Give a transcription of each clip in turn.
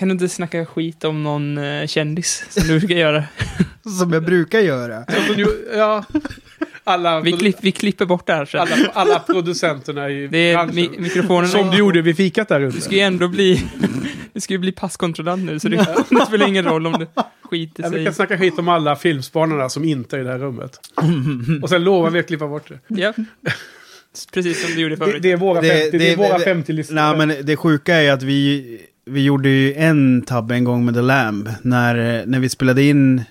Kan du inte snacka skit om någon eh, kändis som du brukar göra? Som jag brukar göra. Ja, alla, Vi, klipp, vi klipper bort det här sen. alla, alla producenterna i Det är branschen. mi mikrofonen. Som du gjorde vid fikat där ute. Du ska ju ändå bli... Du ska ju bli passkontrollant nu, så det, det spelar ingen roll om du skiter Ja, vi sig. kan snacka skit om alla filmspanarna som inte är i det här rummet. Och sen lovar vi att klippa bort det. Ja. Precis som du gjorde Det, förut. det är våra Det- 50, det, det- är våra det- 50 lyssnare. Nej men det sjuka är att vi, vi gjorde ju en tabbe en gång med The Lamb. När, när vi spelade in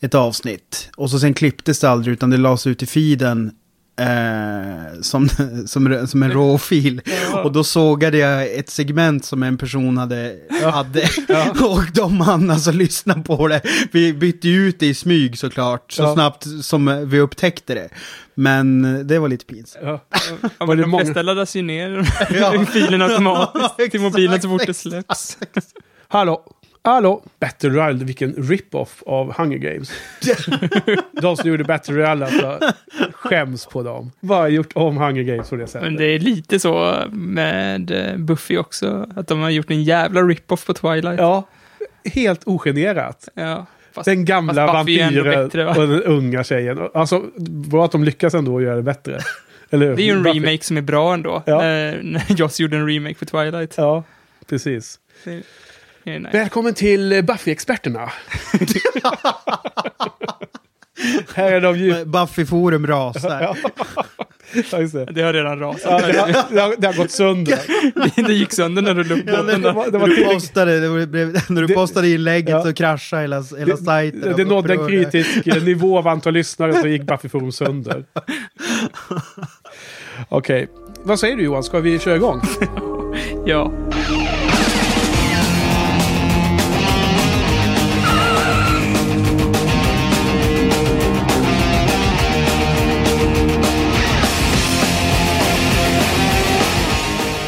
ett avsnitt. Och så sen klipptes det aldrig utan det lades ut i feeden. Eh, som, som, som en råfil. Och då sågade jag ett segment som en person hade. hade. Och de hann alltså lyssna på det. Vi bytte ut det i smyg såklart. Så Ja. snabbt som vi upptäckte det. Men det var lite pinsamt. Ja. Ja, Var det de många- flesta laddas ju ner Ja. filen automatiskt till mobilen så fort det Exakt, släpps. Hallå, hallå. Battle Royale, vilken rip-off av Hunger Games. de som gjorde Battle Royale alltså, skäms på dem. Vad har gjort om Hunger Games på det sättet? Men det är lite så med eh, Buffy också, att de har gjort en jävla rip-off på Twilight. Ja, helt ogenerat. Ja, fast, Den gamla vampyren bättre, va? och den unga tjejen. Alltså, bra att de lyckas ändå göra det bättre. Eller hur? det är ju en Buffy- remake som är bra ändå. Ja. När Joss gjorde en remake för Twilight. Ja, precis. Det, nice. Välkommen till eh, Buffy-experterna. Här är de ju... Buffy-forum rasar. Ja, just det. Det har redan rasat. Ja, det, har, det, har, det har gått sönder. det gick sönder när du upp Ja, det, när, du postade, det blev, när du Det- postade inlägget Ja. så kraschade hela, hela sajten. Det, det nådde en kritisk nivå av antal lyssnare så gick Buffy-forum sönder. Okej, vad säger du Johan? Ska vi köra igång? Ja.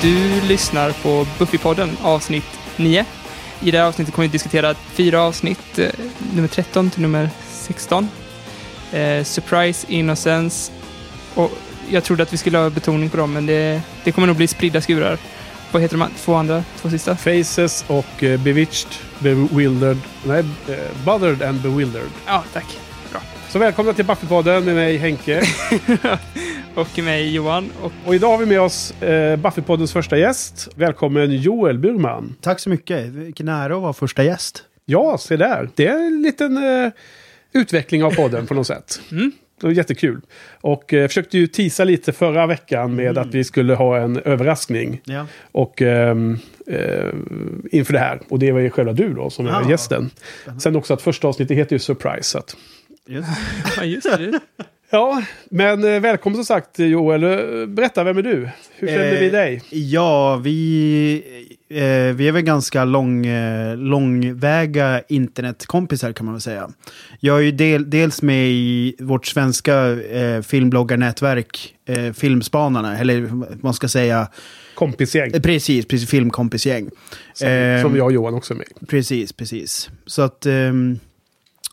Du lyssnar på Buffypodden avsnitt 9. I det här avsnittet kommer vi diskutera fyra avsnitt, eh, nummer 13 till nummer 16. Eh, Surprise, Innocence och jag trodde att vi skulle ha betoning på dem, men det, det kommer nog bli spridda skurar. Vad heter de två andra, två sista? Faces och uh, Bewitched, Bewildered, nej, eh, Bothered and Bewildered. Ja, tack. Så välkomna till Buffy-podden med mig Henke. Och mig Johan. Och Och idag har vi med oss eh, Buffy-poddens första gäst. Välkommen Joel Burman. Tack så mycket. Vilken ära att vara första gäst. Ja, se där. Det är en liten eh, utveckling av podden på något sätt. Mm. Det var jättekul. Och eh, försökte ju tisa lite förra veckan med att vi skulle ha en överraskning. Ja. Och ehm, eh, inför det här. Och det var ju själva du då som är Ja. gästen. Sen också att första avsnittet heter ju Surprise. Så att, Just. ja, just det. Ja, men eh, välkommen som sagt Joel. Eh, Berätta, vem är du? Hur kände Eh, vi dig? Ja, vi, eh, vi är väl ganska lång, eh, långväga internetkompisar kan man väl säga. Jag är ju del, dels med i vårt svenska eh, filmbloggarnätverk, eh, Filmspanarna, eller man ska säga, Kompisgäng. eh, precis, precis filmkompisgäng. Som, ehm, som jag och Johan också är med. Precis, precis. Så att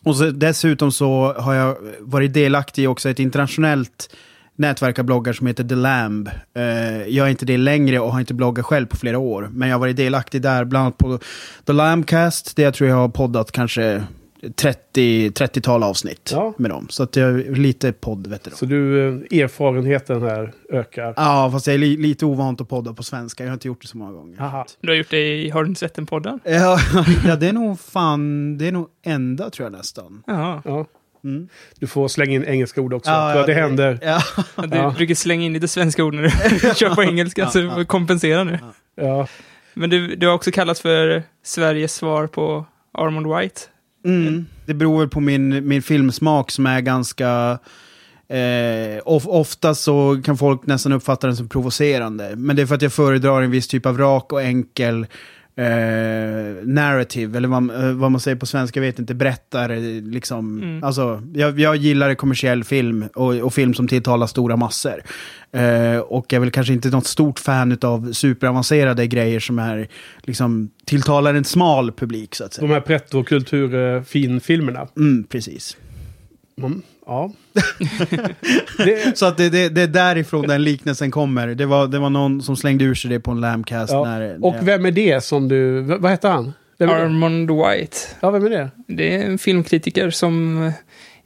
och så, dessutom så har jag varit delaktig i också ett internationellt nätverk av bloggar som heter The Lamb. Uh, jag är inte det längre och har inte bloggat själv på flera år. Men jag har varit delaktig där, bland annat på The Lambcast, där jag tror jag har poddat kanske 30, 30-tal avsnitt Ja. med dem. Så att jag är lite poddveteran. Så du, eh, erfarenheten här ökar. Ja, fast jag är li, lite ovant att podda på svenska. Jag har inte gjort det så många gånger. Aha. Du har gjort det i Har du inte sett den podden? Ja, ja, det är nog fan, det är nog enda tror jag nästan. Ja. Mm. Du får slänga in engelska ord också. Ja, för ja, det, det- händer. Ja. Du Ja. brukar slänga in lite svenska ord när du kör på engelska, så du kompensera nu. Ja. Men du, du har också kallats för Sveriges svar på Armond White. Mm. Det beror väl på min, min filmsmak som är ganska... Eh, of, ofta så kan folk nästan uppfatta den som provocerande. Men det är för att jag föredrar en viss typ av rak och enkel eh, narrative, eller vad, eh, vad man säger på svenska, jag vet inte, berättar eh, liksom. Mm. Alltså, jag, jag gillar kommersiell film och, och film som tilltalar stora massor. Eh, och jag är väl kanske inte något stort fan av superavancerade grejer som är, liksom, tilltalar en smal publik så att säga. De här pretto-kultur-finfilmerna. Mm, precis. Mm. Ja. det, Så att det, det, det är därifrån den liknelsen kommer. Det var, det var någon som slängde ur sig det på en Lambcast. ja. När, när Och vem är det som du... Vad heter han? Armond White. Ja, vem är det? Det är en filmkritiker som eh,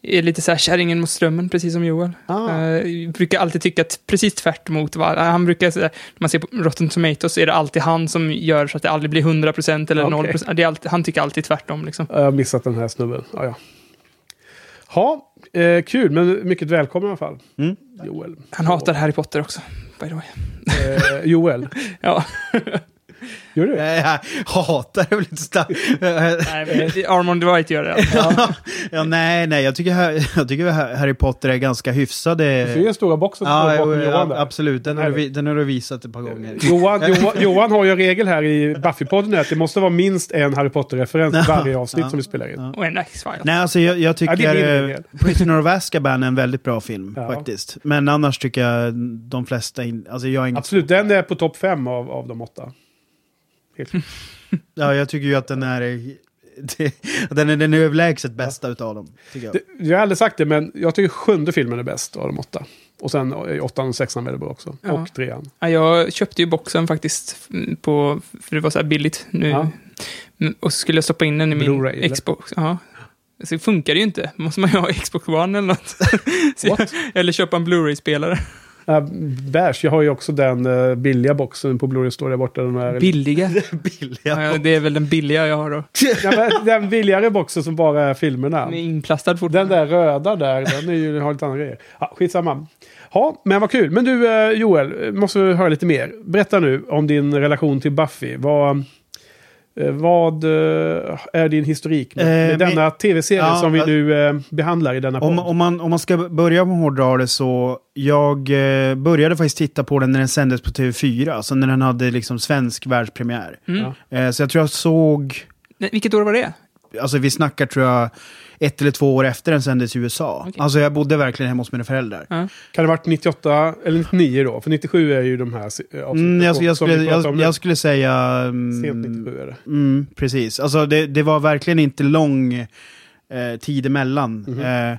är lite så här kärringen mot strömmen, precis som Joel. Ah. Eh, brukar alltid tycka att precis tvärt emot vad han brukar säga, när man ser på Rotten Tomatoes så är det alltid han som gör så att det aldrig blir 100% eller Okej. 0%. Det är alltid, han tycker alltid tvärtom liksom. Jag har missat den här snubben. Ja, ja. Ha, eh, kul, men mycket välkommen i alla fall. Mm. Joel. Han hatar Harry Potter också, by the way. Eh, Joel. Ja, Gör du? Jag hatar det väl lite starkt. Armond White gör det. ja, nej, nej, jag tycker, jag tycker Harry Potter är ganska hyfsade. Du ser den stora boxen som Ja, bakom jo, Johan där. absolut. Den har, du, den har du visat ett par gånger. Johan, Johan, Johan har ju en regel här i Buffy-podden att det måste vara minst en Harry Potter-referens i varje avsnitt Ja. som vi spelar in. Och en X-File. Nej, alltså jag, jag Ja, tycker regel. eh, Prisoner of Azkaban är en väldigt bra film Ja. faktiskt. Men annars tycker jag de flesta, in, alltså jag, Absolut, den är på topp fem av, av de åtta. Ja, jag tycker ju att den är, det, den är den överlägset bästa utav dem. Tycker jag. Det, jag har aldrig sagt det, men jag tycker sjunde filmen är bäst av de åtta. Och sen är åttan och sexan väldigt bra också. Ja. Och trean. Ja, jag köpte ju boxen faktiskt, på, för det var så här billigt nu. Ja. Mm, Och så skulle jag stoppa in den i min? Xbox. Ja. Så det funkar det ju inte. Måste man ju ha Xbox One eller något. Jag, eller köpa en Blu-ray-spelare. Uh, Bash, jag har ju också den uh, billiga boxen på Blu-ray står där borta. Den, här, Billiga. Billiga. Ja, det är väl den billiga jag har då. Ja, men den billigare boxen som bara är filmerna. Den är inplastad Den fortfarande. där röda där, den är ju, har lite andra grejer. Ja, skitsamma. Ja, men vad kul. Men du eh, Joel, måste vi höra lite mer. Berätta nu om din relation till Buffy. Vad, vad eh, är din historik med, med Eh, denna tv-serie ja, som vi nu eh, behandlar i denna Om, podd? om, man, om man ska börja med hårdra det så, jag eh, började faktiskt titta på den när den sändes på TV4, alltså när den hade liksom svensk världspremiär. Mm. Eh, så jag tror jag såg, Nej, Vilket år var det? alltså vi snackar tror jag ett eller två år efter den sändes i USA. Okej. Alltså jag bodde verkligen hemma hos mina föräldrar. Ja. Kan det ha varit 98 eller 99 då? För 97 är ju de här eh, avsnitten Mm, jag, jag, skulle, jag, jag skulle säga... mm, Sent 97 är det. Mm, precis. Alltså det, det var verkligen inte lång eh, tid emellan. Mhm. Eh,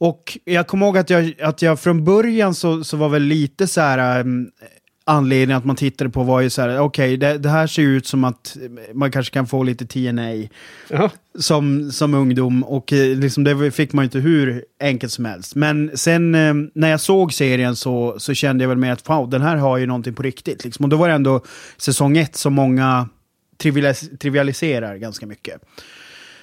och jag kommer ihåg att jag, att jag från början så, så var väl lite så här... Anledningen att man tittade på var ju så här, okej, det, det här ser ju ut som att man kanske kan få lite TNA Ja. som, som ungdom och eh, liksom det fick man ju inte hur enkelt som helst. Men sen eh, när jag såg serien så, så kände jag väl med att wow, den här har ju någonting på riktigt. Liksom. Och då var det ändå säsong ett som många trivialis- trivialiserar ganska mycket.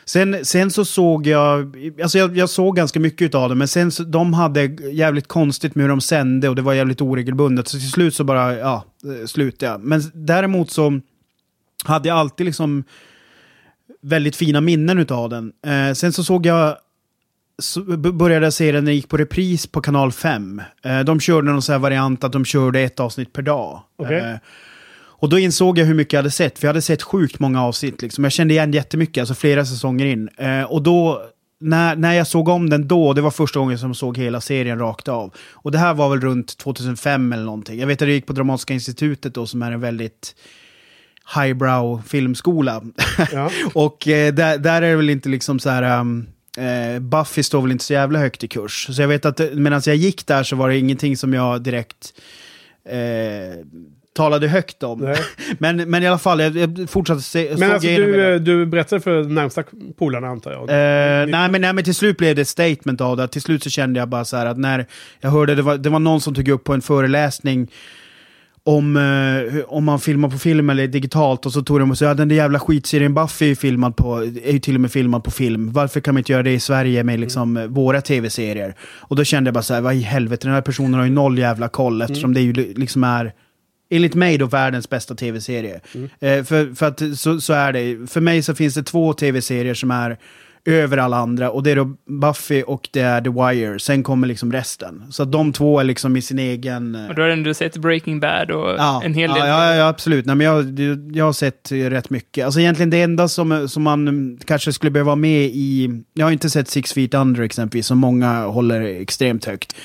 Sen, sen så såg jag, alltså jag, jag såg ganska mycket av det, men sen så, de hade jävligt konstigt med hur de sände och det var jävligt oregelbundet. Så till slut så bara, ja, eh, slutade jag. Men däremot så hade jag alltid liksom väldigt fina minnen utav den. Eh, sen så såg jag, så började jag se den när den gick på repris på kanal 5. Eh, de körde någon sån här variant att de körde ett avsnitt per dag. Okej. Eh, och då insåg jag hur mycket jag hade sett, för jag hade sett sjukt många avsnitt. Liksom. Jag kände igen jättemycket, alltså flera säsonger in. Eh, och då, när, när jag såg om den då, det var första gången som jag såg hela serien rakt av. Och det här var väl runt 2005 eller någonting. Jag vet att jag gick på Dramatiska institutet då, som är en väldigt highbrow filmskola. Ja. och eh, där, där är det väl inte liksom så här... Um, eh, Buffy står väl inte så jävla högt i kurs. Så jag vet att medan jag gick där så var det ingenting som jag direkt eh, talade högt om. Men, men i alla fall, jag, jag fortsatte se. Men alltså du, du berättade för närmsta polarna antar jag? Eh, nej, men, nej, men till slut blev det ett statement av det. Till slut så kände jag bara så här att när jag hörde, det var, det var någon som tog upp på en föreläsning om, eh, om man filmar på film eller digitalt och så tog de och sa ja, den där jävla skitserien Buffy är filmad på, är ju till och med filmad på film. Varför kan man inte göra det i Sverige med liksom eh, våra tv-serier? Och då kände jag bara så här, vad i helvete, den här personen har ju noll jävla koll eftersom det ju li- liksom är Enligt mig då världens bästa tv-serie. Eh, för, för att så, så är det. För mig så finns det två tv-serier som är över alla andra. Och det är då Buffy och det är The Wire. Sen kommer liksom resten. Så de två är liksom i sin egen... eh, Och då har du ändå sett Breaking Bad och Ja, en hel del. ja, ja, absolut. Nej, men jag, jag har sett eh, rätt mycket. Alltså egentligen det enda som, som man mm, kanske skulle behöva vara med i... Jag har inte sett Six Feet Under exempelvis, som många håller extremt högt.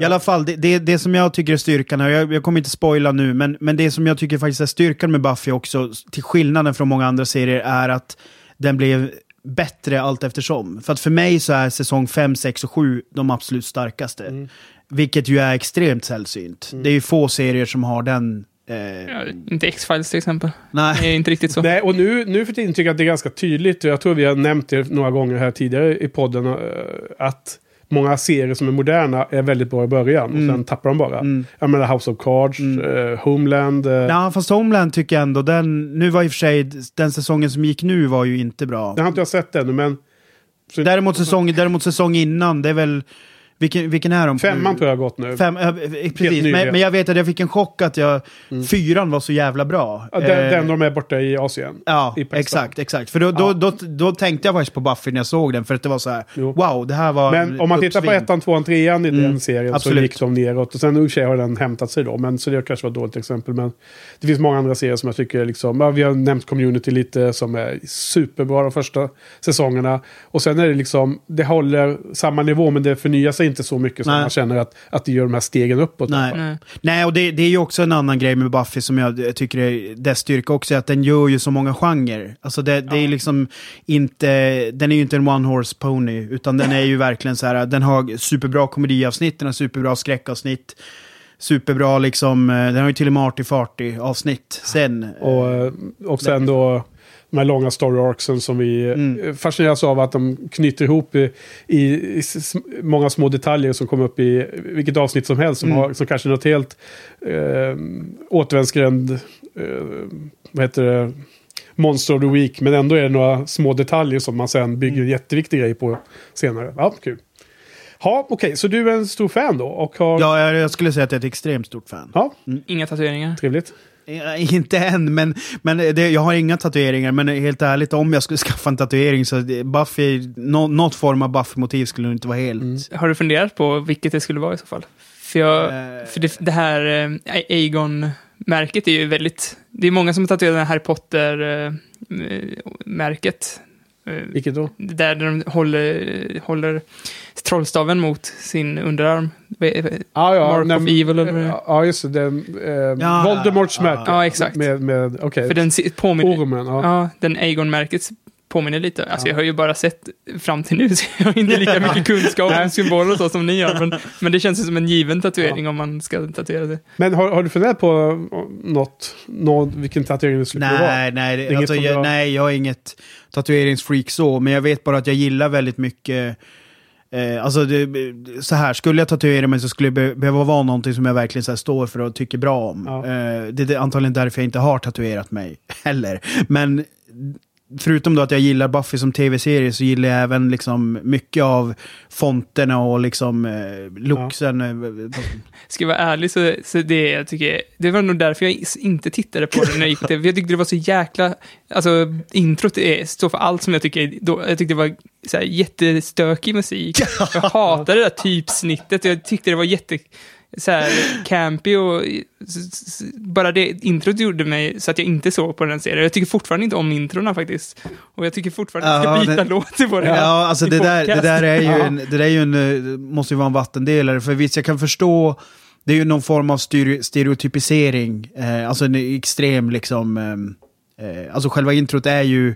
I alla fall, det, det, det som jag tycker är styrkan, och jag, jag kommer inte spoila nu, men, men det som jag tycker faktiskt är styrkan med Buffy också, till skillnaden från många andra serier, är att den blev bättre allt eftersom. För att för mig så är säsong 5, 6 och 7 de absolut starkaste. Vilket ju är extremt sällsynt. Det är ju få serier som har den Eh, Ja, inte X-Files till exempel. nej. Det är inte riktigt så. Nej, och nu, nu för tiden tycker jag att det är ganska tydligt. och Jag tror vi har nämnt det några gånger här tidigare i podden. eh, Att många serier som är moderna är väldigt bra i början. Och sen tappar de bara. Mm. Jag menar House of Cards, eh, Homeland. eh, Ja, fast Homeland tycker jag ändå, den, nu var i och för sig, den säsongen som gick nu var ju inte bra. Det har inte jag sett ännu, men så- Däremot säsong, däremot säsong innan, det är väl, vilken, vilken är de? femman tror jag har gått nu. Fem, äh, precis, men, men jag vet att jag fick en chock att jag, fyran var så jävla bra. Ja, den, Eh, den de är borta i Asien. Ja, i exakt, exakt. För då, då, då, då tänkte jag faktiskt på Buffy när jag såg den, för att det var så här, Jo. wow, det här var Men om man tittar på uppsving. ettan, tvåan, trean i den serien Mm, absolut. så gick de neråt. Och sen i och har den hämtat sig då. Men så det kanske var ett dåligt exempel. Men det finns många andra serier som jag tycker är liksom... Ja, vi har nämnt Community lite som är superbra de första säsongerna. Och sen är det liksom... Det håller samma nivå men det förnyar sig inte så mycket som Nej. man känner att, att det gör de här stegen uppåt. Nej. Nej. Nej, och det, det är ju också en annan grej med Buffy som jag tycker är dess styrka också, är att den gör ju så många genrer. Alltså det, det är liksom inte, den är ju inte en one horse pony, utan den är ju verkligen så här, den har superbra komediavsnitt, den har superbra skräckavsnitt, superbra liksom, eh, den har ju till och med arty farty avsnitt sen. Och, eh, och sen då de här långa story arcsen som vi Mm. eh, fascineras av att de knyter ihop i, i, i många små detaljer som kommer upp i vilket avsnitt som helst. Som, Mm. har, som kanske är något helt eh, återvändsgränd, eh, vad heter det, Monster of the Week. Men ändå är det några små detaljer som man sen bygger Mm. en jätteviktig grej på senare. Ja, kul. Ja, okej, så du är en stor fan då? Och har, Ja, jag, skulle säga att jag är ett extremt stort fan. ja Inga tatueringar. trevligt. Eh, Inte än, men, men det, jag har inga tatueringar. Men helt ärligt, om jag skulle skaffa en tatuering så Buffy, nå, något form av Buffy-motiv skulle inte vara helt... Mm. Har du funderat på vilket det skulle vara i så fall? För, jag, Eh. för det, det här eh, Aegon-märket är ju väldigt... Det är många som har tatuerat det här Harry Potter-märket. Vilket då? där de håller, håller trollstaven mot sin underarm. Ah, ja, Mark nej, of Evil eller vad det är. Ja, just det. Den, eh, Ja, Voldemorts ja, märke. ja, exakt. Med, med, okej. För den påminner... Ormen, ja. Ja, den Aegon-märket påminner lite. Alltså Ja. jag har ju bara sett fram till nu, så jag har inte lika mycket kunskap om symboler och så som ni har. Men, men det känns ju som en given tatuering om man ska tatuera det. Men har, har du funderat på något, något, vilken tatuering det skulle kunna vara? Nej, nej, alltså, jag, du har- nej, jag är inget tatueringsfreak så, men jag vet bara att jag gillar väldigt mycket Eh, alltså det, så här, skulle jag tatuera mig så skulle det be behöva vara någonting som jag verkligen så här, står för och tycker bra om. Ja. Eh, det är antagligen därför jag inte har tatuerat mig heller. Men förutom då att jag gillar Buffy som tv-serie så gillar jag även liksom mycket av fonterna och liksom eh, looksen. eh, Ska jag vara ärlig så, så det jag tycker, det var nog därför jag inte tittade på det när jag gick TV. Jag tyckte det var så jäkla, alltså introt är, står för allt som jag tycker, då, jag tyckte det var så här, jättestökig musik. Jag hatade det där typsnittet, jag tyckte det var jätte, så här campy och bara det introt gjorde mig så att jag inte såg på den serien. Jag tycker fortfarande inte om introna faktiskt. Och jag tycker fortfarande att jag Ja, ska byta det- låt till det. Ja, alltså det där, det där är ju, Ja. en, det där är ju en, eh, måste ju vara en vattendelare. För visst, jag kan förstå, det är ju någon form av stereo, stereotypisering. Eh, alltså en extrem liksom, eh, eh, alltså själva introt är ju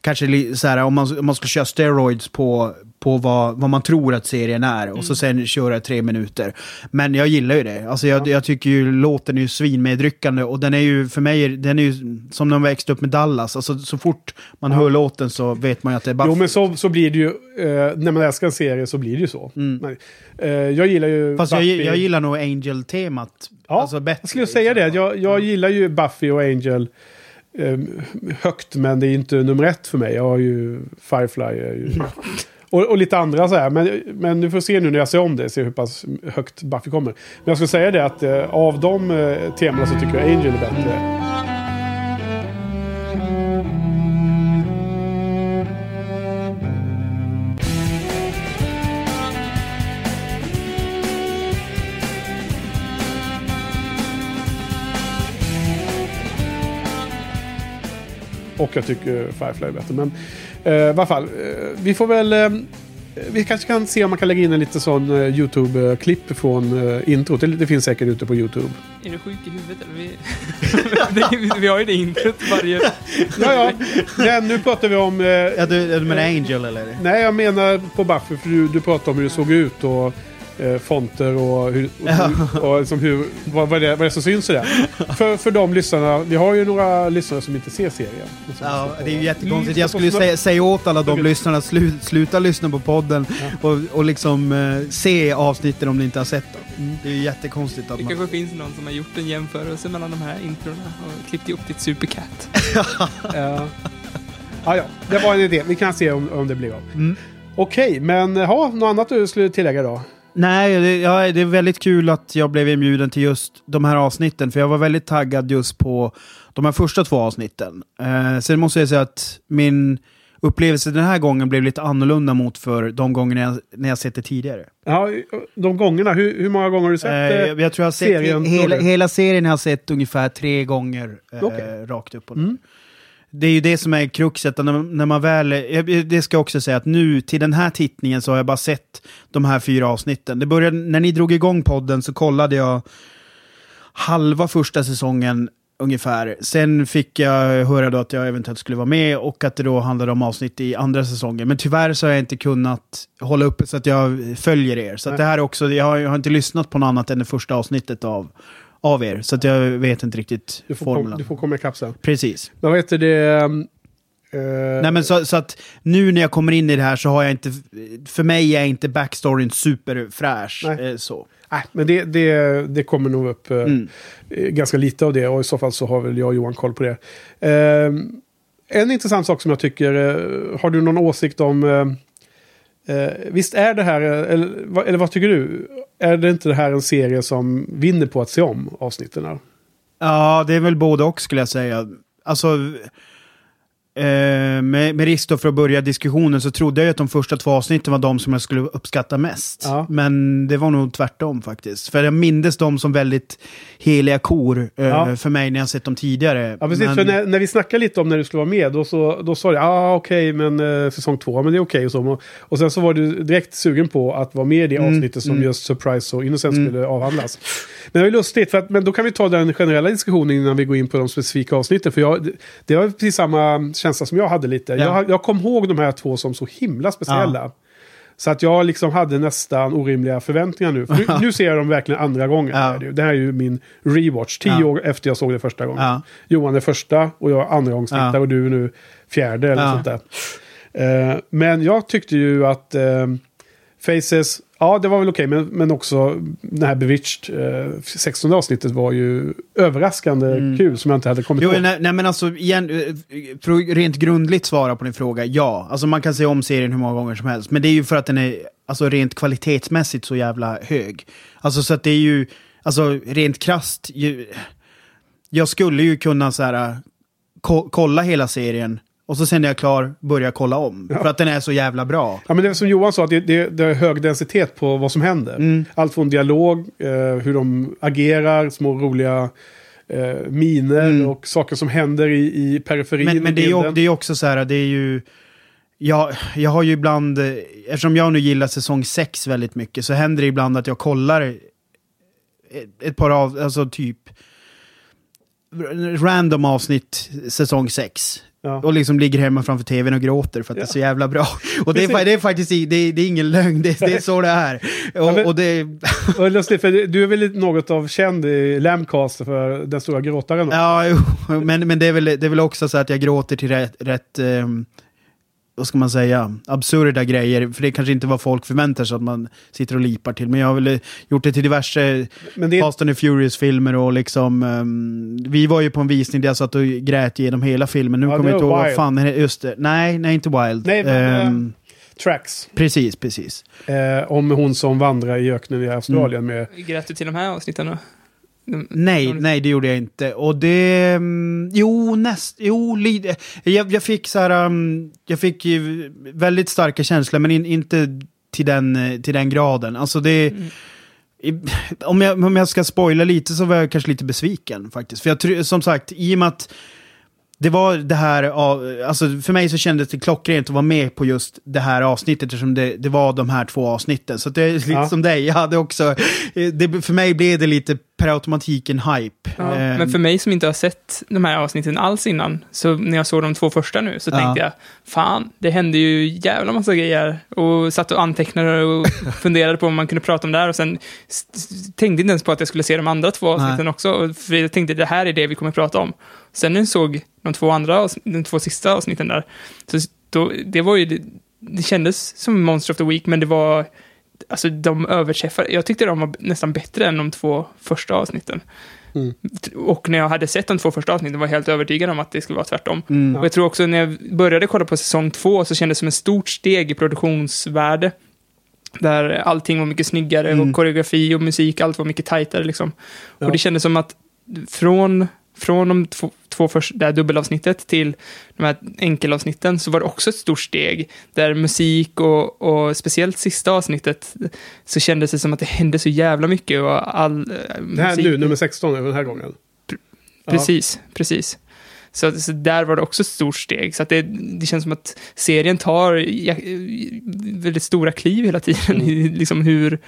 kanske så här, om man, om man skulle köra steroids på, på vad, vad man tror att serien är och så sen köra tre minuter. Men jag gillar ju det. Alltså jag, jag tycker ju låten är ju svinmedryckande och den är ju för mig, den är ju som när man växte upp med Dallas. Alltså så fort man hör låten så vet man ju att det är Buffy. Jo, men så, så blir det ju. Eh, när man älskar en serie så blir det ju så. Nej. Eh, jag gillar ju Mm. Fast jag, jag gillar nog Angel-temat. Ja, alltså bättre. jag skulle säga det. Jag, jag gillar ju Buffy och Angel eh, högt, men det är inte nummer ett för mig. Jag har ju Firefly. är Ju, och, och lite andra så här. Men, men du får se nu när jag ser om det, se hur pass högt Buffy kommer. Men jag skulle säga det att eh, av de eh, temana så tycker jag Angel är bättre. Och jag tycker Firefly är bättre. Men i alla fall, eh, vi får väl... Eh, vi kanske kan se om man kan lägga in en liten sån eh, YouTube-klipp från eh, introt. Det, det finns säkert ute på YouTube. Är du sjuk i huvudet eller? Vi, det, vi har ju det introt varje... Ja, ja. Men nu pratar vi om... Eh, Ja, du, du menar Angel eller? nej, jag menar på Buffy, för du, du pratar om hur det såg ut och eh, fonter och, hur, och, och liksom hur, vad, vad, är det, vad är det som syns i det. För, för de lyssnarna, vi har ju några lyssnare som inte ser serien. Som Ja, det är ju jättekonstigt. Jag skulle säga, säga åt alla de lyssnarna att slu, sluta lyssna på podden Ja. och, och liksom eh, se avsnitten om ni inte har sett dem. Det är ju jättekonstigt att Det man... kanske finns någon som har gjort en jämförelse mellan de här introna och klippt ihop till ett supercat. Ja. ja, ja, det var en idé. Vi kan se om, om det blir av. Mm. Okej, men ha, något annat du skulle tillägga då? Nej, det, ja, det är väldigt kul att jag blev inbjuden till just de här avsnitten. För jag var väldigt taggad just på de här första två avsnitten. Eh, sen måste jag säga att min upplevelse den här gången blev lite annorlunda mot för de gångerna jag, när jag sett det tidigare. Ja, de gångerna, hur, hur många gånger har du sett Eh, jag, jag tror jag har sett serien, hela, Roger? hela serien har jag sett ungefär tre gånger eh, Okej. rakt upp och ner. Mm. Det är ju det som är kruxet, när, när man väl... Det ska jag också säga att nu, till den här tittningen, så har jag bara sett de här fyra avsnitten. Det började, när ni drog igång podden så kollade jag halva första säsongen ungefär. Sen fick jag höra då att jag eventuellt skulle vara med och att det då handlade om avsnitt i andra säsongen. Men tyvärr så har jag inte kunnat hålla uppe så att jag följer er. Så det här är också, jag har, jag har inte lyssnat på något annat än det första avsnittet av, av er. Så att jag vet inte riktigt Du får, kom, formulan. du får komma ikapp sen. Precis. Men vad heter det? ehm, eh, Nej men så, så att nu när jag kommer in i det här så har jag inte, för mig är inte backstoryn superfräsch. Nej. Eh, så. nej, men det, det, det kommer nog upp eh, Mm. ganska lite av det och i så fall så har väl jag och Johan koll på det. Ehm, en intressant sak som jag tycker, har du någon åsikt om eh, visst är det här, eh, eller, vad- eller vad tycker du? Är det inte det här en serie som vinner på att se om avsnitten? Ja, det är väl både och skulle jag säga. Alltså, eh, med, med risk då för att börja diskussionen så trodde jag att de första två avsnitten var de som jag skulle uppskatta mest. Ja. Men det var nog tvärtom faktiskt. För jag mindes dem som väldigt heliga kor eh, Ja. för mig när jag sett dem tidigare. Ja, precis. Men- För när, när vi snackade lite om när du skulle vara med, då, så, då sa du ah, okej, men eh, säsong två, men det är okej och så. Och, sen så var du direkt sugen på att vara med i det Mm, avsnittet som mm. just Surprise och Innocence Mm. skulle avhandlas. Men det ju lustigt, för att, men då kan vi ta den generella diskussionen innan vi går in på de specifika avsnitten. För jag, det- det var precis samma känsla som jag hade lite. Ja. Jag, jag kom ihåg de här två som så himla speciella. Så att jag liksom hade nästan orimliga förväntningar nu. För nu, nu ser jag dem verkligen andra gången. Ja. Det här är ju- min rewatch. Tio Ja. år efter jag såg det första gången. Ja. Johan är första och jag andra gångstittare Ja. och du är nu fjärde eller Ja. sånt där. Eh, men jag tyckte ju att eh, Faces, ja det var väl okej, men, men också den här Bewitched, eh, 16 avsnittet var ju överraskande kul som jag inte hade kommit Mm. Jo, ihåg. nej, nej men alltså, igen, eh, för att rent grundligt svara på din fråga, ja. Alltså man kan se om serien hur många gånger som helst. Men det är ju för att den är, alltså rent kvalitetsmässigt så jävla hög. Alltså så att det är ju, alltså rent krasst, ju, jag skulle ju kunna så här, ko kolla hela serien och så sen när jag är klar börja kolla om. Ja. För att den är så jävla bra. Ja, men det är som Johan sa, att det, det, det är hög densitet på vad som händer. Mm. Allt från dialog, eh, hur de agerar, små roliga eh, miner Mm. och saker som händer i, i periferin. Men, men det, är det är också så här, det är ju... Jag, jag har ju ibland, eftersom jag nu gillar säsong 6 väldigt mycket, så händer det ibland att jag kollar ett, ett par av, alltså typ random avsnitt säsong 6. Ja. Och liksom ligger hemma framför tvn och gråter för att det är så jävla bra. Och det är, det är faktiskt det är, det är ingen lögn, det är, det är så det är. Och, men- och det, Och lustigt, för du är väl något av känd i Lamcast för den stora gråtaren? Ja, jo, men, men det, är väl, det är väl också så att jag gråter till rätt, rätt ehm, vad ska man säga, absurda grejer. För det kanske inte vad folk förväntar sig att man sitter och lipar till. Men jag har väl gjort det till diverse Men det Fast and Furious-filmer och liksom... ehm, vi var ju på en visning där jag satt och grät igenom hela filmen. Nu Ja, kommer jag inte ihåg vad fan? Just det. Nej, nej, inte Wild. Nej, men, Ehm, Tracks. precis, precis. Eh, om hon som vandrar i öknen i Australien Mm. med... Grät du till de här avsnitten då? Nej, nej det gjorde jag inte. Och det... mm, Jo, näst... Jo. Jag, jag fick så här... um, jag fick ju väldigt starka känslor, men in, inte till den, eh, till den graden. Alltså det... Mm. Om, jag, om jag ska spoila lite så var jag kanske lite besviken faktiskt. För jag tror, som sagt, i och med att det var det här, alltså för mig så kändes det klockrent att vara med på just det här avsnittet eftersom det, det var de här två avsnitten. Så det är lite Ja. som dig, jag hade också, eh, det, för mig blev det lite per automatik en hype. Ja, Eh, men för mig som inte har sett de här avsnitten alls innan, så när jag såg de två första nu, så Ja. tänkte jag, fan, det hände ju jävla massa grejer. Och satt och antecknade och funderade på om man kunde prata om det här. Och sen tänkte inte ens på att jag skulle se de andra två avsnitten Nej. också. För jag tänkte, det här är det vi kommer prata om. Sen när jag såg de två andra, de två sista avsnitten där, så då, det var ju, det, det kändes som Monster of the Week, men det var, alltså de överträffade, jag tyckte de var nästan bättre än de två första avsnitten. Mm. Och när jag hade sett de två första avsnitten var jag helt övertygad om att det skulle vara tvärtom. mm. Och jag tror också när jag började kolla på säsong två så kändes det som ett stort steg i produktionsvärde. Där allting var mycket snyggare Mm. och koreografi och musik, allt var mycket tajtare liksom. Ja. Och det kändes som att från, från de två, två första, det här dubbelavsnittet till de här enkelavsnitten så var det också ett stort steg. Där musik och, och speciellt sista avsnittet så kändes det som att det hände så jävla mycket och all eh, Det här musik- nu, nummer 16, är den här gången. Ja. Precis, precis. Så, så där var det också ett stort steg. Så det, det känns som att serien tar väldigt stora kliv hela tiden i liksom hur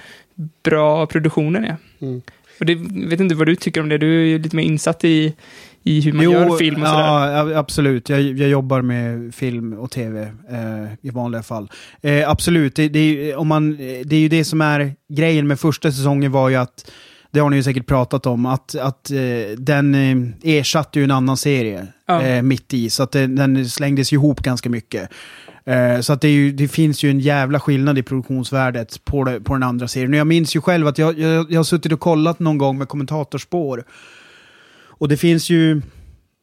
bra produktionen är. Mm. Och det, vet inte vad du tycker om det, du är ju lite mer insatt i, i hur man gör film och sådär. ja, absolut. Jag, jag jobbar med film och tv eh, i vanliga fall. Eh, absolut, det, det, om man, det är ju det som är grejen med första säsongen var ju att, det har ni ju säkert pratat om, att, att eh, den eh, ersatte ju en annan serie Ja. eh, mitt i, så att den slängdes ihop ganska mycket. Eh, så att det, är ju, det finns ju en jävla skillnad i produktionsvärdet på, det, på den andra serien. Och jag minns ju själv att jag, jag, jag har suttit och kollat någon gång med kommentatorspår. Och det finns ju...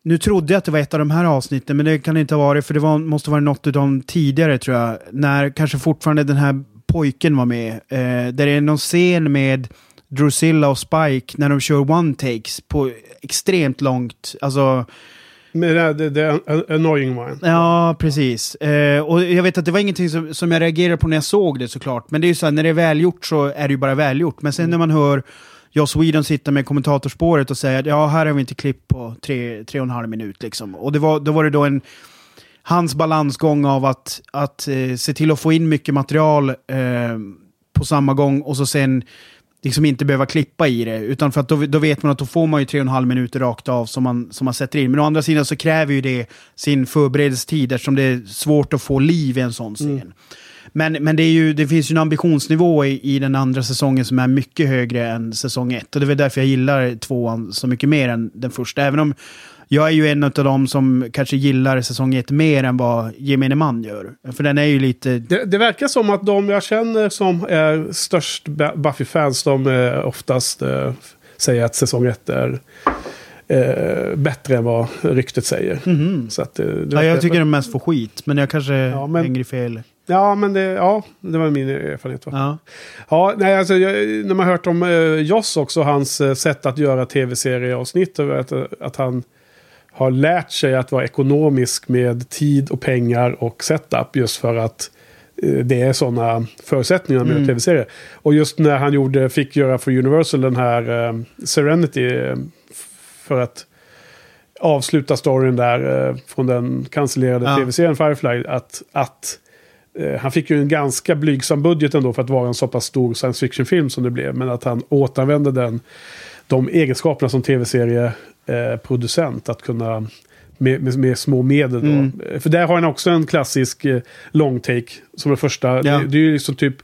Nu trodde jag att det var ett av de här avsnitten, men det kan det inte ha varit, för det var, måste vara något av de tidigare tror jag. När kanske fortfarande den här pojken var med. Eh, där det är någon scen med Drusilla och Spike när de kör one-takes på extremt långt, alltså... Men det, en annoying one. Ja, precis. Eh, och jag vet att det var ingenting som, som jag reagerade på när jag såg det såklart. Men det är ju så här, när det är välgjort så är det ju bara välgjort. Men sen när man hör Joss Whedon sitta med kommentatorspåret och säga att ja, här har vi inte klipp på tre, tre och en halv minut liksom. Och det var, då var det då en hans balansgång av att, att eh, se till att få in mycket material eh, på samma gång och så sen liksom inte behöva klippa i det. Utan för att då, då vet man att då får man ju tre och en halv minuter rakt av som man, som man sätter in. Men å andra sidan så kräver ju det sin förberedelsetid eftersom det är svårt att få liv i en sån scen. Men, men det, är ju, det finns ju en ambitionsnivå i, i den andra säsongen som är mycket högre än säsong ett. Och det är väl därför jag gillar tvåan så mycket mer än den första. Även om jag är ju en av dem som kanske gillar säsong ett mer än vad gemene man gör. För den är ju lite... Det, det verkar som att de jag känner som är störst Buffy-fans, de eh, oftast eh, säger att säsong ett är eh, bättre än vad ryktet säger. Mhm. Så att, eh, Ja, jag tycker de mest får skit, men jag kanske Ja, men- hänger i fel. Ja, men det, ja, det var min erfarenhet. Va? Ja. Ja, nej, alltså, jag, när man hört om eh, Joss också, hans eh, sätt att göra tv-serieavsnitt, att, att han har lärt sig att vara ekonomisk med tid och pengar och setup just för att eh, det är sådana förutsättningar med Mm. tv-serier. Och just när han gjorde, fick göra för Universal den här eh, Serenity eh, för att avsluta storyn där eh, från den cancellerade Ja. tv-serien Firefly, att, att Eh, Han fick ju en ganska blygsam budget ändå för att vara en så pass stor science fiction-film som det blev. Men att han återanvände den, de egenskaperna som tv-serieproducent. att kunna med, med, med små medel då. Mm. Eh, För där har han också en klassisk eh, long take som är första. Ja. Det, det är ju liksom typ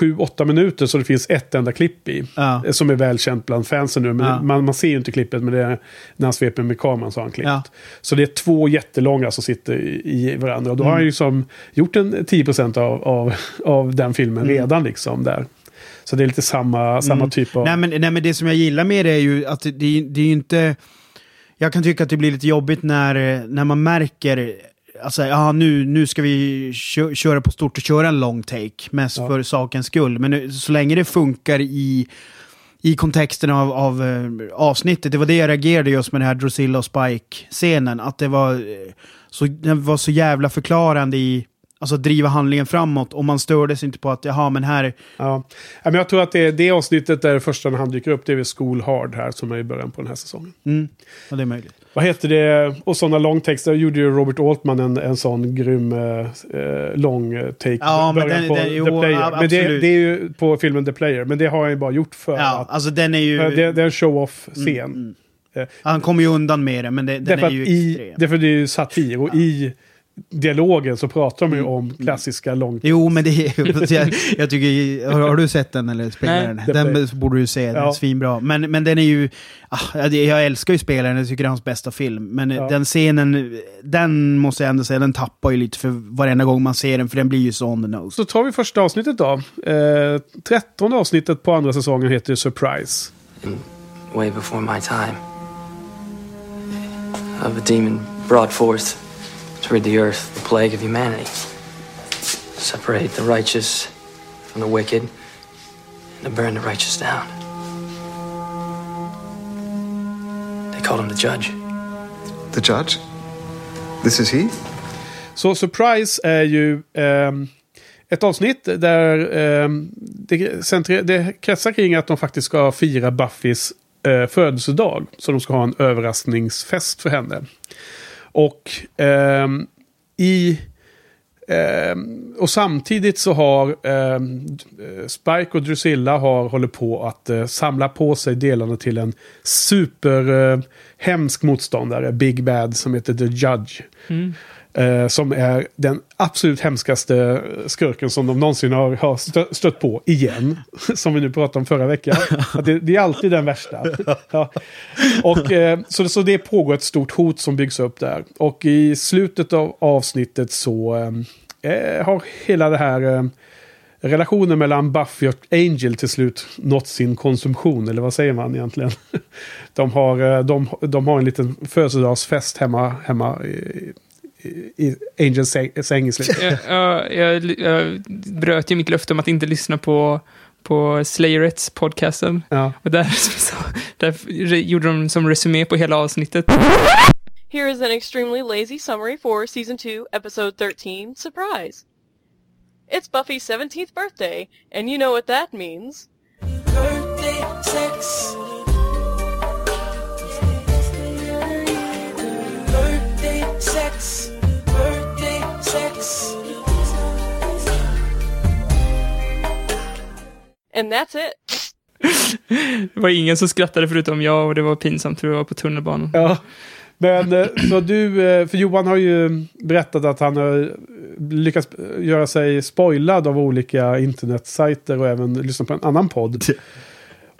7-8 minuter så det finns ett enda klipp i. Ja. eh, Som är välkänt bland fansen nu. Men Ja. man, man ser ju inte klippet men det är när han sveper med kameran så har han klippt. Så det är två jättelånga som sitter i, i varandra. Och då har han ju som gjort en 10% av, av, av den filmen Mm. redan liksom där. Så det är lite samma, samma typ av... Nej, men, nej men det som jag gillar med det är ju att det, det, är ju inte... Jag kan tycka att det blir lite jobbigt när, när man märker Alltså, ja, nu, nu ska vi kö köra på stort och köra en long take, mest Ja. för sakens skull. Men nu, så länge det funkar i, i kontexten av, av eh, avsnittet, det var det jag reagerade just med den här Drusilla och Spike-scenen. Att det var, eh, så, den var så jävla förklarande i alltså, driva handlingen framåt. Och man stördes inte på att, jaha, men här... Ja. Ja, men jag tror att det det avsnittet där det första när han dyker upp, det är väl School Hard här som är i början på den här säsongen. Mm, ja, det är möjligt. Vad heter det? Och sådana långtexter gjorde ju Robert Altman en, en sån grym eh, lång eh, take. Ja, men den- på den- The jo, Player. ja, men det, absolut. det är ju på filmen The Player. Men det har han ju bara gjort för Ja, att... alltså den är ju... det, det är en show-off-scen. Mm, Eh, Han kommer ju undan med det, men det, den Därför är ju i, extrem. därför det är ju satir. Och i dialogen så pratar Mm, de ju om klassiska lång... Jo, men det är jag, jag tycker, har, har du sett den eller spelar Nej. den? Den borde du se, den är Ja. svinbra. Men, men den är ju, ah, jag jag älskar ju spelaren, jag tycker det är hans bästa film. Men Ja. den scenen, den måste jag ändå säga, den tappar ju lite för varenda gång man ser den, för den blir ju så on the nose. Så tar vi första avsnittet då. Eh, trettonde avsnittet på andra säsongen heter Surprise. in way before my time. Of a demon brought forth to rid the earth, the plague of humanity. Separate the righteous from the wicked, and to burn the righteous down. They called him the judge. The judge? This is he? Så Surprise är ju ehm, ett avsnitt där ehm, det, kretsar kring att de faktiskt ska fira Buffys eh, födelsedag. Så de ska ha en överraskningsfest för henne. Och eh, i... Eh, och samtidigt så har eh, Spike och Drusilla har håller på att eh, samla på sig delarna till en super eh, hemsk motståndare, Big Bad, som heter The Judge. Mm. Eh, som är den absolut hemskaste skurken som de någonsin har, har stö- stött på igen. Som vi nu pratade om förra veckan. Det, det är alltid den värsta. Ja. Och, eh, så, så det pågår ett stort hot som byggs upp där. Och i slutet av avsnittet så eh, har hela det här eh, relationen mellan Buffy och Angel till slut nått sin konsumtion. Eller vad säger man egentligen? De har, eh, de, de har en liten födelsedagsfest hemma, hemma i, Angels säng, säng i slutet. jag, jag, jag, jag bröt ju mitt löfte om att inte lyssna på, på Slayerets podcasten. Ja. Och där, så, där gjorde de som resumé på hela avsnittet. Here is an extremely lazy summary for Season 2, Episode 13, Surprise. It's Buffy's 17th birthday, and you know what that means. Birthday sex. Birthday sex. Sex. And that's it. Det var ingen som skrattade förutom jag och det var pinsamt för det var på tunnelbanan. Ja. Men eh, så du, eh, för Johan har ju berättat att han har lyckats göra sig spoilad av olika internetsajter och även lyssnat på en annan podd.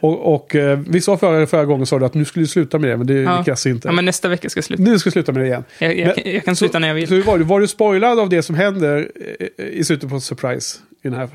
Och, och eh, vi sa förra, förra gången sa du att nu skulle du sluta med det, men det Ja. lyckas inte. Ja, men nästa vecka ska jag sluta. Nu ska du sluta med det igen. Jag, jag, Men- jag kan sluta när jag vill. Så hur var, du, var du spoilad av det som händer eh, i slutet på Surprise? I den här?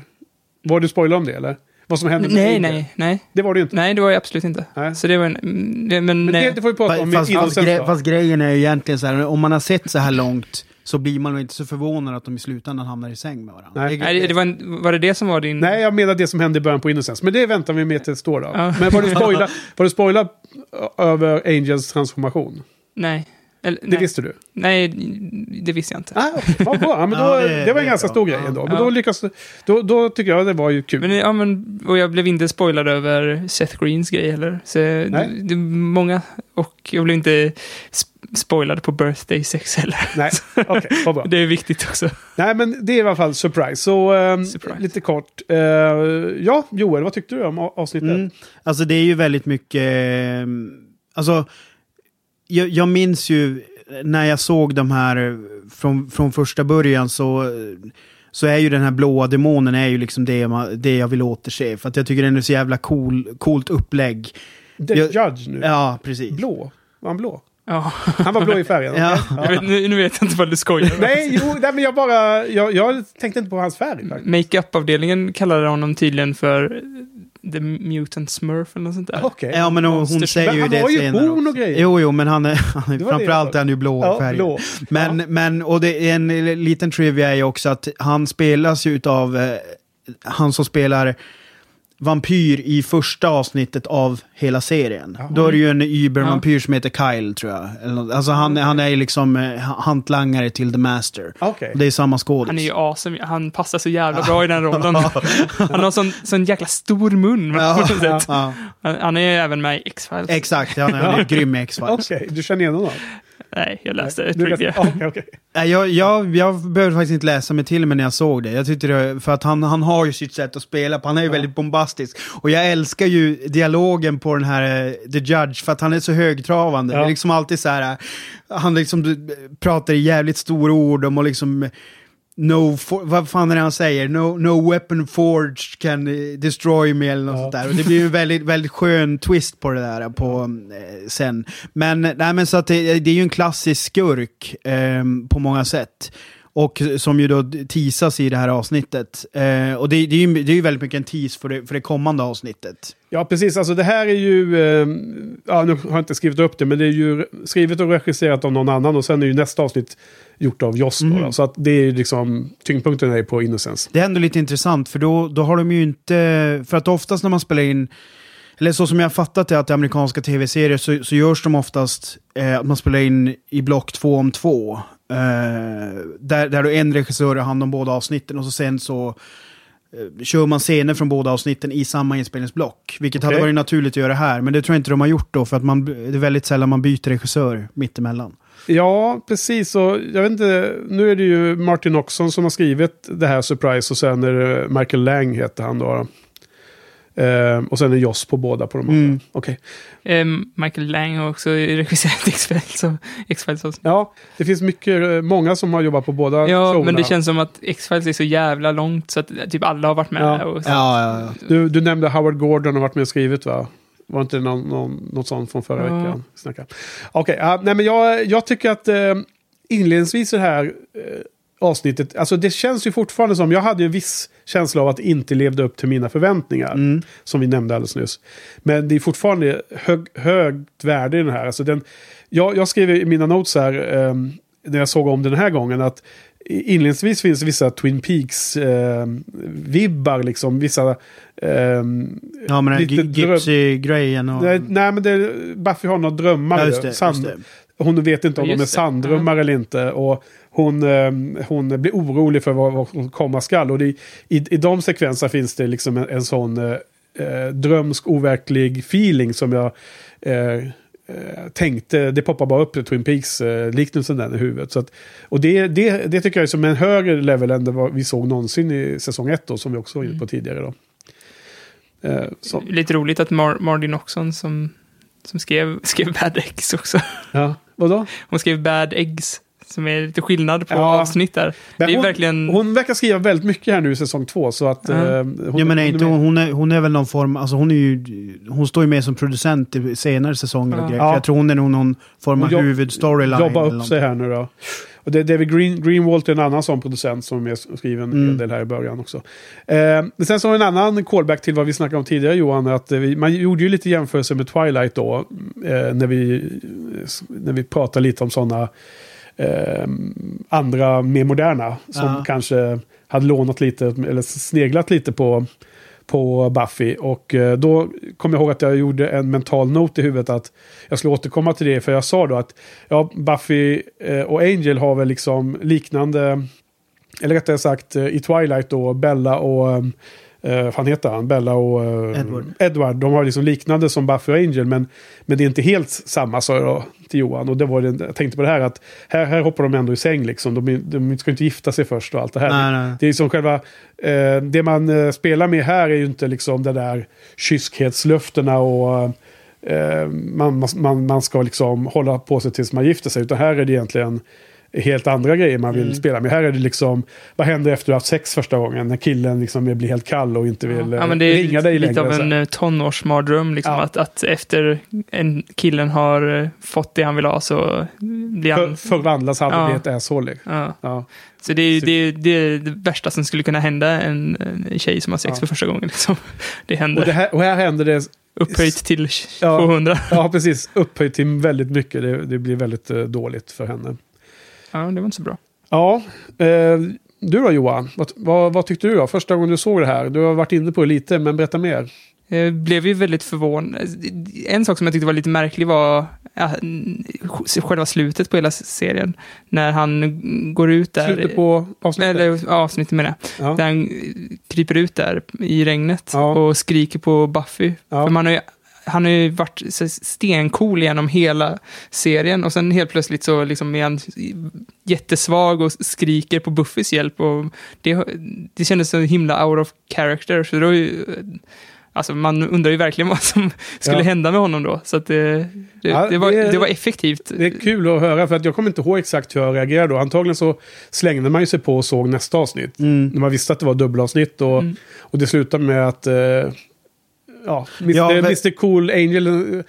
Var du spoilad om det eller? Vad som händer med Nej, nej, nej. Det var det ju inte. Nej, det var jag absolut inte. Nej. Så det var en... Det, men Men det, det får vi prata om Fast, fast, gre- fast grejen är ju egentligen så här, om man har sett så här långt så blir man inte så förvånad att de i slutändan hamnar i säng med varandra. Nej. Nej, det, det var, en, var det det som var din... Nej, jag menar det som hände i början på Innocence. Men det väntar vi med tills då. då. Ja. Men var du spoilad, var du spoilad över Angels transformation? Nej. Eller, Det nej. visste du? Nej, det visste jag inte. Ah, vad bra. Ja, men då, Ja, det, det- var en ganska bra. stor grej ändå. Men Ja. då lyckas då, då tycker jag det var ju kul. Men, ja, men, och jag blev inte spoilad över Seth Greens grej heller. Så det, det många, och jag blev inte sp- spoilad på birthday sex heller. Nej, okej, vad bra. Det är viktigt också. Nej, men det är i alla fall surprise. Så ehm, Surprise. lite kort. Eh, ja, Joel, vad tyckte du om avsnittet? Mm. Alltså det är ju väldigt mycket... eh, Alltså, jag, jag minns ju när jag såg de här eh, från, från första början så, så är ju den här blåa demonen är ju liksom det, man, det jag vill återse. För att jag tycker den är så jävla cool, coolt upplägg. The Jag- Judge nu. Ja, precis. Blå? Var han blå? Ja. Han var blå i färgen? Ja. Jag vet, nu, nu vet jag inte vad du skojar. Nej, jo, nej, men jag bara... Jag, jag tänkte inte på hans färg. Makeup-avdelningen kallade honom tydligen för The Mutant Smurf eller något sånt där. Okej. Ja, men hon, hon säger Men ju han det har ju senare horn och grejer. Jo, jo, men han är, han är framförallt är han ju blå Ja, i färgen. blå. Men, Ja. men, och det är en liten trivia är ju också att han spelas ju utav eh, han som spelar vampyr i första avsnittet av hela serien. Då är det ju en Uber-vampyr som heter Kyle, tror jag. Alltså han, han är ju liksom eh, hantlangare till The Master. Okej. Det är samma skådis. Han är ju awesome. Han passar så jävla bra i den rollen. Han har sån, sån jäkla stor mun. Ja, ja. Han, är ju även med i X-Files. Exakt, han är, han är grym i X-Files. Okej, du känner igen honom? Nej, jag läste Du review. läste- Okej, okej. Nej, Jag, jag, jag behövde faktiskt inte läsa mig till mig när jag såg det. Jag tyckte det, för att han, han har ju sitt sätt att spela på. Han är ju väldigt bombastisk. Och jag älskar ju dialogen på den här eh, The Judge, för att han är så högtravande. Ja. Det är liksom alltid så här, eh, han liksom eh, pratar i jävligt stora ord om och liksom... eh, No, for, vad fan är det han säger? No, no weapon forged can eh, destroy me eller något sånt där. Och det blir en väldigt, väldigt skön twist på det där på, eh, sen. Men, nej, men så att det, det är ju en klassisk skurk eh, på många sätt. Och som ju då teasas i det här avsnittet. Eh, och det, det, är ju, det är ju väldigt mycket en tease för det, för det kommande avsnittet. Ja, precis. Alltså det här är ju... Eh, ja, nu har jag inte skrivit upp det, men det är ju skrivet och regisserat av någon annan. Och sen är ju nästa avsnitt gjort av Joss. då. Så att det är liksom... Tyngdpunkten är på Innocence. Det är ändå lite intressant, för då, då har de ju inte... För att oftast när man spelar in... Eller så som jag fattat det, att i amerikanska tv-serier så, så görs de oftast eh, att man spelar in i block två om två. Eh, där, där då en regissör har hand om båda avsnitten och så sen så eh, kör man scener från båda avsnitten i samma inspelningsblock. Vilket hade Okej. varit naturligt att göra här, men det tror jag inte de har gjort då, för att man, det är väldigt sällan man byter regissör mittemellan. Ja, precis. Och jag vet inte, nu är det ju Martin Oxon som har skrivit det här Surprise och sen är det Michael Lang heter han då. Eh, och sen är Joss på båda på de andra. Mm. Okej. Ehm, Michael Lang har också regisserat X-Files. X-Files också. Ja, det finns mycket, eh, många som har jobbat på båda Ja, showerna. men det känns som att X-Files är så jävla långt så att typ alla har varit med. Ja. Och så. Ja, ja, ja. Du, du nämnde Howard Gordon har varit med och skrivit va? Var inte det någon, någon, något sånt från förra Ja. veckan? Okej, ja, nej men jag, jag tycker att eh, inledningsvis i det här eh, avsnittet, alltså det känns ju fortfarande som, jag hade ju en viss känsla av att det inte levde upp till mina förväntningar. Som vi nämnde alldeles nyss. Men det är fortfarande hög, högt värde i den här. Alltså den, jag, jag skrev i mina notes här, eh, när jag såg om den här gången, att inledningsvis finns vissa Twin Peaks-vibbar, liksom. Vissa... ehm, ja men Gypsy-grejen och... Nej, nej, men det, Buffy har några drömmar. Ja, just det, Sand- just det. Hon vet inte om Ja, de är sanddrömmar eller inte. Och hon, eh, hon blir orolig för vad, vad som komma skall. Och det, i, I de sekvenserna finns det liksom en, en sån eh, eh, drömsk, overklig feeling som jag eh, eh, tänkte. Det poppar bara upp Twin Peaks-liknelsen där i huvudet. Så att, och det, det, det tycker jag är som en högre level än det vi såg någonsin i säsong ett då, som vi också var inne på tidigare. Då. Eh, Lite roligt att Mar- Martin Oxon som, som skrev, skrev Bad Eggs också. ja. Vadå? Hon skrev Bad Eggs. Som är lite skillnad på Ja. avsnitt där. Men det är hon, verkligen... hon verkar skriva väldigt mycket här nu i säsong två. Så att, Ja. eh, hon, ja men är hon hon, är, hon är väl någon form, alltså hon är ju, hon står ju med som producent i senare säsonger och Ja. grejer. Ja. Jag tror hon är nog någon form av jobb- huvudstoryline. Jobba eller upp sig här nu då. Och det, David Green, Greenwald är en annan sån producent som är med och skriver en Mm. hel del här i början också. Eh, men sen så har vi en annan callback till vad vi snackade om tidigare Johan. Att vi, man gjorde ju lite jämförelse med Twilight då. Eh, när, vi, när vi pratade lite om sådana eh, andra mer moderna. Som Ja. kanske hade lånat lite eller sneglat lite på på Buffy. Och eh, då kom jag ihåg att jag gjorde en mental note i huvudet att jag skulle återkomma till det. För jag sa då att ja, Buffy eh, och Angel har väl liksom liknande, eller rättare sagt eh, i Twilight då, Bella och, eh, vad fan heter han? Bella och eh, Edward. Edward. De har liksom liknande som Buffy och Angel, men, men det är inte helt samma, sa jag till Johan. Och det var det, jag tänkte på det här att här, här hoppar de ändå i säng liksom. De, de ska inte gifta sig först och allt det här. Nej, nej. Det är som själva, eh, det man eh, spelar med här är ju inte liksom det där kyskhetslöftena och eh, man, man, man ska liksom hålla på sig tills man gifter sig. Utan här är det egentligen helt andra grejer man Mm. vill spela med. Här är det liksom, vad händer efter du har haft sex första gången? När killen liksom blir helt kall och inte vill Ja, eh, men det är ringa dig lite längre. av så en eh, tonårsmardröm. Liksom, Ja. att, att efter en killen har eh, fått det han vill ha så blir För, han... förvandlas han Ja. blir ett asshole. Ja. Ja. Så det är, det, är, det är det värsta som skulle kunna hända en, en tjej som har sex Ja. för första gången. Liksom. Det händer. Och, det här, och här händer det Upphöjt till Ja. 200. Ja, precis. Upphöjt till väldigt mycket. Det, det blir väldigt dåligt för henne. Ja, det var inte så bra. Ja, eh, du då Johan? Vad, vad, vad tyckte du då? Första gången du såg det här? Du har varit inne på det lite, men berätta mer. Jag Eh, blev ju väldigt förvånad. En sak som jag tyckte var lite märklig var själva slutet på hela serien. När han går ut där. Slutet på avsnittet? Eller avsnittet menar jag. Ja. Där han kryper ut där i regnet Ja. och skriker på Buffy. Ja. För man har ju, han har ju varit stencool genom hela serien och sen helt plötsligt så liksom är han jättesvag och skriker på Buffys hjälp. Och det, det kändes så himla out of character. Så då, alltså man undrar ju verkligen vad som skulle Ja. hända med honom då. Så det, det, Ja, det, var, det- var effektivt. Det är kul att höra, för att jag kommer inte ihåg exakt hur jag reagerade då. Antagligen så slängde man ju sig på och såg nästa avsnitt. När man visste att det var dubbelavsnitt. Och, Mm. och det slutade med att... Eh, ja, Mr. Ja, men- Mr. Cool Angel eh,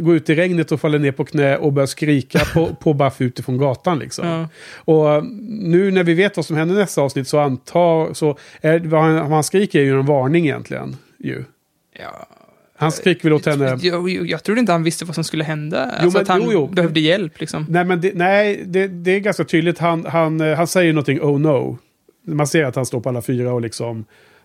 går ut i regnet och faller ner på knä och börjar skrika på, på Buffy utifrån gatan. Liksom. Ja. Och eh, nu när vi vet vad som händer nästa avsnitt så antar... Så är, vad, han, vad han skriker är ju en varning egentligen. Ju. Ja. Han skriker väl åt henne... Jag, jag, jag trodde inte han visste vad som skulle hända. Jo, alltså men- att han jo, jo. behövde hjälp liksom. Nej, men det, nej det, det är ganska tydligt. Han, han, eh, han säger någonting oh no. Man ser att han står på alla fyra och liksom...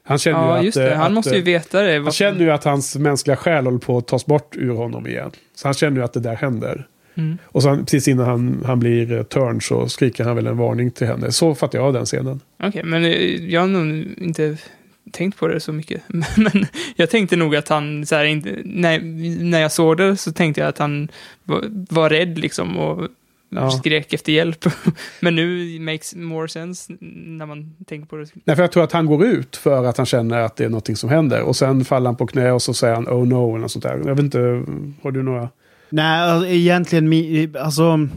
Han känner Ja, ju att... det. eh, Han att, måste ju eh, veta det. Han känner ju att hans mänskliga själ håller på att tas bort ur honom igen. Så han känner ju att det där händer. Mm. Och sen precis innan han, han blir eh, turn så skriker han väl en varning till henne. Så fattar jag den scenen. Okej, men eh, jag har nog inte tänkt på det så mycket. Men jag tänkte nog att han, så här, inte, när, när jag såg det så tänkte jag att han var, var rädd liksom och Ja. skrek efter hjälp. Men nu makes more sense när man tänker på det. Nej, för jag tror att han går ut för att han känner att det är någonting som händer. Och sen faller han på knä och så säger han oh no eller något sånt där. Jag vet inte, har du några... Nej, alltså, egentligen, alltså,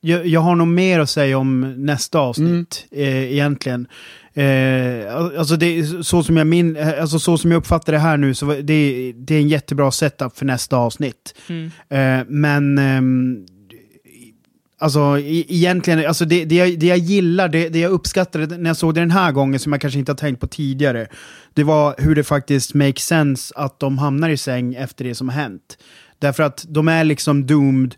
jag, jag har nog mer att säga om nästa avsnitt, eh, egentligen. Eh, alltså det, så, som jag min, eh, alltså så som jag uppfattar det här nu, så det, det är en jättebra setup för nästa avsnitt. Mm. Eh, men, ehm, alltså e- egentligen, alltså det, det, jag, det jag gillar, det, det jag uppskattade när jag såg det den här gången, som jag kanske inte har tänkt på tidigare, det var hur det faktiskt makes sense att de hamnar i säng efter det som har hänt. Därför att de är liksom doomed.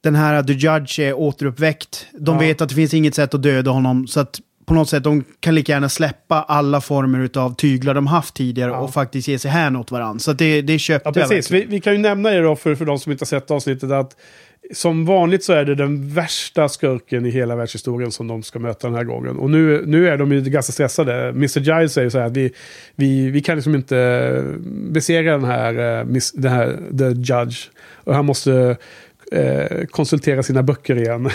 Den här The Judge är återuppväckt. De Ja. vet att det finns inget sätt att döda honom. Så att på något sätt, de kan lika gärna släppa alla former av tyglar de haft tidigare Ja. och faktiskt ge sig hän åt varandra. Så det, det köpte Ja, jag precis. verkligen. Vi, vi kan ju nämna det då för, för de som inte har sett avsnittet att som vanligt så är det den värsta skurken i hela världshistorien som de ska möta den här gången. Och nu, nu är de ju ganska stressade. Mr. Giles säger så här att vi, vi, vi kan liksom inte besegra den här, eh, den här The Judge. Och han måste eh, konsultera sina böcker igen.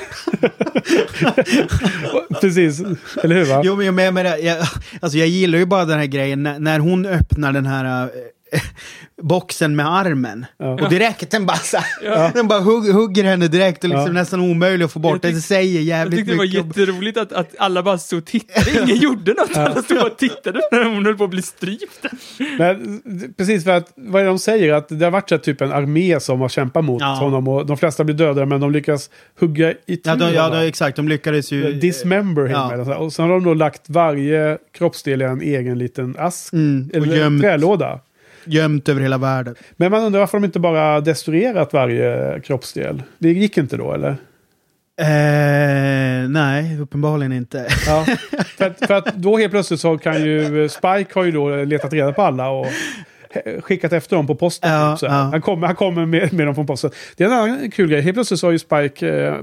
Precis, eller hur? Va? Jo, men jag, menar, jag, alltså jag gillar ju bara den här grejen när, när hon öppnar den här eh, boxen med armen. Ja. Och direkt den bara, så, den bara hugg, hugger henne direkt och liksom Ja. nästan omöjlig att få bort. Jag tyck- det säger Jag jävligt tyckte det var mycket. jätteroligt att, att alla bara stod och tittade. Ingen gjorde något. Alla stod och tittade när hon höll på att bli strypt. Nej, precis, för att vad är det de säger? Att det har varit så typ en armé som har kämpat mot Ja. honom och de flesta blir dödade men de lyckas hugga i Ja, de, ja de, exakt. De lyckades ju... Dismember him. Ja. Och sen har de då lagt varje kroppsdel i en egen liten ask. Mm, eller gömt, trälåda. Gömt över hela världen. Men man undrar varför de inte bara destruerat varje kroppsdel. Det gick inte då eller? Eh, nej, uppenbarligen inte. Ja. för, att, för att då helt plötsligt så kan ju Spike har ju då letat reda på alla och skickat efter dem på posten. Ja, typ, så ja. Han kommer, han kommer med, med dem från posten. Det är en annan kul grej. Helt plötsligt så har ju Spike, eh,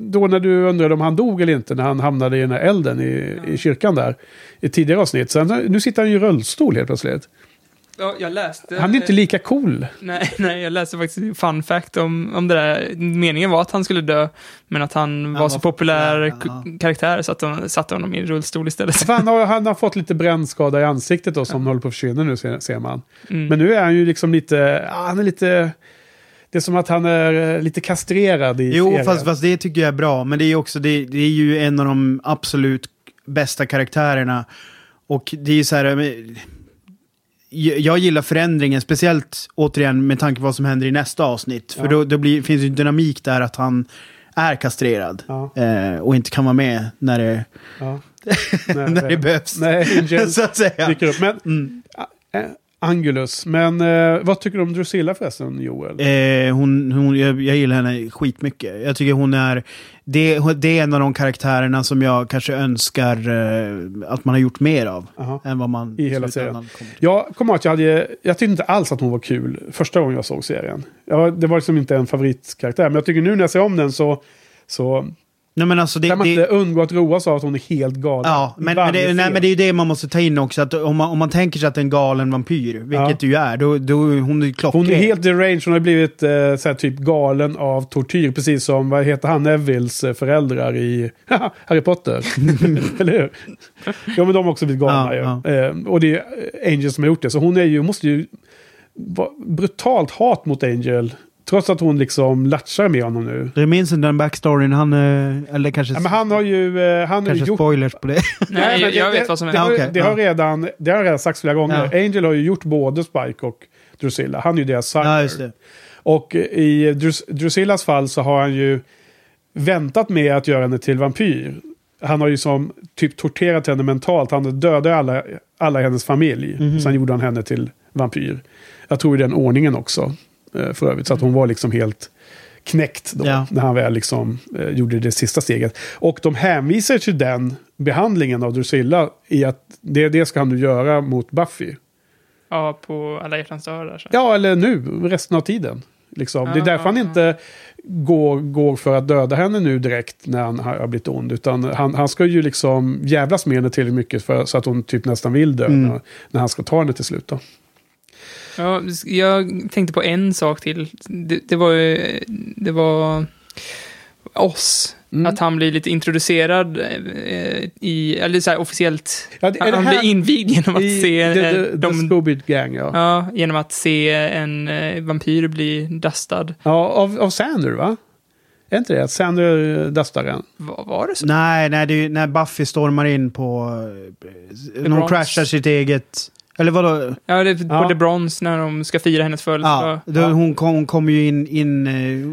då när du undrade om han dog eller inte, när han hamnade i den här elden i, i kyrkan där, i tidigare avsnitt. Sen, nu sitter han ju i rullstol helt plötsligt. Ja, jag läste... Han är inte lika cool. Nej, nej, jag läste faktiskt fun fact om, om det där. Meningen var att han skulle dö, men att han, var var så populär ja. k- karaktär så att de satte honom i en rullstol istället. Han, har, han har fått lite brännskada i ansiktet då, som håller på att försvinna nu, ser, ser man. Mm. Men nu är han ju liksom lite, ja, han är lite... Det är som att han är eh, lite kastrerad i Jo, serien. fast, fast det tycker jag är bra. Men det är ju också, det, det är ju en av de absolut bästa karaktärerna. Och det är ju så här, men, jag gillar förändringen, speciellt återigen med tanke på vad som händer i nästa avsnitt. För Ja. då, då blir, finns ju dynamik där att han är kastrerad. Ja. Eh, och inte kan vara med när det, Ja. när det behövs. Nej, så att säga. Men Mm. Angulus. Men eh, vad tycker du om Drusilla förresten, Joel? Eh, hon, hon, jag, jag gillar henne skitmycket. Jag tycker hon är... Det, det är en av de karaktärerna som jag kanske önskar eh, att man har gjort mer av. Aha. Än vad man I hela kommer till. Jag kommer att jag hade... Jag tyckte inte alls att hon var kul första gången jag såg serien. Jag, det var liksom inte en favoritkaraktär. Men jag tycker nu när jag ser om den så... Så Nej men alltså det... kan man det inte undgå att roas av att hon är helt galen. Ja, men, men, det, nej, men det är ju det man måste ta in också. Att om, man, om man tänker sig att är en galen vampyr, vilket Ja. det ju är, då, då är hon ju klockren. Hon är helt deranged, hon har blivit eh, så här, typ galen av tortyr. Precis som, vad heter han, Nevilles eh, föräldrar i Harry Potter. Eller hur? Ja, men de har också blivit galna Ja, ju. Eh, och det är Angel som har gjort det. Så hon är ju, måste ju brutalt hat mot Angel. Trots att hon liksom latchar med honom nu. Jag minns inte den backstoryn, han... eh, Eller kanske, Ja, men han har ju, eh, han har ju kanske gjort spoilers på det. Nej, jag, det- jag vet det- vad som det, händer. Ja, okej, det, har redan, det har redan sagts flera gånger. Ja. Angel har ju gjort både Spike och Drusilla. Han är ju deras sire. ja, just det. Och i Drus Drusillas fall så har han ju väntat med att göra henne till vampyr. Han har ju som typ torterat henne mentalt. Han dödade alla, alla hennes familj. Mhm. Sen gjorde han henne till vampyr. Jag tror i den ordningen också. Eh, För övrigt. Så att hon var liksom helt knäckt då. Ja. När han väl liksom eh, gjorde det sista steget. Och de hänvisar till den behandlingen av Drusilla. I att det, det ska han nu göra mot Buffy. Ja, på alla hjärtans dag där. Så. Ja, eller nu, resten av tiden. Liksom. det är Ja, därför han ja. inte går, går för att döda henne nu direkt när han har har blivit ond. Utan han, han ska ju liksom jävlas med henne tillräckligt mycket för, så att hon typ nästan vill dö Mm. när, när han ska ta henne till slut. Då. Ja, jag tänkte på en sak till. Det, det var ju, det var oss. Mm. Att han blir lite introducerad eh, i, eller så här officiellt. Ja, det- han här- blir invigd genom att I se the, eh, the, the de, Scooby Gang, ja. Ja, genom att se en eh, vampyr bli dustad. ja av, av Sander, va? Är inte det? Att Sander dustar den? Var, var det så? Nej, nej det är när Buffy stormar in på... eh, När hon crashar sitt eget... Eller vadå? Ja, det är på Ja. The Bronze när de ska fira hennes födelsedag. Ja, då, Hon, kom, hon kommer ju in... in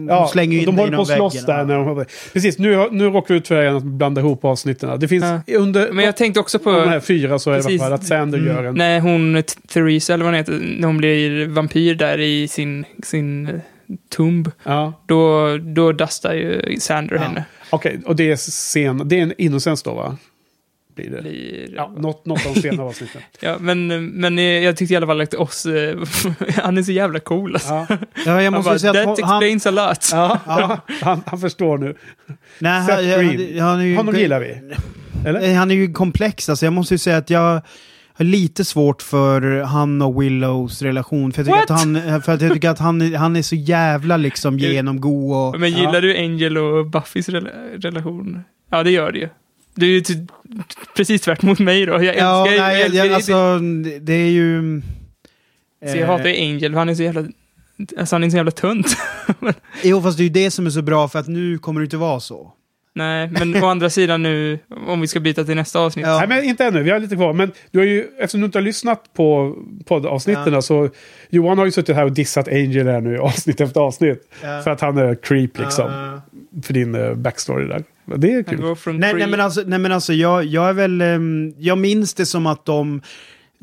eh, hon slänger ju in de håller på att slåss där. När de, Precis, nu, nu råkar vi tyvärr att blanda ihop avsnitten. Det finns Ja. under Men jag tänkte också på... de här fyra så är det Precis. alla fall att Sander Mm. gör en... När hon, Theresa eller vad hon heter, när hon blir vampyr där i sin, sin eh, tomb, Ja. då, då dustar ju Sander Ja. henne. Okej, och det är scen... Det är en innocens då, va? Blir det. Blir, Ja, något, något av de senare avsnitten. Ja, men, men eh, jag tyckte i alla fall att oss, eh, han är så jävla cool alltså. Ja, Ja, jag Han måste bara, säga that att han... explains a lot. ja, Ja. Han, han förstår nu. Nej, Seth han, Green. han, han är ju, Honom gillar vi. Eller? Han är ju komplex, alltså jag måste ju säga att jag har lite svårt för han och Willows relation. För jag tycker, What? att han, för att jag tycker att han, är- han är så jävla liksom genomgod och... Men gillar Ja. du Angel och Buffys rela- relation? Ja, det gör det ju. Du är ju ty- precis tvärt mot mig då. Jag Ja, älskar nej, jag, jag, alltså det- det är ju... Så jag hatar ju Angel, för han är så jävla... Alltså han är så jävla tunt. Jo, fast det är ju det som är så bra för att nu kommer det inte vara så. Nej, men å andra sidan nu, om vi ska byta till nästa avsnitt. Ja. Nej, men inte ännu. Vi har lite kvar. Men du har ju, eftersom du inte har lyssnat på poddavsnitten Ja. så Johan har ju suttit här och dissat Angel här nu avsnitt efter avsnitt. Ja. För att han är creep liksom. Ja. För din uh, backstory där. Det är kul. Nej, nej men alltså, nej, men alltså jag, jag är väl... ehm, jag minns det som att de...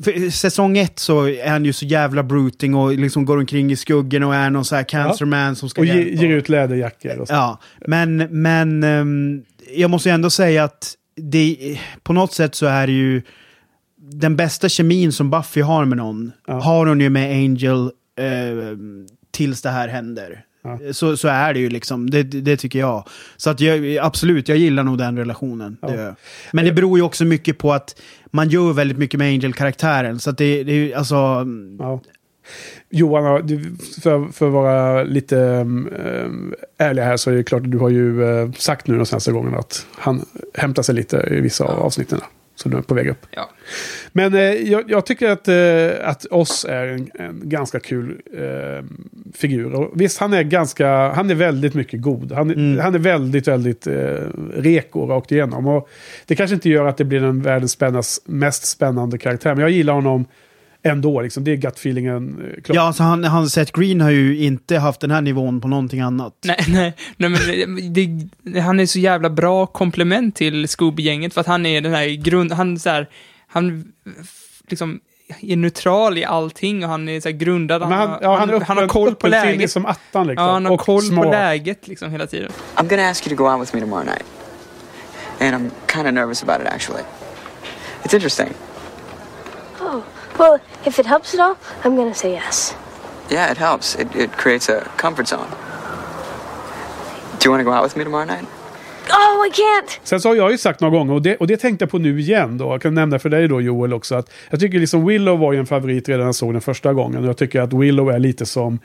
För säsong ett så är han ju så jävla bruting och liksom går omkring i skuggen och är någon så här cancerman som ska Och ge, hjälpa. ger ut läderjackor och så. Ja, men, men ehm, jag måste ju ändå säga att det, på något sätt så är det ju den bästa kemin som Buffy har med någon, Ja. har hon ju med Angel eh, tills det här händer. Ja. Så, så är det ju liksom, det, det tycker jag. Så att jag, absolut, jag gillar nog den relationen. Ja. Det. Men det beror ju också mycket på att man gör väldigt mycket med Angel-karaktären. Så att det, det är ju alltså... Ja. Johan, för, för att vara lite um, ärlig här så är det klart att du har ju eh, sagt nu de senaste gångerna att han hämtar sig lite i vissa av avsnitten. Så nu är på väg upp. Ja. Men eh, jag, jag tycker att, eh, att Oss är en, en ganska kul eh, figur. Och visst, han är ganska, han är väldigt mycket god. Han, Mm. han är väldigt, väldigt eh, reko rakt igenom. Och det kanske inte gör att det blir den världens spännas, mest spännande karaktär. Men jag gillar honom ändå. Liksom. Det är gut-feelingen. Eh, klart. Ja, alltså han, han Seth Green har ju inte haft den här nivån på någonting annat. Nej, nej, nej men det, det, han är så jävla bra komplement till Scooby-gänget för att han är den här grund, han så här, han liksom är neutral i allting och han är så här grundad. Men han, ja, han, är han har koll på läget. som attan liksom. Ja, han har och koll smart. på läget liksom hela tiden. I'm gonna ask you to go out with me tomorrow night. And I'm kind of nervous about it, actually. It's interesting. Well, if it helps at all, I'm gonna say yes. Yeah, it helps. It, it creates a comfort zone. Do you want to go out with me tomorrow night? Oh, I can't! Sen så har jag ju sagt några gånger, och det, och det tänkte jag på nu igen då. Jag kan nämna för dig då Joel också att jag tycker liksom Willow var ju en favorit redan när jag såg den första gången. Och jag tycker att Willow är lite som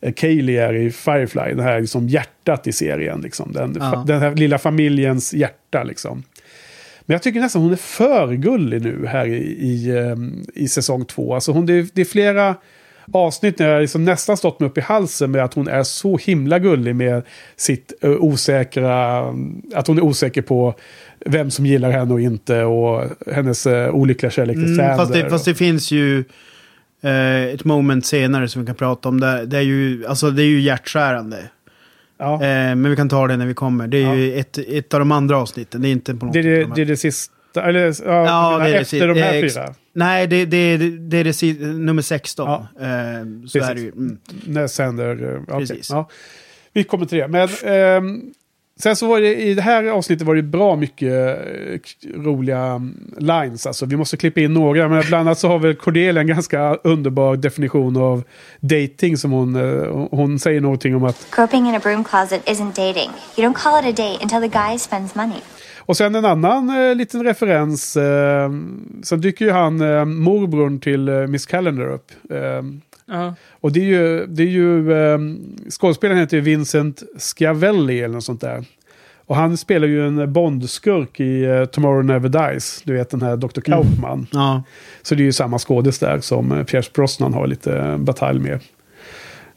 eh, Kaylee är i Firefly. Det här liksom hjärtat i serien. Liksom. Den, Ja. den här lilla familjens hjärta liksom. Men jag tycker nästan hon är för gullig nu här i, i, ehm, i säsong två. Alltså hon, det, är- det är flera avsnitt när jag liksom nästan stått mig upp i halsen med att hon är så himla gullig med sitt eh, osäkra... Att hon är osäker på vem som gillar henne och inte och hennes uh, olyckliga kärlek till Mm, fast, det, fast det finns ju eh, ett moment senare som vi kan prata om. Det, det, är, ju, alltså, det är ju hjärtskärande. Ja. Eh, men vi kan ta det när vi kommer. Det är ju ett, ett av de andra avsnitten. Det är inte på något det, det, de det är det sista... Eller ja, Ja, det är det efter si- de här eh, ex- fyra. Nej, det, det, det, det är det nummer 16. Ja. Eh, så Precis. är det ju. Mm. När Sander... eh, okej, Precis. Ja. Vi kommer till det. Men ehm, sen så var det i det här avsnittet var det bra mycket eh, roliga mm, lines. Alltså, vi måste klippa in några. Men bland annat så har väl Cordelia en ganska underbar definition av dating som hon, eh, hon säger någonting om att Groping in a broom closet isn't dating. You don't call it a date until the guy spends money. Och sen en annan eh, liten referens. Eh, sen dyker ju han, eh, morbrorn till eh, Miss Calendar upp. Ja. och det är ju, det är ju eh, skådespelaren heter ju Vincent Schiavelli eller något sånt där. Och han spelar ju en Bond-skurk i eh, Tomorrow Never Dies. Du vet den här Dr. Kaufman. Ja. Så det är ju samma skådis där som eh, Pierce Brosnan har lite batalj med.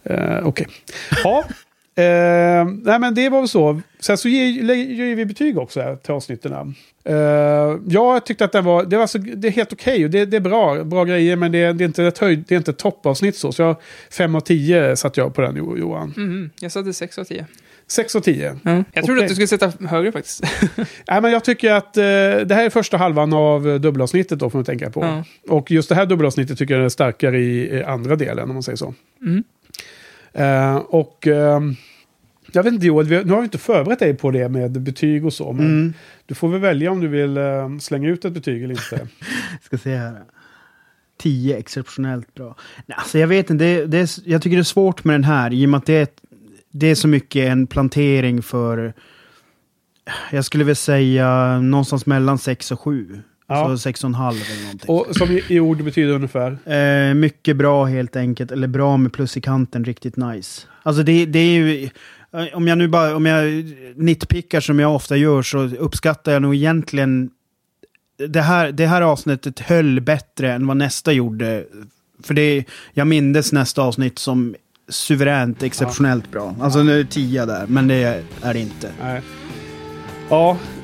Eh, Okej. Ja. Eh, nej men det var väl så. Sen så ger, ger vi betyg också här till avsnitten. Eh, jag tyckte att den var, det var så, det är helt okej och det, det är bra, bra grejer men det, är- det är inte ett höjd, det är inte ett toppavsnitt så. Så jag, 5 av 10 satt jag på den Jo- Johan. Mhm, jag satte 6 av 10. 6 av 10. Ja. Jag trodde Okej. att du skulle sätta högre faktiskt. Nej, men jag tycker att eh, det här är första halvan av dubbelavsnittet då får man tänka på. Ja. Och just det här dubbelavsnittet tycker jag är starkare i, i andra delen om man säger så. Mm. Eh, och ehm, jag vet inte Joel, vi, nu har vi inte förberett dig på det med betyg och så. Men Mm. du får väl välja om du vill eh, slänga ut ett betyg eller inte. Ska se här. 10 exceptionellt bra. Nej, alltså jag vet inte, det, det är, jag tycker det är svårt med den här i och med att det är, det är så mycket en plantering för... Jag skulle väl säga någonstans mellan 6 och 7. Ja. Alltså 6,5 eller någonting. och som i, i ord betyder ungefär. Eh, mycket bra helt enkelt, eller bra med plus i kanten, riktigt nice. Alltså det, det är ju, eh, om jag nu bara, om jag nitpickar som jag ofta gör så uppskattar jag nog egentligen det här, det här avsnittet höll bättre än vad nästa gjorde. För det, jag mindes nästa avsnitt som suveränt exceptionellt bra. Alltså nu är det 10 där, men det är det inte. Nej. Ja,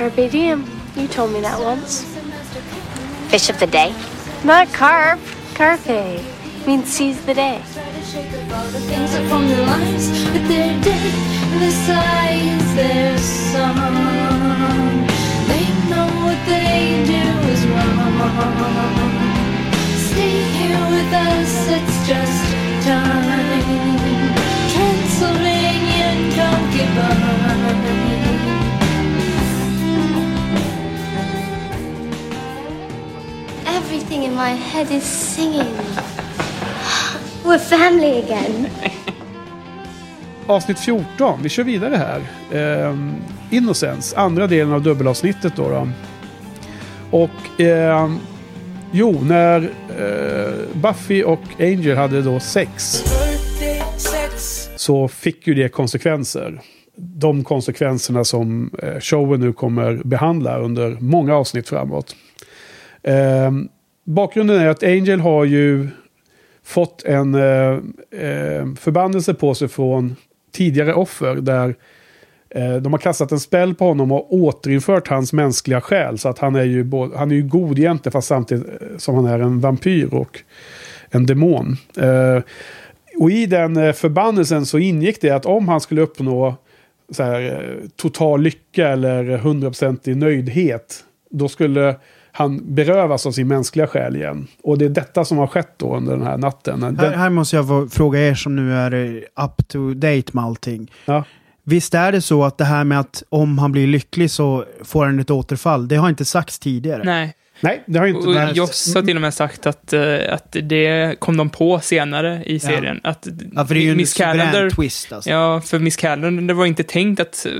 Carpe diem. You told me that once. Fish of the day. Not carp. Carpe. Means seize the day. Try to shake up all the things that form their lives, but they're dead besides their song. They know what they do is wrong. Stay here with us, it's just time. Transylvanian concubine. Everything in my head is singing. We're family again. avsnitt 14, vi kör vidare här. Eh, Innocence, andra delen av dubbelavsnittet då. då. Och eh, jo, när eh, Buffy och Angel hade då sex Birthday sex. så fick ju det konsekvenser. De konsekvenserna som eh, showen nu kommer behandla under många avsnitt framåt. Eh, bakgrunden är att Angel har ju fått en eh, ehm, förbannelse på sig från tidigare offer där eh, de har kastat en spell på honom och återinfört hans mänskliga själ. Så att han är ju, både, han är ju god jämte fast samtidigt eh, som han är en vampyr och en demon. Eh, och i den eh, förbannelsen så ingick det att om han skulle uppnå så här, eh, total lycka eller 100% nöjdhet. Då skulle han berövas av sin mänskliga själ igen. Och det är detta som har skett då under den här natten. Den, Här, här måste jag fråga er som nu är up to date med allting. Ja. Visst är det så att det här med att om han blir lycklig så får han ett återfall, det har inte sagts tidigare. Nej. Nej, det har inte Och varit- Joss har till och med sagt att, eh, att det kom de på senare i serien. Att Ja, för det är ju en Miss suverän Calendar, twist alltså. Ja, för Miss Calendar var inte tänkt att eh,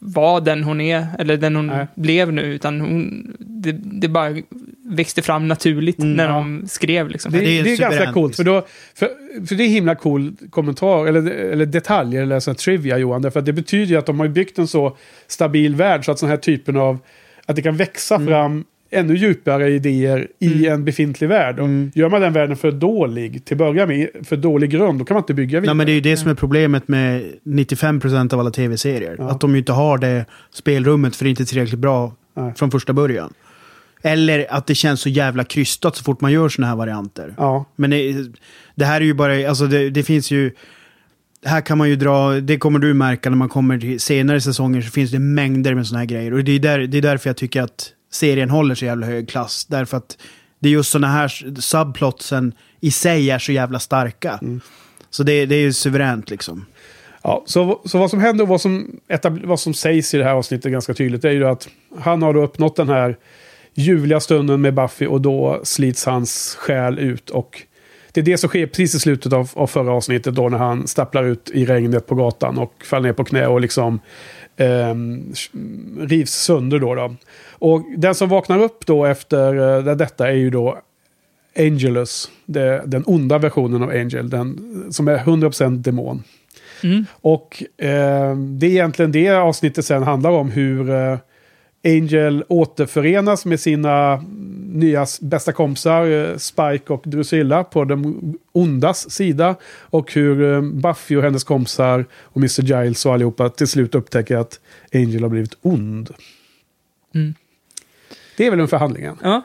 vara den hon är, eller den hon Nej. blev nu, utan hon, det, det bara växte fram naturligt Mm, när ja. de skrev. Liksom. Det, det är det är ganska coolt. För, då, för, för det är himla cool kommentar, eller, eller detalj, eller så här trivia Johan. Därför att det betyder ju att de har byggt en så stabil värld så att sån här typen av... Att det kan växa Mm. fram ännu djupare idéer i en befintlig värld. Och Mm. Gör man den världen för dålig till början med, för dålig grund, då kan man inte bygga vidare. Nej, men det är ju det som är problemet med 95% av alla tv-serier. Ja. Att de ju inte har det spelrummet för det är inte tillräckligt bra Nej. från första början. Eller att det känns så jävla krystat så fort man gör såna här varianter. Ja, Men det, det här är ju bara, alltså det, det finns ju... Här kan man ju dra, det kommer du märka när man kommer till senare säsonger så finns det mängder med såna här grejer. Och det är, där, det är därför jag tycker att serien håller så jävla hög klass. Därför att det är just såna här subplotsen i sig är så jävla starka. Så det, det är ju suveränt liksom. Ja, så, så vad som händer och vad som, vad som sägs i det här avsnittet ganska tydligt är ju att han har då uppnått den här ljuvliga stunden med Buffy och då slits hans själ ut. Och det är det som sker precis i slutet av, av förra avsnittet då när han stapplar ut i regnet på gatan och faller ner på knä och liksom ehm, rivs sönder då, då. Och den som vaknar upp då efter eh, detta är ju då Angelus, det, den onda versionen av Angel, den som är 100% demon. Mm. Och eh, det är egentligen det avsnittet sen handlar om hur eh, Angel återförenas med sina nya bästa kompisar eh, Spike och Drusilla på de ondas sida. Och hur eh, Buffy och hennes kompisar och Mr. Giles och allihopa till slut upptäcker att Angel har blivit ond. Mm. Det är väl ungefär handlingen. Ja.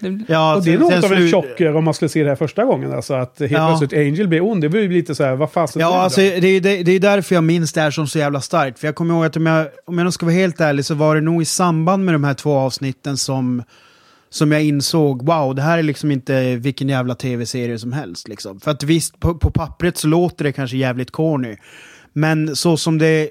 Det, Ja, och det är något av en chocker om man skulle se det här första gången. Alltså att helt Ja. plötsligt Angel blir ond. Det blir ju lite så här, vad fasen är det Ja, då? alltså, det, är, det, det är därför jag minns det här som så jävla starkt. För jag kommer ihåg att om jag, om jag ska vara helt ärlig så var det nog i samband med de här två avsnitten som, som jag insåg, wow, det här är liksom inte vilken jävla tv-serie som helst. Liksom. För att visst, på, på pappret så låter det kanske jävligt corny. Men så som det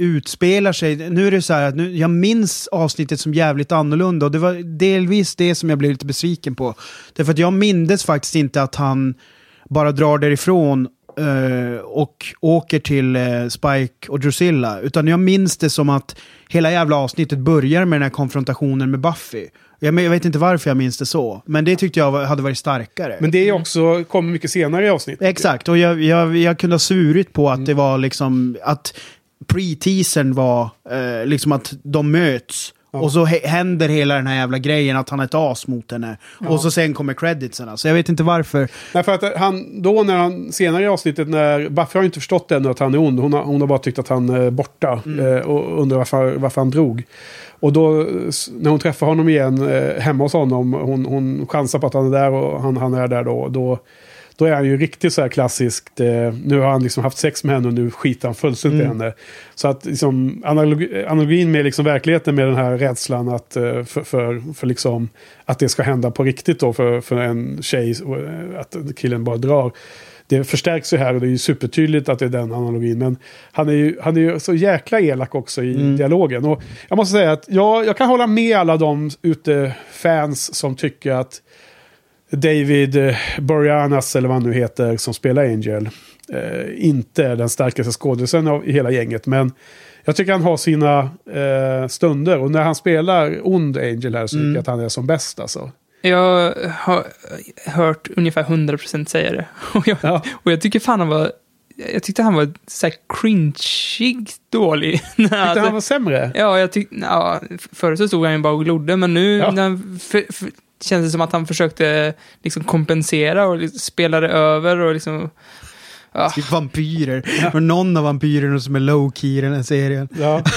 utspelar sig, nu är det så här att nu, jag minns avsnittet som jävligt annorlunda och det var delvis det som jag blev lite besviken på. Därför att jag mindes faktiskt inte att han bara drar därifrån eh, och åker till eh, Spike och Drusilla. Utan jag minns det som att hela jävla avsnittet börjar med den här konfrontationen med Buffy. Jag, jag vet inte varför jag minns det så, men det tyckte jag hade varit starkare. Men det är också, kommer mycket senare i avsnittet. Exakt, och jag, jag, jag kunde ha svurit på att det var liksom att pre-teasern var eh, liksom att de möts. Och så hä- händer hela den här jävla grejen att han är ett as mot henne. Och så sen kommer creditsen. Så jag vet inte varför. Nej, för att han, då när han, senare i avsnittet när Buffy har inte förstått ännu att han är ond. Hon har, hon har bara tyckt att han är borta eh, och undrar varför, varför han drog. Och då när hon träffar honom igen eh, hemma hos honom, hon, hon chansar på att han är där och han, han är där då. då då är han ju riktigt så här klassiskt, eh, nu har han liksom haft sex med henne och nu skiter han fullständigt i henne. Så att liksom, analogi, analogin med liksom verkligheten med den här rädslan att, eh, för, för, för liksom, att det ska hända på riktigt då för, för en tjej, eh, att killen bara drar. Det förstärks ju här och det är ju supertydligt att det är den analogin. Men han är ju, han är ju så jäkla elak också i dialogen. Och jag måste säga att jag, jag kan hålla med alla de ute fans som tycker att David eh, Boreanaz, eller vad han nu heter, som spelar Angel, eh, inte är den starkaste skådisen av i hela gänget. Men jag tycker han har sina eh, stunder. Och när han spelar ond Angel här så tycker jag att han är som bäst alltså. Jag har hört ungefär 100% säga det. Och jag, Ja. och jag tycker fan han var... Jag tyckte han var så här cringeig dålig. Tyckte Alltså, han var sämre? Ja, jag tyckte... Ja, förr så stod han ju bara och glodde, men nu... Ja. När, för, för, kändes det som att han försökte liksom kompensera och liksom spelade över och liksom... Ja. Typ vampyrer. Och någon av vampyrerna som är low-key i den här serien. Ja.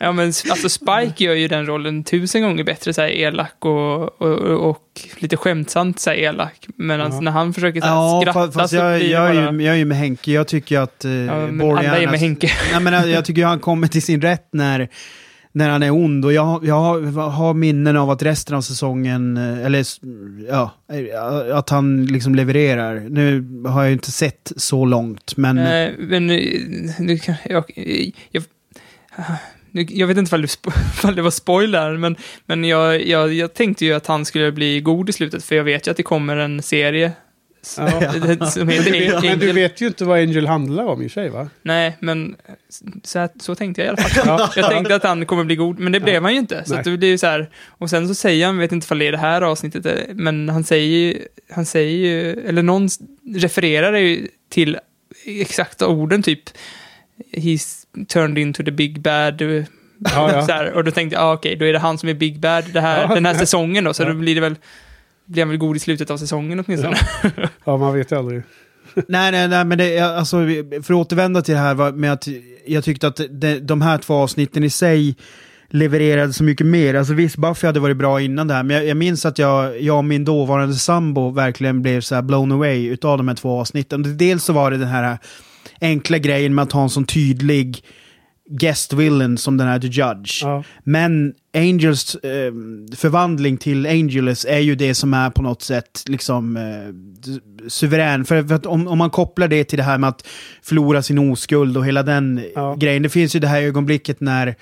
Ja, men alltså Spike gör ju den rollen tusen gånger bättre, så här elak och, och, och lite skämtsamt så här elak. Men alltså, Ja. när han försöker så här, Ja, skratta fast, fast så jag, blir det jag, är bara... ju, jag är ju med Henke. Jag tycker att uh, Ja, men alla är med Henke. Nej, men jag, jag tycker han kommer till sin rätt när, när han är ond. Och jag, jag har, har minnen av att resten av säsongen, eh, eller ja, eh, att han liksom levererar. Nu har jag ju inte sett så långt, men... Nej, men eh, nu kan jag... jag jag, jag vet inte ifall det, ifall det var spoiler, men, men jag, jag, jag tänkte ju att han skulle bli god i slutet, för jag vet ju att det kommer en serie Ja. som Men, heter du vet, men du Angel. vet ju inte vad Angel handlar om i sig va? Nej, men så, här, så tänkte jag i alla fall. Jag tänkte att han kommer bli god, men det blev han ju inte. Så Nej. att det blir ju så här, och sen så säger han, vet inte ifall det är det här avsnittet, men han säger ju, han säger ju, eller någon refererar ju till exakta orden, typ He's turned into the big bad. Ja, ja. Så här, och då tänkte jag, ah, okej, då är det han som är big bad det här, Ja. den här säsongen då, så Ja. då blir det väl, blir han väl god i slutet av säsongen åtminstone. Ja, man vet ju aldrig. Nej, nej, nej, men det, alltså, för att återvända till det här var med att jag tyckte att de, de här två avsnitten i sig levererade så mycket mer. Alltså visst, Buffy hade varit bra innan det här, men jag, jag minns att jag, jag och min dåvarande sambo verkligen blev så här blown away utav de här två avsnitten. Dels så var det den här enkla grejen med att ha en sån tydlig guest villain som den här The Judge. Ja. Men Angels eh, förvandling till Angelus är ju det som är på något sätt liksom eh, suverän. För, för att om, om man kopplar det till det här med att förlora sin oskuld och hela den Ja. grejen. Det finns ju det här ögonblicket när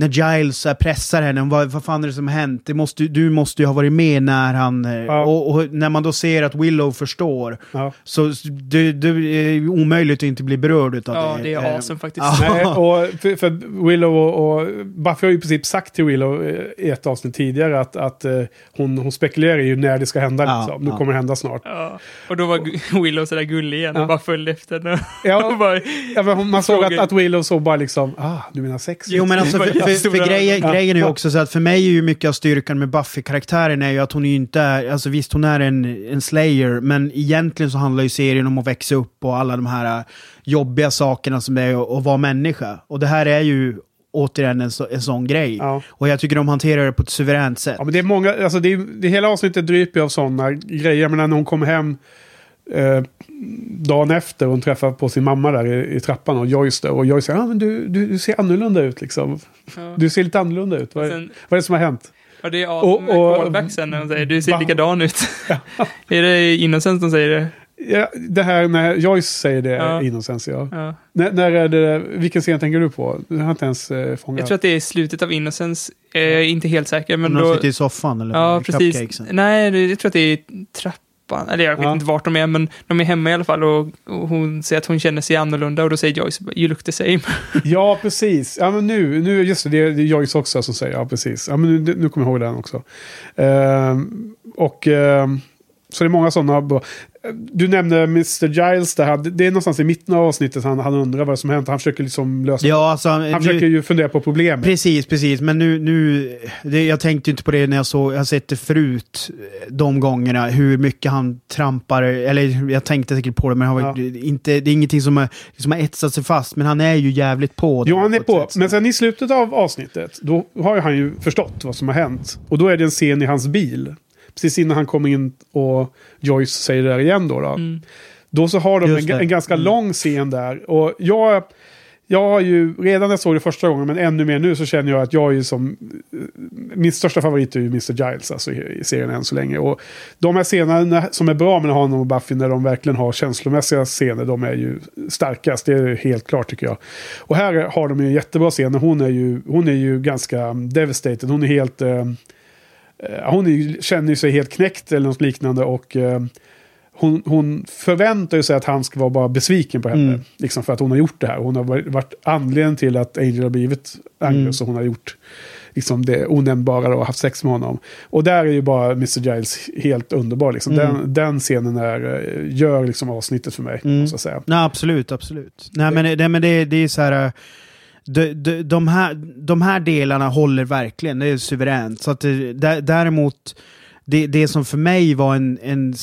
när Giles eh, pressar henne, vad, vad fan är det som har hänt? Det måste, du måste ju ha varit med när han... eh, Ja. Och, och när man då ser att Willow förstår, Ja. så det, det är omöjligt att inte bli berörd utav Ja, det. det är Eh, awesome faktiskt. ja. Nej, och för, för Willow och, och Buffy har ju i princip sagt till Willow eh, i ett avsnitt tidigare att, att hon, hon spekulerar ju när det ska hända. Ja, liksom. Nu ja. kommer det hända snart. Ja. Och då var Willow sådär gullig igen Ja. och bara följde efter henne. Ja. Bara, Ja, men man såg att, att Willow såg bara liksom, ah, du menar sex? Jo men alltså, för, för, för grejen, Ja. grejen är ju också så att för mig är ju mycket av styrkan med Buffy-karaktären är ju att hon är ju inte är, alltså visst hon är en, en slayer, men egentligen så handlar ju serien om att växa upp och alla de här äh, jobbiga sakerna som det är att, vara människa. Och det här är ju återigen en, så, en sån grej. Ja. Och jag tycker de hanterar det på ett suveränt sätt. Ja, men det är många, alltså det, är, det hela avsnittet dryper ju av sådana grejer. Men när hon kommer hem eh, dagen efter och hon träffar på sin mamma där i, i trappan och Joyce där. Och Joyce säger, ah, men du, du, du ser annorlunda ut liksom. Ja. Du ser lite annorlunda ut. Vad, är- Sen- vad är det som har hänt? och det är Och- awesome med och- callback sen när hon säger du ser Va- likadan ut. är det Innocent som säger det? Ja, det här när Joyce säger det, Ja. ja. Innocens, ja. Ja. När, när är det, vilken scen tänker du på? Jag har inte ens eh, fångat. Jag tror att det är slutet av Innocence. Jag är inte helt säker, men Men de då... sitter i soffan eller Ja, precis. cupcakesen. Nej, jag tror att det är i trappan. Eller jag vet Ja. inte vart de är, men de är hemma i alla fall och, och hon säger att hon känner sig annorlunda och då säger Joyce you look the same. Ja, precis. Ja, men nu, nu just det, det är Joyce också som säger, ja precis. Ja, men nu, nu kommer jag ihåg den också. Ehm, och ehm, så det är många sådana. Du nämnde Mr. Giles där. han- Det är någonstans i mitten av avsnittet han, han undrar vad som hänt. Han försöker liksom lösa Ja, alltså, Han nu- försöker ju fundera på problemet. Precis, precis. Men nu, nu det, jag tänkte inte på det när jag såg, jag har sett det förut, de gångerna, hur mycket han trampar, eller jag tänkte säkert på det, men har, inte, det är ingenting som har, som har etsat sig fast, men han är ju jävligt på. Jo, han är på. sätt. Men sen i slutet av avsnittet, då har han ju förstått vad som har hänt. Och då är det en scen i hans bil. Precis innan han kommer in och Joyce säger det där igen då. då. Då så har de en, en ganska Mm. lång scen där. Och jag, jag har ju, redan när jag såg det första gången, men ännu mer nu, så känner jag att jag är ju som... Min största favorit är ju Mr. Giles, alltså i, serien än så länge. Och de här scenerna som är bra med honom och Buffy, när de verkligen har känslomässiga scener, de är ju starkast. Det är helt klart tycker jag. Och här har de ju en jättebra scen. Hon är ju, hon är ju ganska devastated. Hon är helt... Eh, eh, hon är, ju- känner sig helt knäckt eller något liknande. Och eh, hon, hon förväntar sig att han ska vara bara besviken på henne. Mm. Liksom för att hon har gjort det här. Hon har varit, varit anledningen till att Angel har blivit Angus. Mm. Och hon har gjort liksom, det onämnbara och haft sex med honom. Och där är ju bara Mr. Giles helt underbar. Liksom. Mm. Den, den scenen är, eh, gör liksom avsnittet för mig. Mm. Måste jag säga. Nej, absolut, absolut. Nej, men, det, men det, det är så här... De, de, de, här, de här delarna håller verkligen, det är suveränt. Så att det, dä- däremot, det, det som för mig var en, en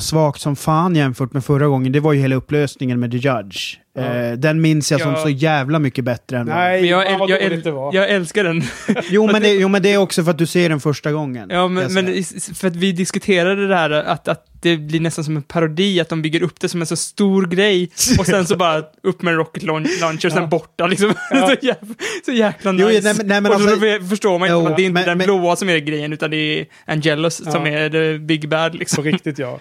svagt som fan jämfört med förra gången, det var ju hela upplösningen med The Judge. Ja. Eh, den minns jag som Ja. så jävla mycket bättre än Nej, Men jag, jag, jag, det var. jag älskar den. Jo men, det, jo men det är också för att du ser den första gången. Ja, men, jag men för att vi diskuterade det här att, att det blir nästan som en parodi, att de bygger upp det som en så stor grej och sen så bara upp med en rocket laun- launcher och sen Ja. borta liksom. Ja. så, jäkla Jo, nice. nej, men- nej, men och så alltså- förstår man inte Jo, att det är inte men- den men- blåa som är grejen, utan det är Angelos som Ja. är the big bad liksom. På riktigt ja.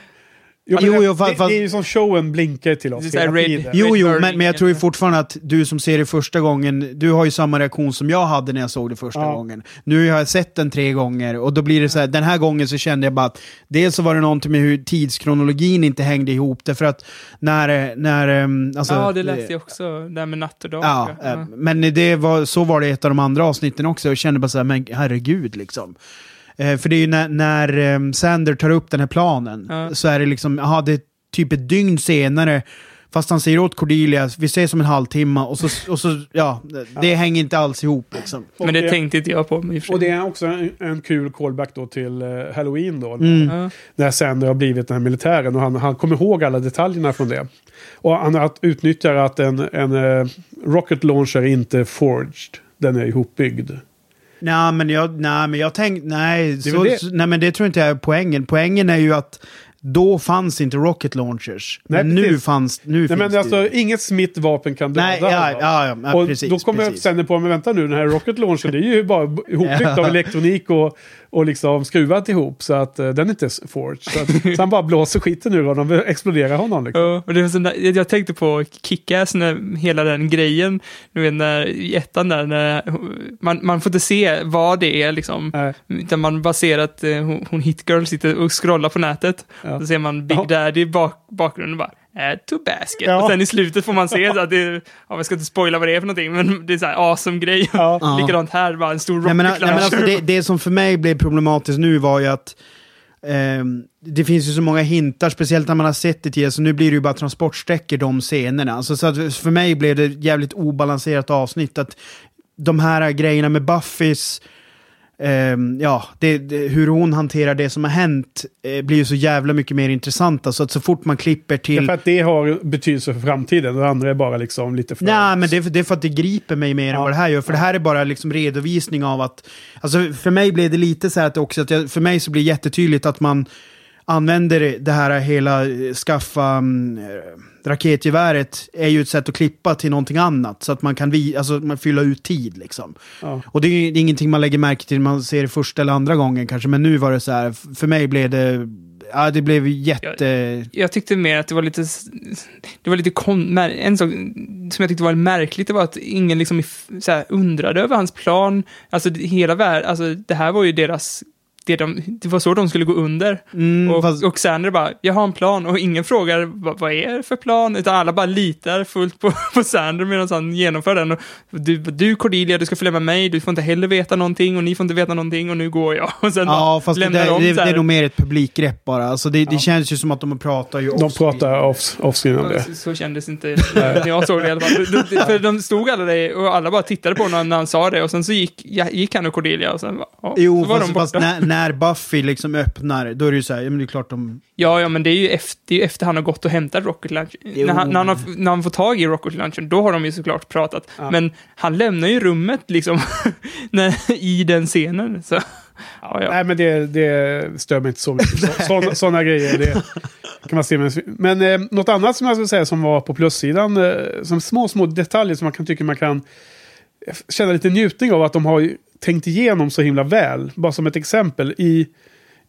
Jo, Jo, men jo, det, fast- det, det är ju som showen blinkar till oss hela red- tiden. Jo, jo, men, men jag tror ju fortfarande att du som ser det första gången, du har ju samma reaktion som jag hade när jag såg det första Ja. gången. Nu har jag sett den tre gånger och då blir det så här, den här gången så kände jag bara att dels så var det någonting med hur tidskronologin inte hängde ihop, därför att när, när, ehm, alltså, ja, det läste jag också, det här med natt och dag. Ja, eh, men det var, så var det i ett av de andra avsnitten också. Jag kände bara så här, men herregud liksom. Eh, för det är ju när, när ehm, Sander tar upp den här planen, Ja. så är det liksom, aha, det är typ ett dygn senare, fast han säger åt Cordelia, vi ses om en halvtimme, och så, och så ja, det hänger inte alls ihop liksom. Men det Och tänkte inte jag på. i och det är också en, en kul callback då till eh, Halloween då. Mm. Ja. När Sander har blivit den här militären och han, han kommer ihåg alla detaljerna från det. Och han att utnyttjar att en, en eh, rocket launcher är inte forged. Den är ihopbyggd. Nej, men jag, nej, men jag tänkte, nej, så, nej, men det tror inte jag är poängen. Poängen är ju att då fanns inte rocket launchers. Nej, men nu fanns, nu Nej, finns men det alltså inget Smith-vapen kan döda Nej, ja, ja, ja, och precis. då kommer precis. Sander på, men vänta nu, den här rocket launcher det är ju bara ihopbyggt av elektronik och, och liksom skruvat ihop. Så att eh, den är inte forged. Så, att, så han bara blåser skiten ur honom, exploderar honom liksom. Ja, och det var sån jag tänkte på Kick-Ass, hela den grejen, du vet när, i ettan där, när man, man får inte se vad det är liksom, Nej. utan man bara ser att eh, hon, hon Hit-Girl sitter och scrollar på nätet, Ja. så ser man Big. Daddy i bak, bakgrunden bara, add to basket, Ja. och sen i slutet får man se att det, ja, jag ska inte spoila vad det är för någonting, men det är så här awesome grej. Ja. Likadant här, bara en stor Nej, men, rocket nej, men alltså, det, det som för mig blev problematiskt nu var ju att ehm, det finns ju så många hintar, speciellt när man har sett det tidigare, så nu blir det ju bara transportsträckor de scenerna. Alltså, så att för mig blev det jävligt obalanserat avsnitt. Att de här grejerna med Buffys, ja, det, det, hur hon hanterar det som har hänt eh, blir ju så jävla mycket mer intressant. Alltså att så fort man klipper till... För att det har betydelse för framtiden. Det andra är bara liksom lite för... Nej, men det är, för, det är för att det griper mig mer än Ja. vad det här gör. För det här är bara liksom redovisning av att... Alltså för mig blev det lite så här att också, att jag, för mig så blir det jättetydligt att man använder det här hela eh, skaffa eh, raketgeväret är ju ett sätt att klippa till någonting annat. Så att man kan vi, alltså, man fylla ut tid liksom. Ja. Och det är, det är ingenting man lägger märke till när man ser det första eller andra gången kanske. Men nu var det så här, för mig blev det... Ja, det blev jätte... Jag tyckte mer att det var lite, det var lite kon, en sak som jag tyckte var märkligt, det var att ingen liksom så här, undrade över hans plan. Alltså hela världen, alltså det här var ju deras, det, de, det var så de skulle gå under. Mm, och, fast- och Sander bara, jag har en plan och ingen frågar vad, vad är det för plan, utan alla bara litar fullt på, på Sander medan han genomför den. Och du, du Cordelia, du ska följa med mig, du får inte heller veta någonting och ni får inte veta någonting och nu går jag. Och sen Ja, fast det, lämnar det, de det, det är nog mer ett publikgrepp bara. Alltså det, det känns ju som att de pratar ju De pratar offscreen om Ja, det. Så, så kändes det inte när jag såg det i alla fall. De- de- För de stod alla där och alla bara tittade på honom när han sa det och sen så gick, ja, gick han och Cordelia och sen bara, ja, Jo, så var fast, de borta. fast när, när Buffy liksom öppnar, då är det ju så här, ja men det är klart de... Ja, ja, men det är ju efter, det är ju efter han har gått och hämtat Rocket Launcher. Jo. När han, när, han har, när han får tag i Rocket Launcher, då har de ju såklart pratat. Ja. Men han lämnar ju rummet liksom när, i den scenen. Så, ja, ja. Nej, men det, det stör mig inte så mycket. Så, såna, såna grejer, det kan man se. med- Men eh, något annat som jag skulle säga som var på plussidan, eh, som små, små detaljer som man kan tycka man kan känna lite njutning av att de har tänkt igenom så himla väl. Bara som ett exempel. I,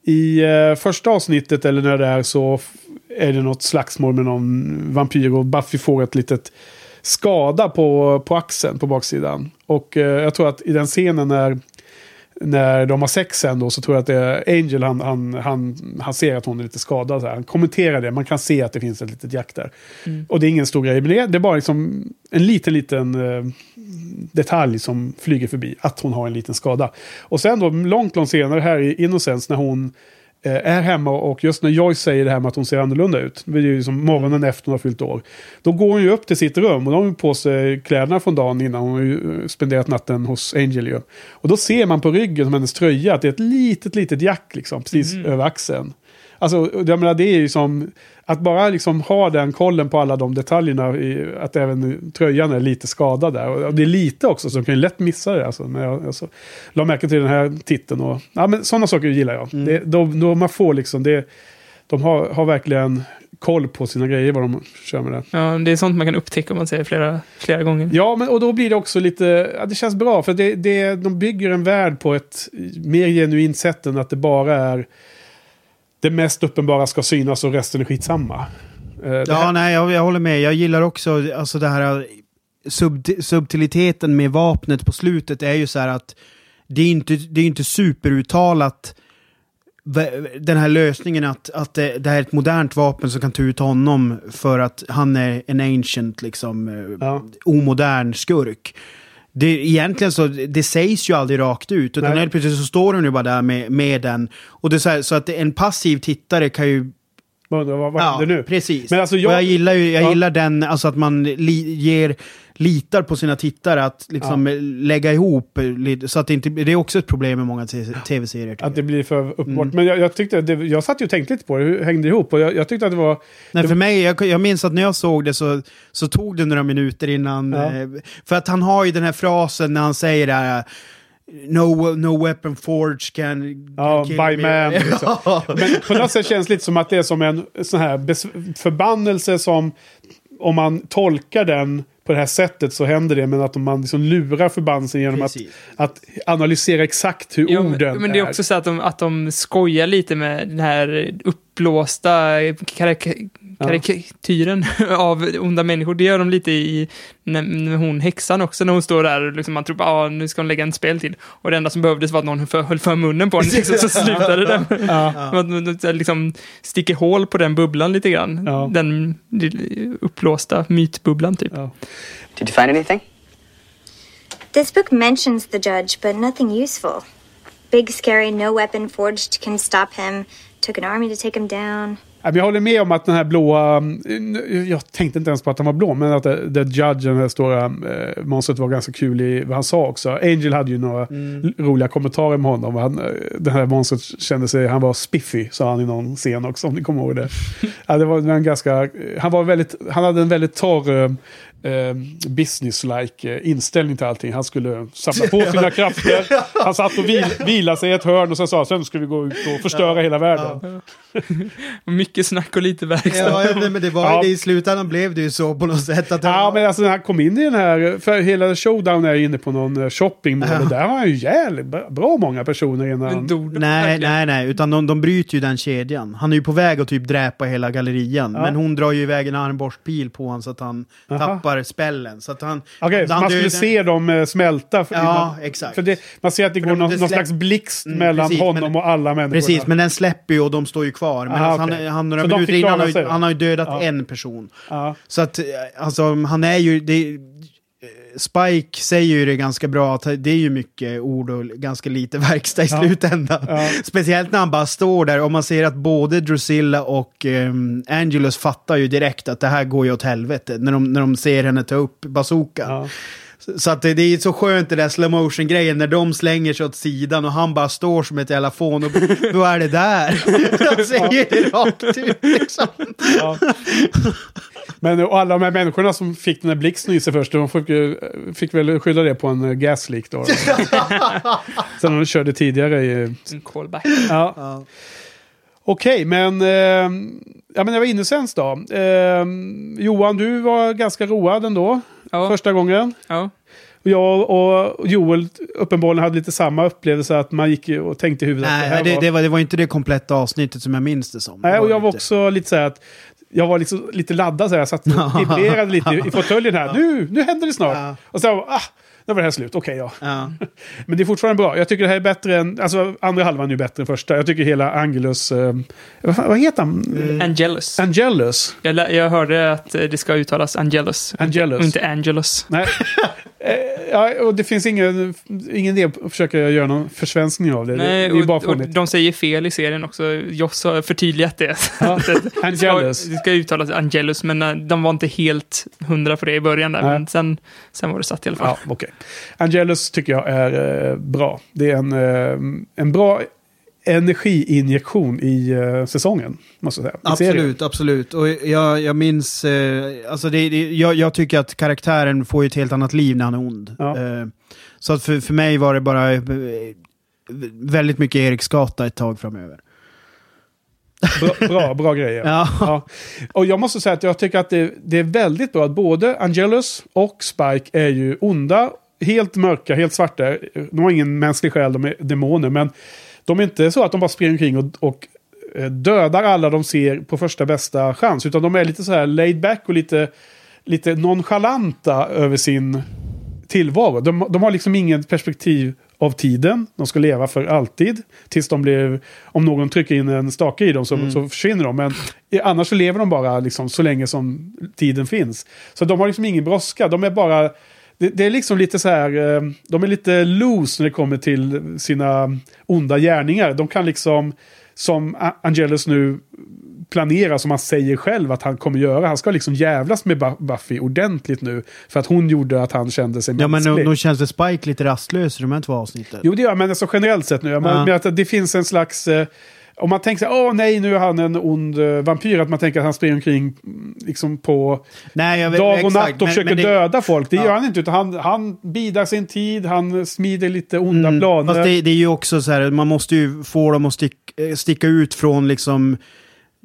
i eh, första avsnittet eller när det är så är det något slagsmål med någon vampyr och Buffy får ett litet skada på, på axeln på baksidan. Och eh, jag tror att i den scenen när när de har sex sen då så tror jag att det är Angel, han, han, han, han ser att hon är lite skadad. Så här. Han kommenterar det, man kan se att det finns ett litet jack där. Och det är ingen stor grej, men det, det är bara liksom en liten, liten eh, detalj som flyger förbi. Att hon har en liten skada. Och sen då, långt, långt senare här i Innocence när hon är hemma och just när Joyce säger det här med att hon ser annorlunda ut. Det är ju som morgonen efter hon har fyllt år. Då går hon ju upp till sitt rum och då har hon på sig kläderna från dagen innan. Hon har ju eh, spenderat natten hos Angel ju. Och då ser man på ryggen som hennes tröja att det är ett litet, litet jack liksom precis över axeln. Alltså, jag menar, det är ju som att bara liksom ha den kollen på alla de detaljerna. I, att även tröjan är lite skadad där. Och det är lite också, så de kan ju lätt missa det. Alltså, när jag alltså, la märke till den här titeln. Och, ja, men sådana saker gillar jag. Det, de, de, man får liksom, det, de har, har verkligen koll på sina grejer, vad de kör med det. Ja, det är sånt man kan upptäcka om man säger flera, flera gånger. Ja, men, och då blir det också lite, ja, det känns bra. För det, det, de bygger en värld på ett mer genuint sätt än att det bara är det mest uppenbara ska synas och resten är skitsamma. Eh, det Ja, här- nej, jag, jag håller med. Jag gillar också alltså det här sub, subtiliteten med vapnet på slutet är ju så här att det är inte, det är inte superuttalat den här lösningen att, att det, det här är ett modernt vapen som kan ta ut honom för att han är en ancient, liksom, eh, omodern skurk. Det, egentligen så, det sägs ju aldrig rakt ut, utan Nej. helt plötsligt så står hon ju bara där med, med den. Och det är så, här, så att en passiv tittare kan ju Man undrar, vad, vad Ja, händer nu? precis. Men alltså jag, och jag, gillar ju jag Ja. gillar den, alltså att man li, ger, litar på sina tittare att liksom lägga ihop så att det inte, det är också ett problem med många tv-serier. att det blir för uppenbart. Mm. Men jag, jag tyckte, det, jag satt ju och tänkte lite på det, hur hängde det ihop? Och jag, jag tyckte att det var... Nej, det, för mig, jag, jag minns att när jag såg det så, så tog det några minuter innan... Ja. Eh, för att han har ju den här frasen när han säger det här... No, no weapon forge can, Ja, by me." man. Liksom. Men på något sätt känns det lite som att det är som en sån här förbannelse som om man tolkar den på det här sättet så händer det. Men att om man liksom lurar förbannelsen genom att, Precis. att analysera exakt hur Ja, orden men, men det är också så att de, att de skojar lite med den här uppblåsta karik- karikatyren av onda människor. Det gör de lite i när, när hon häxan också, när hon står där och liksom man tror att ah, nu ska hon lägga en spel till. Och det enda som behövdes var att någon för, höll för munnen på henne, liksom, så slutade det. Man här liksom sticker hål på den bubblan lite grann. Ja. Den uppblåsta mytbubblan typ. Ja. Did you find anything? This book mentions the judge, but nothing useful. Big, scary, no weapon forged can stop him. Took an army to take him down. Jag håller med om att den här blåa... mm, Jag tänkte inte ens på att han var blå, men att the, Judge, den här stora eh, monstret, var ganska kul i vad han sa också. Angel hade ju några l- roliga kommentarer med honom. Han, eh, det här monstret kände sig... Han var spiffy, sa han i någon scen också, om ni kommer ihåg det. ja, det var en ganska... Han, var väldigt, han hade en väldigt torr... Eh, business-like eh, inställning till allting. Han skulle samla på sina krafter. Han satt och vil, vilade sig i ett hörn och sen sa sen ska vi gå ut och förstöra hela världen. Mycket snack och lite verkstad. Ja, ja, men det var Ja. det i slutändan blev det ju så på något sätt. Att Ja, men alltså när han kom in i den här, för hela showdown är ju inne på någon eh, shopping mall och där var han ju jävligt bra- många personer innan. Men Nej, nej, nej, utan de, de bryter ju den kedjan. Han är ju på väg att typ dräpa hela gallerian. Ja. Men hon drar ju iväg en armborstpil på honom så att han Aha. tappar spällen. Så att han... Okej, så han man skulle dödar- se dem eh, smälta. För, Ja, innan- exakt. För det, man ser att det För går de- någon, det någon släpp- slags blixt Mm, mellan precis, honom men- och alla människor. Precis, men den släpper ju och de står ju kvar. Men Aha, alltså, okej. han, han, några Så minuter innan klara har han har ju dödat Ja. en person. Ja. Så att, eh, alltså, han är ju... Det, Spike säger ju det ganska bra, att det är ju mycket ord och ganska lite verkstad i Ja. slutändan. Ja. Speciellt när han bara står där och man ser att både Drusilla och um, Angelus fattar ju direkt att det här går ju åt helvete när de, när de ser henne ta upp bazookan. Ja. Så- att det, det är så skönt det där slow motion grejen när de slänger sig åt sidan och han bara står som ett jävla fån och då är det där. Han säger det rakt ut liksom. Ja. Men och alla de här människorna som fick den här blixten i sig först, de fick, fick väl skylla det på en eh, gasleak då. Sen de körde tidigare i... En callback. Ja. Ja. Okej, men... Eh, ja, men jag var Innocence då. Eh, Johan, du var ganska road ändå. Ja. Första gången. Ja. Jag och Joel uppenbarligen hade lite samma upplevelse att man gick och tänkte i huvudet att det Nej, det, var... det, var, det var inte det kompletta avsnittet som jag minns det som. Nej, och jag var inte- också lite så här att jag var liksom lite laddad så här. Jag satt och vibrerade lite i, i fåtöljen här. Nu, nu händer det snart. Ja. Och så ah, nu var det här slut. Okej, ja. Ja. Men det är fortfarande bra. Jag tycker det här är bättre än... Alltså, andra halvan är ju bättre än första. Jag tycker hela Angelus... Eh, vad, fan, vad heter han? Mm. Angelus. Angelus. Jag, jag hörde att eh, det ska uttalas Angelus. Angelus. Och inte Angelus. Nej. Eh, Ja, och det finns ingen, ingen idé att försöka göra någon försvenskning av det. Nej, det, det är bara och, och de säger fel i serien också. Joss har förtydligat det. Ja, Angelus. det ska uttalas Angelus, men eh, de var inte helt hundra på det i början där. Nej. Men sen, sen var det satt i alla fall. Ja, okej. Angelus tycker jag är eh, bra. Det är en, eh, en bra energiinjektion i eh, säsongen, måste säga. Absolut, absolut. Och jag, jag minns, eh, alltså det, det, jag, jag tycker att karaktären får ett helt annat liv när han är ond. Ja. Eh, så att för, för mig var det bara eh, väldigt mycket Eriksgata ett tag framöver. Bra, bra, bra grejer. Ja. Ja. Och jag måste säga att jag tycker att det, det är väldigt bra att både Angelus och Spike är ju onda. Helt mörka, helt svarta. De har ingen mänsklig själ, de är demoner. Men de är inte så att de bara springer omkring och, och eh, dödar alla de ser på första bästa chans. Utan de är lite så här laid back och lite, lite nonchalanta över sin tillvaro. De, de har liksom inget perspektiv av tiden. De ska leva för alltid. Tills de blir... Om någon trycker in en stake i dem så, så försvinner de. Men annars så lever de bara liksom så länge som tiden finns. Så de har liksom ingen brådska. De är bara... Det, det är liksom lite så här... eh, De är lite loose när det kommer till sina onda gärningar. De kan liksom... Som Angelus nu planerar, som han säger själv att han kommer göra. Han ska liksom jävlas med Bu- Buffy ordentligt nu. För att hon gjorde att han kände sig Ja, men nog nog känns det Spike lite rastlös i de här två avsnitten. Jo, det gör men alltså generellt sett nu. Ja. att det finns en slags... Om man tänker så här, åh nej, nu är han en ond eh, vampyr. Att man tänker att han springer omkring liksom på Nej, vet, dag och exakt, natt och men- försöker men det- döda folk. Det Ja. gör han inte, utan han, han bidar sin tid, han smider lite onda Mm, planer. Fast det, det är ju också så här, man måste ju få dem att stick, eh, sticka ut från liksom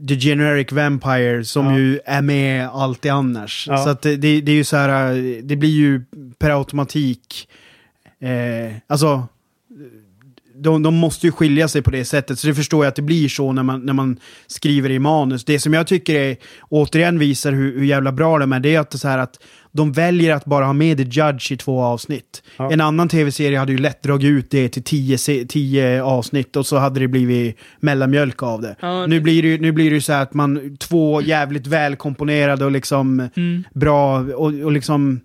The Generic Vampire som Ja. ju är med alltid annars. Ja. Så att det, det, det är ju så här, eh, det blir ju per automatik, eh, alltså de, de måste ju skilja sig på det sättet. Så det förstår jag att det blir så när man, när man skriver i manus. Det som jag tycker är, återigen visar hur, hur jävla bra de är, det är att, det är så här att de väljer att bara ha med The Judge i två avsnitt. Ja. En annan tv-serie hade ju lätt dragit ut det till tio, tio avsnitt och så hade det blivit mellanmjölk av det. Ja, nu, det- blir det nu blir det ju så här att man, två jävligt välkomponerade och liksom Mm. bra och, och liksom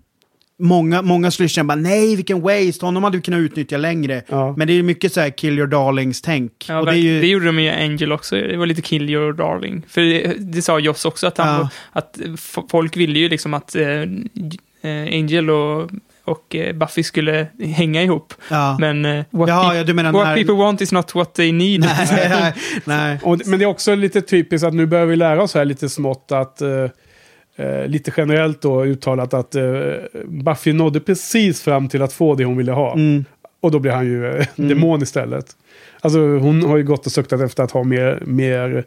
Många, många skulle känna bara nej vilken waste, honom hade vi kunnat utnyttja längre. Ja. Men det är ju mycket så här kill your darlings-tänk. Ja, och det är ju, det gjorde de med Angel också. Det var lite kill your darling. För det, det sa Joss också, att, han, Ja. att folk ville ju liksom att eh, eh, Angel och, och eh, Buffy skulle hänga ihop. ja. Men eh, what, ja, du menar what här- people want is not what they need. nej, nej, nej. Och, men det är också lite typiskt att nu börjar vi lära oss här lite smått att eh, eh, lite generellt då uttalat att eh, Buffy nådde precis fram till att få det hon ville ha. Mm. Och då blir han ju eh, demon istället. Alltså hon har ju gått och suktat efter att ha mer, mer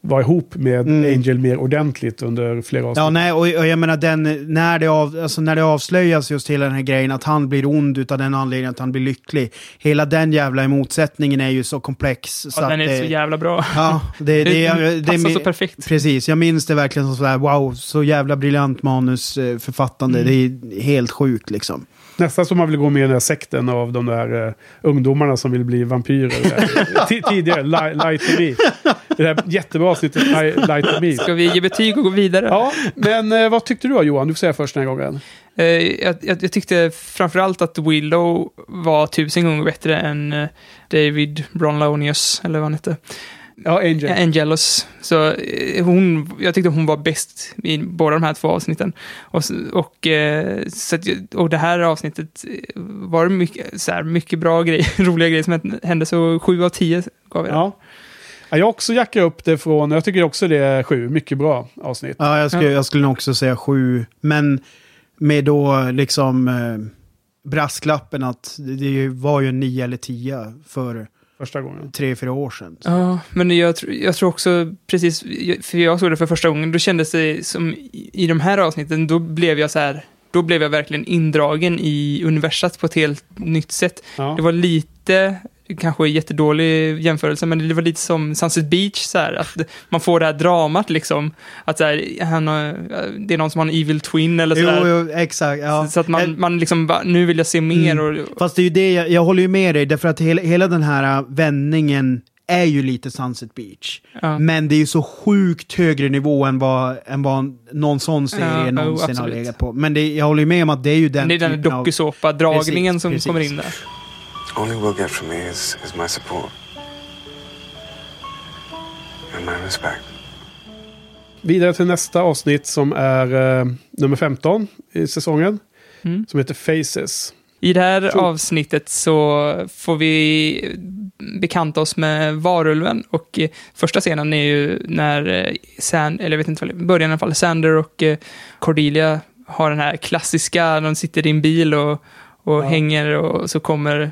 vara ihop med Mm. Angel mer ordentligt under flera avsnitt. Ja, nej, och, och jag menar den, när det, av, alltså, när det avslöjas just hela den här grejen att han blir ond utav den anledningen att han blir lycklig. Hela den jävla motsättningen är ju så komplex. Så Ja, att den är det, så jävla bra. Ja, det, det, det, det, passar det så perfekt. Precis, jag minns det verkligen som sådär, wow, så jävla briljant manusförfattande. Det är helt sjukt liksom. Nästan som man vill gå med i den här sekten av de där eh, ungdomarna som vill bli vampyrer. Tidigare, Li- Light to Me. Det där jättebra avsnittet, Li- Light to Me. Ska vi ge betyg och gå vidare? Ja, men eh, vad tyckte du då Johan? Du får säga först den här gången. Eh, jag, jag, jag tyckte framförallt att Willow var tusen gånger bättre än David Bronlonius, eller vad han hette. Ja, Angel. Angelus. Så eh, hon, jag tyckte hon var bäst i båda de här två avsnitten. Och, och, eh, så att, och det här avsnittet eh, var mycket, så här, mycket bra grejer, roliga grejer som hände, så sju av tio gav jag. Ja. Ja, jag också jackar upp det från, jag tycker också det är sju, mycket bra avsnitt. Ja, jag skulle, jag skulle nog också säga sju. Men med då liksom eh, brasklappen att det det var ju en nio eller tio för Första gången. tre, fyra år sedan. Ja, men jag, tr- jag tror också precis, för jag såg det för första gången, då kändes det som i, i de här avsnitten, då blev jag så här, då blev jag verkligen indragen i universat på ett helt nytt sätt. Ja. Det var lite, kanske jättedålig jämförelse, men det var lite som Sunset Beach, så här, att man får det här dramat liksom. Att så här, han har, det är någon som har en evil twin eller så Jo, jo, exakt. Ja. Så att man, man liksom, nu vill jag se mer. Mm. Och, Fast det är ju det, jag, jag håller ju med dig, därför att hela, hela den här äh, vändningen är ju lite Sunset Beach. Ja. Men det är ju så sjukt högre nivå än vad, än vad någon sån serie Ja, någonsin har absolut. legat på. Men det, jag håller ju med om att det är ju den det är den typen av- dokusåpa-dragningen som precis. kommer in där. All you will get from me is, is my support. And my respect. Vidare till nästa avsnitt som är eh, nummer 15 i säsongen. Mm. Som heter Faces. I det här Så- avsnittet så får vi bekanta oss med varulven och eh, första scenen är ju när eh, Sand, eller jag vet inte vad det början i alla fall, Sander och eh, Cordelia har den här klassiska, de sitter i en bil och, och hänger och så kommer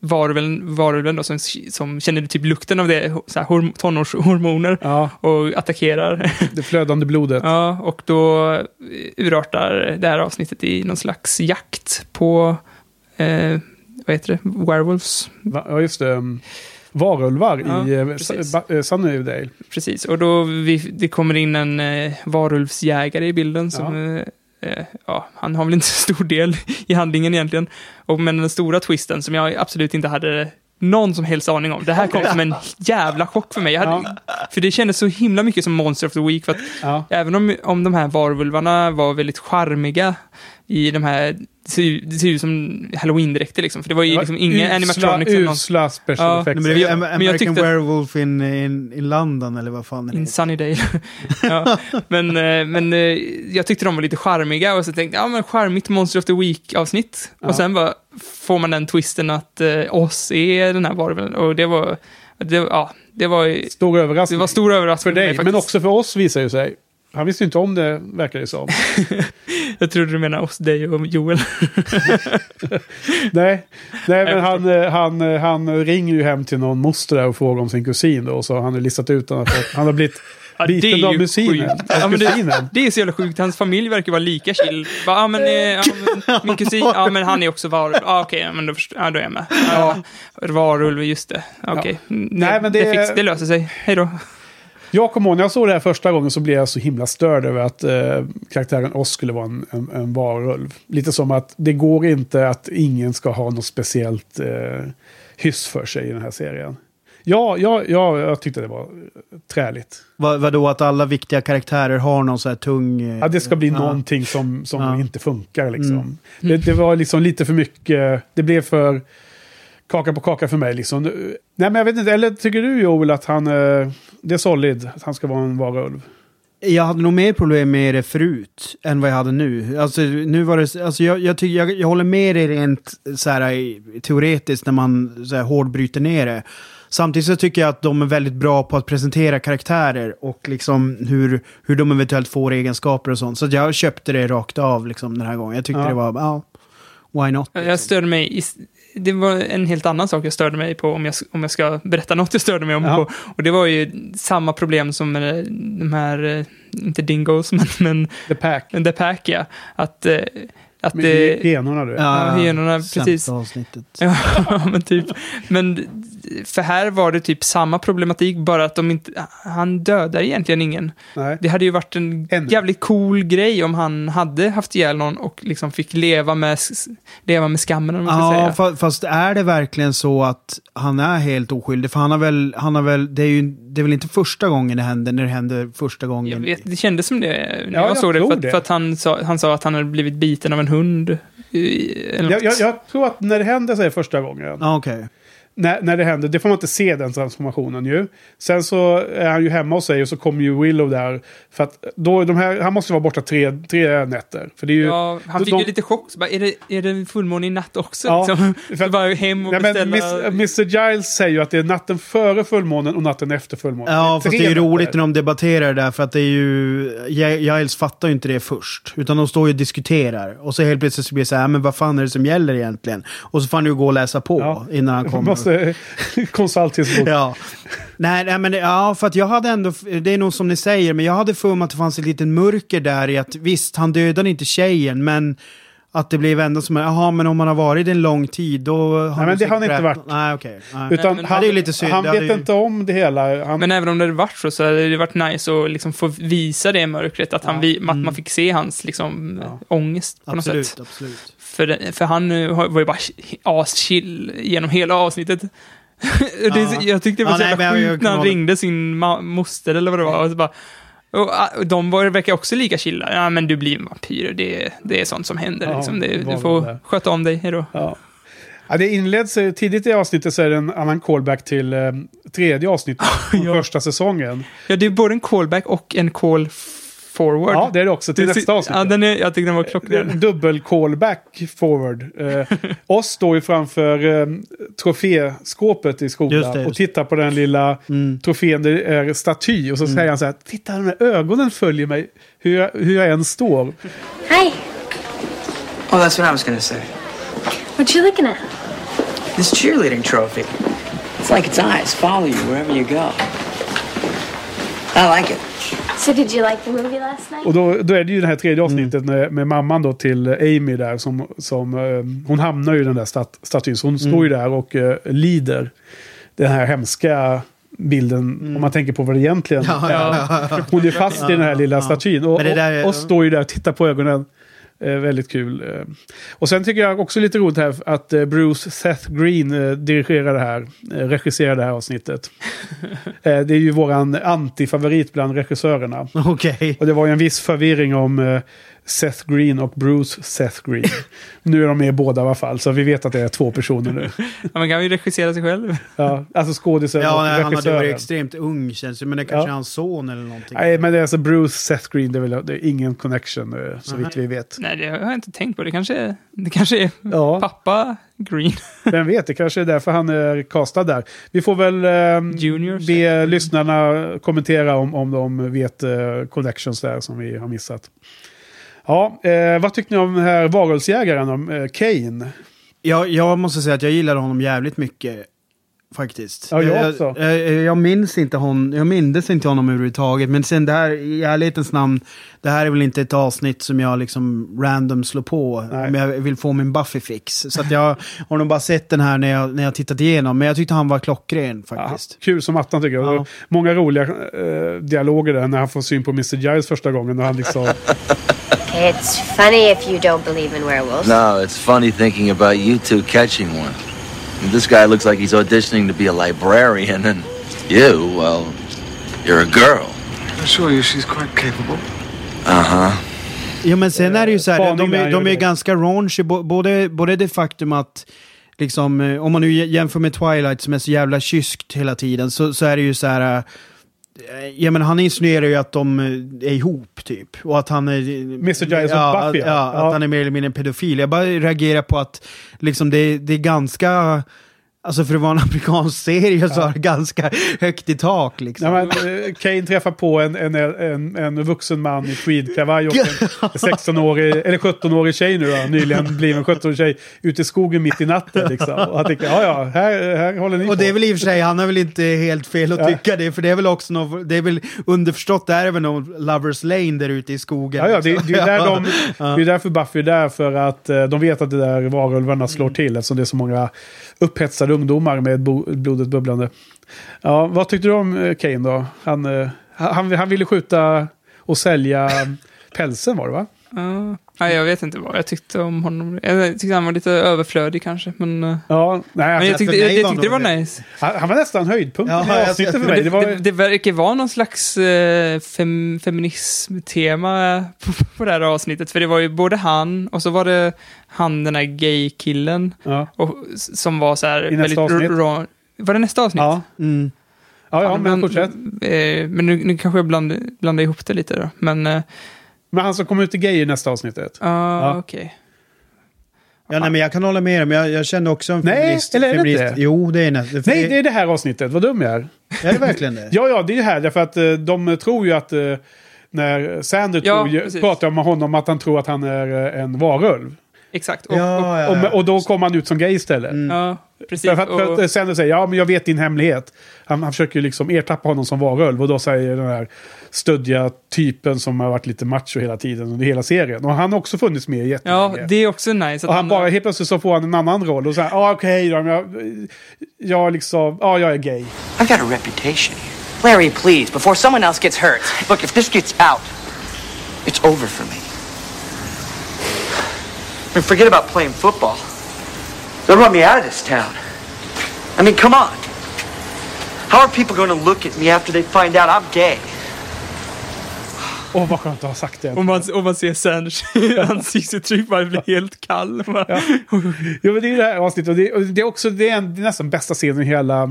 varulven, varulven då, som, som känner typ lukten av det, så här, horm, tonårshormoner Ja, och attackerar. det flödande blodet. Ja, och då urartar det här avsnittet i någon slags jakt på, eh, vad heter det, werewolves. Va? Ja, just det. um, Varulvar Ja, i eh, precis. Ba- eh, Sunnydale. Precis, och då vi, det kommer in en eh, varulvsjägare i bilden som, eh, eh, ja, han har väl inte så stor del i handlingen egentligen. Och, men den stora twisten som jag absolut inte hade någon som helst aning om. Det här kom som en jävla chock för mig. Hade, För det kändes så himla mycket som Monster of the Week. För att Ja. Även om, om de här varulvarna var väldigt charmiga i de här, det ser ju- det ser ut som halloween-dräkter liksom. För det var ju liksom inga animatronics eller något. Usla special Ja, effects. Men det ju jag American tyckte- Werewolf in, in, in London, eller vad fan är In det? Sunnydale. ja, men men eh, jag tyckte de var lite charmiga och så tänkte jag, ja men charmigt Monster of the Week-avsnitt. Ja. Och sen bara får man den twisten att eh, oss är den här varulven. Och det var, det, ja, det var, Stor det överraskning. var stor överraskning för dig, mig men också för oss visar ju sig. Han visste inte om det, verkar det som. Jag trodde du menade oss, dig och Joel. Nej, nej men han, eh, han, eh, han ringer ju hem till någon moster där och frågar om sin kusin då. Och så har han listat ut att Han har blivit Ja, biten av kusinen. Ja, det, det är så jävla sjukt. Hans familj verkar vara lika chill. Bara, ja, men, eh, ja, men, min kusin, ja men han är också varulv. Ja, okej, ja, men då, ja, då är jag med. Ja, varulv, just det. Okej. Mm, Nej, men det- det, fix, det löser sig. Hej då. Jag kommer ihåg när jag såg det här första gången så blev jag så himla störd över att eh, karaktären Oss skulle vara en, en, en varulv. Lite som att det går inte att ingen ska ha något speciellt eh, hyss för sig i den här serien. Ja, ja, ja, jag tyckte det var eh, träligt. Vad, vadå, att alla viktiga karaktärer har någon så här tung... eh, Ja, det ska bli ja. någonting som, som Ja. inte funkar liksom. Mm. Det, det var liksom lite för mycket, det blev för kaka på kaka för mig liksom. Nej men jag vet inte, eller tycker du Joel att han, eh, det är solid, att han ska vara en varulv? Jag hade nog mer problem med det förut än vad jag hade nu. Alltså, nu var det, alltså jag, jag, tycker, jag, jag håller med dig rent så här, teoretiskt när man så här, hårdbryter ner det. Samtidigt så tycker jag att de är väldigt bra på att presentera karaktärer och liksom hur, hur de eventuellt får egenskaper och sånt. Så jag köpte det rakt av liksom, den här gången. Jag tyckte Ja. det var, ja, why not? Jag störde mig i, det var en helt annan sak jag störde mig på om jag, om jag ska berätta något jag störde mig om Ja. på. Och det var ju samma problem som med de här, eh, inte dingos, men, men The Pack. The Pack, ja. Att, eh, att Med det... genorna du. Ja, hyenorna, sämsta precis. avsnittet. Ja, men typ. Men för här var det typ samma problematik, bara att de inte, han dödar egentligen ingen. Nej. Det hade ju varit en Ännu. jävligt cool grej om han hade haft ihjäl någon och liksom fick leva med, leva med skammen, om man ska Ja, säga. fa- fast är det verkligen så att han är helt oskyldig? För han har väl, han har väl, det är ju, det är väl inte första gången det händer, när det händer första gången. Jag vet, det kändes som det när Ja, jag jag såg det, för, det. för att han sa, han sa att han hade blivit biten av en hund. i- Jag, jag, jag tror att när det händer sig första gången, Ja, okej. När, när det händer, det får man inte se den transformationen ju. Sen så är han ju hemma hos sig och så kommer ju Willow där. För att då, de här, han måste vara borta tre, tre nätter. För det är ju... Ja, han fick de- ju lite chock. Så bara, är, det, är det fullmåne i natt också? Ja, liksom? för att- bara hem och Nej, men beställa... Miss, Mr Giles säger ju att det är natten före fullmånen och natten efter fullmånen. Ja, fast det är ju nätter. roligt när de debatterar det där, för att det är ju... Gi- Giles fattar ju inte det först. Utan de står ju och diskuterar. Och så helt plötsligt så blir det så här, men vad fan är det som gäller egentligen? Och så får han ju gå och läsa på Ja. innan han kommer. måste konsult his bok. Ja. Nej, nej, men det, ja, för att jag hade ändå, det är nog som ni säger, men jag hade för mig att det fanns ett litet mörker där i att visst, han dödade inte tjejen, men att det blev ändå som, jaha, men om man har varit i en lång tid, då... har Nej, men det har han inte varit. Nej, okej. nej. Utan men- han, Ja, det är lite synd. han vet ju- inte om det hela. Han, Men även om det hade varit så, så hade det varit nice att liksom få visa det mörkret. Att, han, vi, att man fick se hans liksom, Ja. ångest på något Absolut, sätt. absolut. För, för han eh, var ju bara aschill genom hela avsnittet. det, jag tyckte det var Ja, så nej, jävla jag sjukt när han ringde sin moster eller vad det var. Och så bara, och, ah, och de var, verkar också lika chilla. Ja, men du blir en vampyr. Det, det är sånt som händer. Ja, liksom. det, du får det. sköta om dig. Hejdå. Ja. Ja, det inleds eh, tidigt i avsnittet så är det en annan callback till eh, tredje avsnittet från första säsongen. Ja, det är både en callback och en call forward. Ja, det är det också till Det- nästa avsnitt. Ja, den är, jag tyckte den var klockren. en dubbel callback forward. Eh, oss står ju framför eh, troféskåpet i skolan Just det, just och tittar på den lilla trofén där det är staty. Och så säger han så här, titta de här ögonen följer mig hur jag, hur jag än står. Hi. Oh, that's what I was gonna say. What you looking at? This cheerleading trophy. It's like its eyes follow you wherever you go. I like it. So did you like the movie last night? Och då, då är det ju det här tredje avsnittet med, med mamman då till Amy där. Som, som, eh, hon hamnar ju i den där stat, statyn. Så hon står ju där och eh, lider den här hemska bilden. Om man tänker på vad det egentligen Ja, ja, ja. Hon är fast i den här lilla statyn. Och, är- och, och står ju där och tittar på ögonen. Eh, väldigt kul. Eh. Och sen tycker jag också lite roligt här att eh, Bruce Seth Green eh, dirigerar det här. Eh, regisserar det här avsnittet. eh, det är ju våran antifavorit bland regissörerna. Okej. Och det var ju en viss förvirring om eh, Seth Green och Bruce Seth Green. nu är de med båda i alla fall, så vi vet att det är två personer nu. Ja, man kan ju regissera sig själv. ja, alltså skådisen Ja, och nej, han hade regissören. varit extremt ung känns det. Men det kanske Ja. är hans son eller någonting. Nej, men det är alltså Bruce Seth Green, det är, väl, det är ingen connection eh, så vitt vi vet. Nej, det har jag inte tänkt på. Det kanske är, det kanske är Ja, pappa Green. vem vet, det kanske är därför han är castad där. Vi får väl eh, Junior be lyssnarna kommentera om, om de vet eh, connections där som vi har missat. Ja, eh, vad tyckte ni om den här varulvsjägaren, om eh, Kane? Jag, jag måste säga att jag gillar honom jävligt mycket. Faktiskt. Ja, jag också. Jag, jag, jag minns inte honom, jag mindes inte honom överhuvudtaget. Men sen det här, i ärlighetens namn, det här är väl inte ett avsnitt som jag liksom random slår på. Nej. Om jag vill få min Buffy-fix. Så att jag har nog bara sett den här när jag, när jag tittat igenom. Men jag tyckte han var klockren Ja, faktiskt. kul som attan tycker jag. Ja. Många roliga eh, dialoger där när han får syn på Mr. Giles första gången. Och han liksom, It's funny if you don't believe in werewolves. No, it's funny thinking about you two catching one. And This guy looks like he's auditioning to be a librarian, and you, well, you're a girl. I assure you she's quite capable. Uh huh. Ja men sen är det ju så här, Spaning de, är, de är ganska raunchy, både, både det faktum att liksom, eh, om man nu jämför med Twilight som är så jävla kyskt hela tiden, så, så är det ju så här, eh, ja men han insinuerar ju att de eh, är ihop typ. Och att han är... Mr. Giles och ja, Buffy, att- ja. ja, Ja. att han är mer eller mindre en pedofil. Jag bara reagerar på att liksom det, det är ganska... Alltså för att vara en amerikansk serie så är det ganska högt i tak liksom. ja, men, eh, Kane träffar på en, en, en, en vuxen man i tweedkavaj och en 16-årig, eller 17-årig tjej nu då, nyligen bliven 17-årig tjej, ute i skogen mitt i natten liksom. Och han tänker, ja ja, här, här håller ni Och på. det är väl i och för sig, han har väl inte helt fel att Ja. tycka det, för det är väl också något, det är väl underförstått, det är väl någon Lovers Lane där ute i skogen. Ja, ja, det, det är där de, Ja. det är därför Buffy är där, för att eh, de vet att det där varulvarna slår till, eftersom det är så många upphetsade ungdomar med blodet bubblande. Ja, vad tyckte du om eh, Kane då? Han, eh, han, han ville skjuta och sälja pälsen var det va? Ja. nej, jag vet inte vad jag tyckte om honom. Jag tyckte han var lite överflödig kanske, men... eh, Ja, nej, Men alltså, jag tyckte, jag, jag var tyckte det var nice. han, han var nästan höjdpunkt Ja, i jag- avsnittet för men mig. Det, Det var, det, det verkar vara någon slags eh, fem, feminism-tema på, på det här avsnittet. För det var ju både han och så var det han, den här gay-killen, ja. och, som var så här I nästa väldigt... avsnitt? Var det nästa avsnitt? Ja, Mm. ja, ja men fortsätt. Eh, men nu, nu kanske jag blandar, blandar ihop det lite då. Men, eh, Men han som kommer ut i gay i nästa avsnittet. ja, Ja. okej. Ja, nej, men jag kan hålla med dig, men jag, jag känner också en Nej, feminist. eller är det feminist. inte? Jo, det är nästan. Nej, det är det här avsnittet. Vad dum jag är. Är det verkligen det? Ja, ja, det är ju här. Därför att eh, de tror ju att eh, när Sander Ja, tror, pratar om honom att han tror att han är eh, en varulv. Exakt. Och, Ja, och, ja, Och, ja. och då kommer han ut som gay istället. ja, precis. För att, för att eh, Sander säger ja men jag vet din hemlighet. Han, han försöker ju liksom ertappa honom som varulv. Och då säger den här stödja typen som har varit lite macho hela tiden under hela serien. Och han har också funnits med ja, jättelänge. det är också nice. och han bara helt plötsligt så får han en annan roll. Och så här, ja okej då, men jag, jag liksom, ja jag är gay. I've got a reputation here. Larry, please, before someone else gets hurt. Look, if this gets out, it's over for me. I mean, forget about playing football. They'll run me out of this town. I mean, come on. How are people going to look at me after they find out I'm gay? Åh, vad skönt att ha sagt det. Om man, om man ser Sanders ansiktsuttryck, man blir helt kall. Man, Ja. Jo, men det är det här avsnittet. Och det, och det är också det är, en, det är nästan bästa scenen i hela,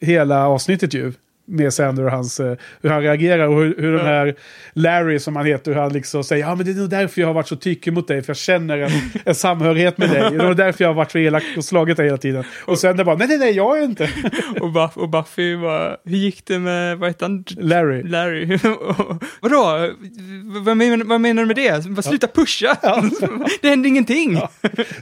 hela avsnittet ju. Med Sander och hans, eh, hur han reagerar och hur, hur den här Larry som han heter, hur han liksom säger ja men det är nog därför jag har varit så tyckig mot dig, för jag känner en, en samhörighet med dig. Det är därför jag har varit så elak och slagit dig hela tiden. Och sen det bara, nej nej nej, jag är inte. och, Buff, och Buffy bara, hur gick det med, vad heter han? Larry. Larry. Och- Vadå? Vad menar, vad menar du med det? Bara, Sluta pusha! det hände ingenting!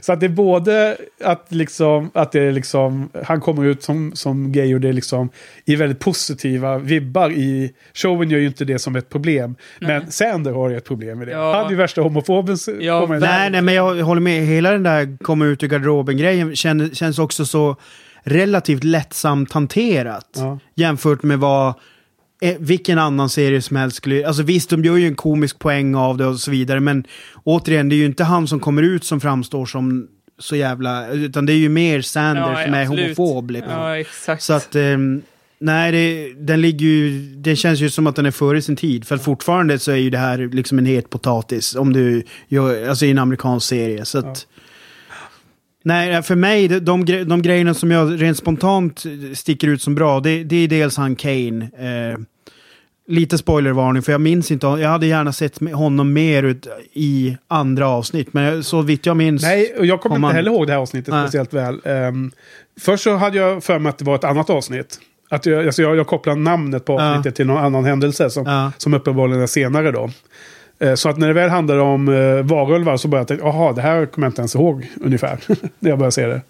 Så att det är både att, liksom, att det är liksom, han kommer ut som, som gay och det är liksom i väldigt positiva vibbar i... Showen gör ju inte det som ett problem. Men Sander har ju ett problem med det. Ja. Han är ju värsta homofoben. Ja, kommer- Nej, nej, men jag håller med. Hela den där komma ut ur garderoben-grejen känns, känns också så relativt lättsamt hanterat. Ja. Jämfört med vad eh, vilken annan serie som helst skulle... Alltså visst, de gör ju en komisk poäng av det och så vidare, men återigen, det är ju inte han som kommer ut som framstår som så jävla... Utan det är ju mer Sander Ja, som är absolut. homofob. Liksom. Ja, exakt. Så att... ehm, nej, det, den ligger ju... Det känns ju som att den är före sin tid. För fortfarande så är ju det här liksom en het potatis. Om du gör... Alltså i en amerikansk serie. Så att... Nej, för mig, de, de, gre- de grejerna som jag rent spontant sticker ut som bra, det, det är dels han Kane. Eh, lite spoilervarning, för jag minns inte, jag hade gärna sett honom mer ut i andra avsnitt, men så vitt jag minns... Nej, och jag kommer Om inte man- heller ihåg det här avsnittet Nej. speciellt väl. Ehm, först så hade jag för mig att det var ett annat avsnitt. Att jag, alltså jag, jag kopplar namnet på Ja. avsnittet till någon annan händelse som, Ja. som uppenbarligen är senare då. Eh, Så att när det väl handlade om uh, varulvar så började jag tänka, jaha, det här kommer jag inte ens ihåg ungefär. när jag började se det.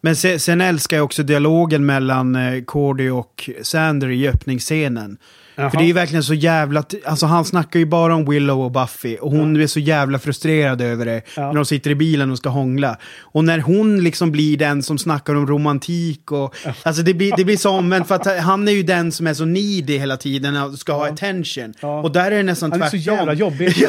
Men sen, sen älskar jag också dialogen mellan eh, Cordy och Sander i öppningsscenen. Jaha. För det är ju verkligen så jävla... Alltså han snackar ju bara om Willow och Buffy. Och hon är så jävla frustrerad över det. Ja. När de sitter i bilen och ska hångla. Och när hon liksom blir den som snackar om romantik och... Alltså det blir, det blir så omvänt. För att han är ju den som är så needy hela tiden och ska ha attention. Ja. Och där är det nästan Han är så tvärtom. jävla jobbig.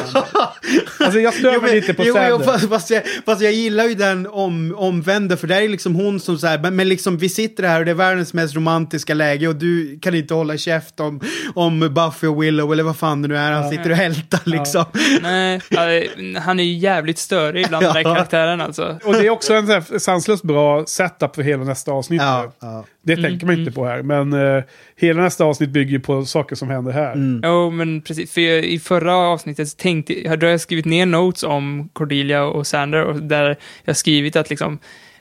Alltså jag stör mig lite på jo, Sander. jo, fast, fast, jag, fast jag gillar ju den om, omvända, för det är liksom hon som så här, men, men liksom vi sitter här och det är världens mest romantiska läge och du kan inte hålla käft om, om Buffy och Willow eller vad fan det nu är, han sitter och hältar liksom. Nej, ja, han är ju jävligt störig ibland, den där Ja. karaktären alltså. Och det är också en sanslöst bra setup för hela nästa avsnitt. Ja, ja. Det Mm, tänker man inte på här. Men eh, hela nästa avsnitt bygger på saker som händer här. Mm. Jo, men precis. För jag, i förra avsnittet så tänkte jag, hade jag skrivit ner notes om Cordelia och Sander och där jag skrivit att liksom,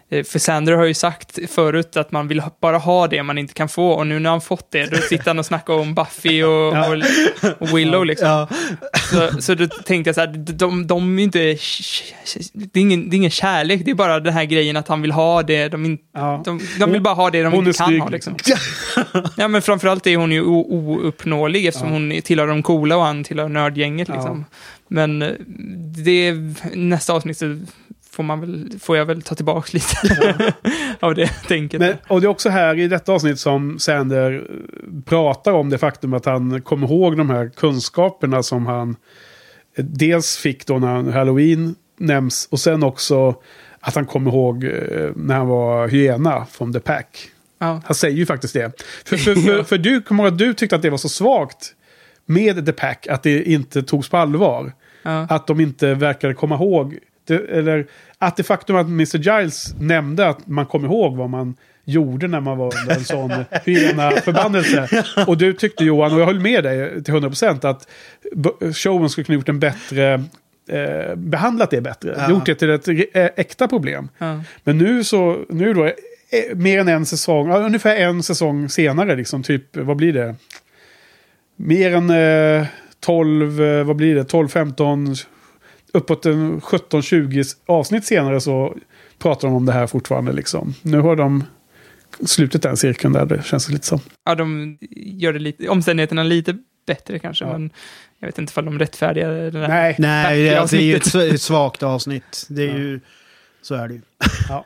för Sander har ju sagt förut att man vill bara ha det man inte kan få och nu när han fått det, då sitter han och snackar om Buffy och, och, och Willow liksom. Ja. Så, så då tänkte jag så här, de, de är inte, det är, ingen, det är ingen kärlek, det är bara den här grejen att han vill ha det, de, in, Ja. de, de vill bara ha det de Hon inte kan snygg, ha liksom. Ja men framförallt är hon ju ouppnåelig eftersom hon tillhör de coola och han tillhör nördgänget liksom. Men eh, det, nästa avsnitt så får, man väl, får jag väl ta tillbaka lite av det tänket. Men, och det är också här i detta avsnitt som Sander eh, pratar om det faktum att han kommer ihåg de här kunskaperna som han eh, dels fick då när Halloween nämns och sen också att han kommer ihåg eh, när han var hyena från The Pack. Ja. Han säger ju faktiskt det. För, för, för, för du kommer ihåg att du tyckte att det var så svagt med The Pack att det inte togs på allvar. Ja. Att de inte verkade komma ihåg. Det, eller att det faktum att Mr. Giles nämnde att man kom ihåg vad man gjorde när man var under en sån förbannelse. Och du tyckte Johan, och jag höll med dig till 100% att showen skulle kunna gjort en bättre eh, behandlat det bättre. Ja. Gjort det till ett eh, äkta problem. Ja. Men nu så, nu då, eh, mer än en säsong, ungefär en säsong senare, liksom, typ, vad blir det? Mer än eh, 12, eh, vad blir det, 12, 15, uppåt en 17, 20 avsnitt senare så pratar de om det här fortfarande liksom. Nu har de slutit den cirkeln där, det känns lite som. ja, de gör det lite, omständigheterna lite bättre kanske, Ja. men jag vet inte ifall de rättfärdigar det där. Nej, Nej, det, alltså, det är ju ett, svagt avsnitt. Det är ju... Så är det ju. Ja.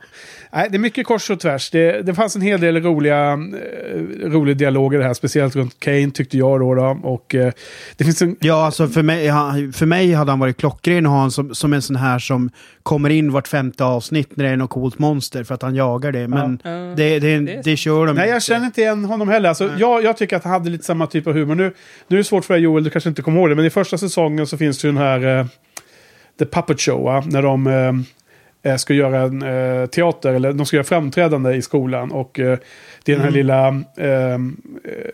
Nej, det är mycket kors och tvärs. Det, det fanns en hel del roliga, eh, roliga dialoger här, speciellt runt Kane tyckte jag då. då. Och, eh, det finns en... Ja, alltså för mig, han- för mig hade han varit klockren att ha honom som, som en sån här som kommer in vart femte avsnitt när det är något coolt monster för att han jagar det. Men Ja. det, det, det, kör de Nej, jag känner inte igen honom heller. Alltså, jag, jag tycker att han hade lite samma typ av humor. Nu, nu är det svårt för dig Joel, du kanske inte kommer ihåg det, men i första säsongen så finns det ju den här eh, The Puppet Show, va? när de eh, ska göra en eh, teater, eller de ska göra framträdande i skolan. Och eh, det är den här Mm. lilla eh, eh,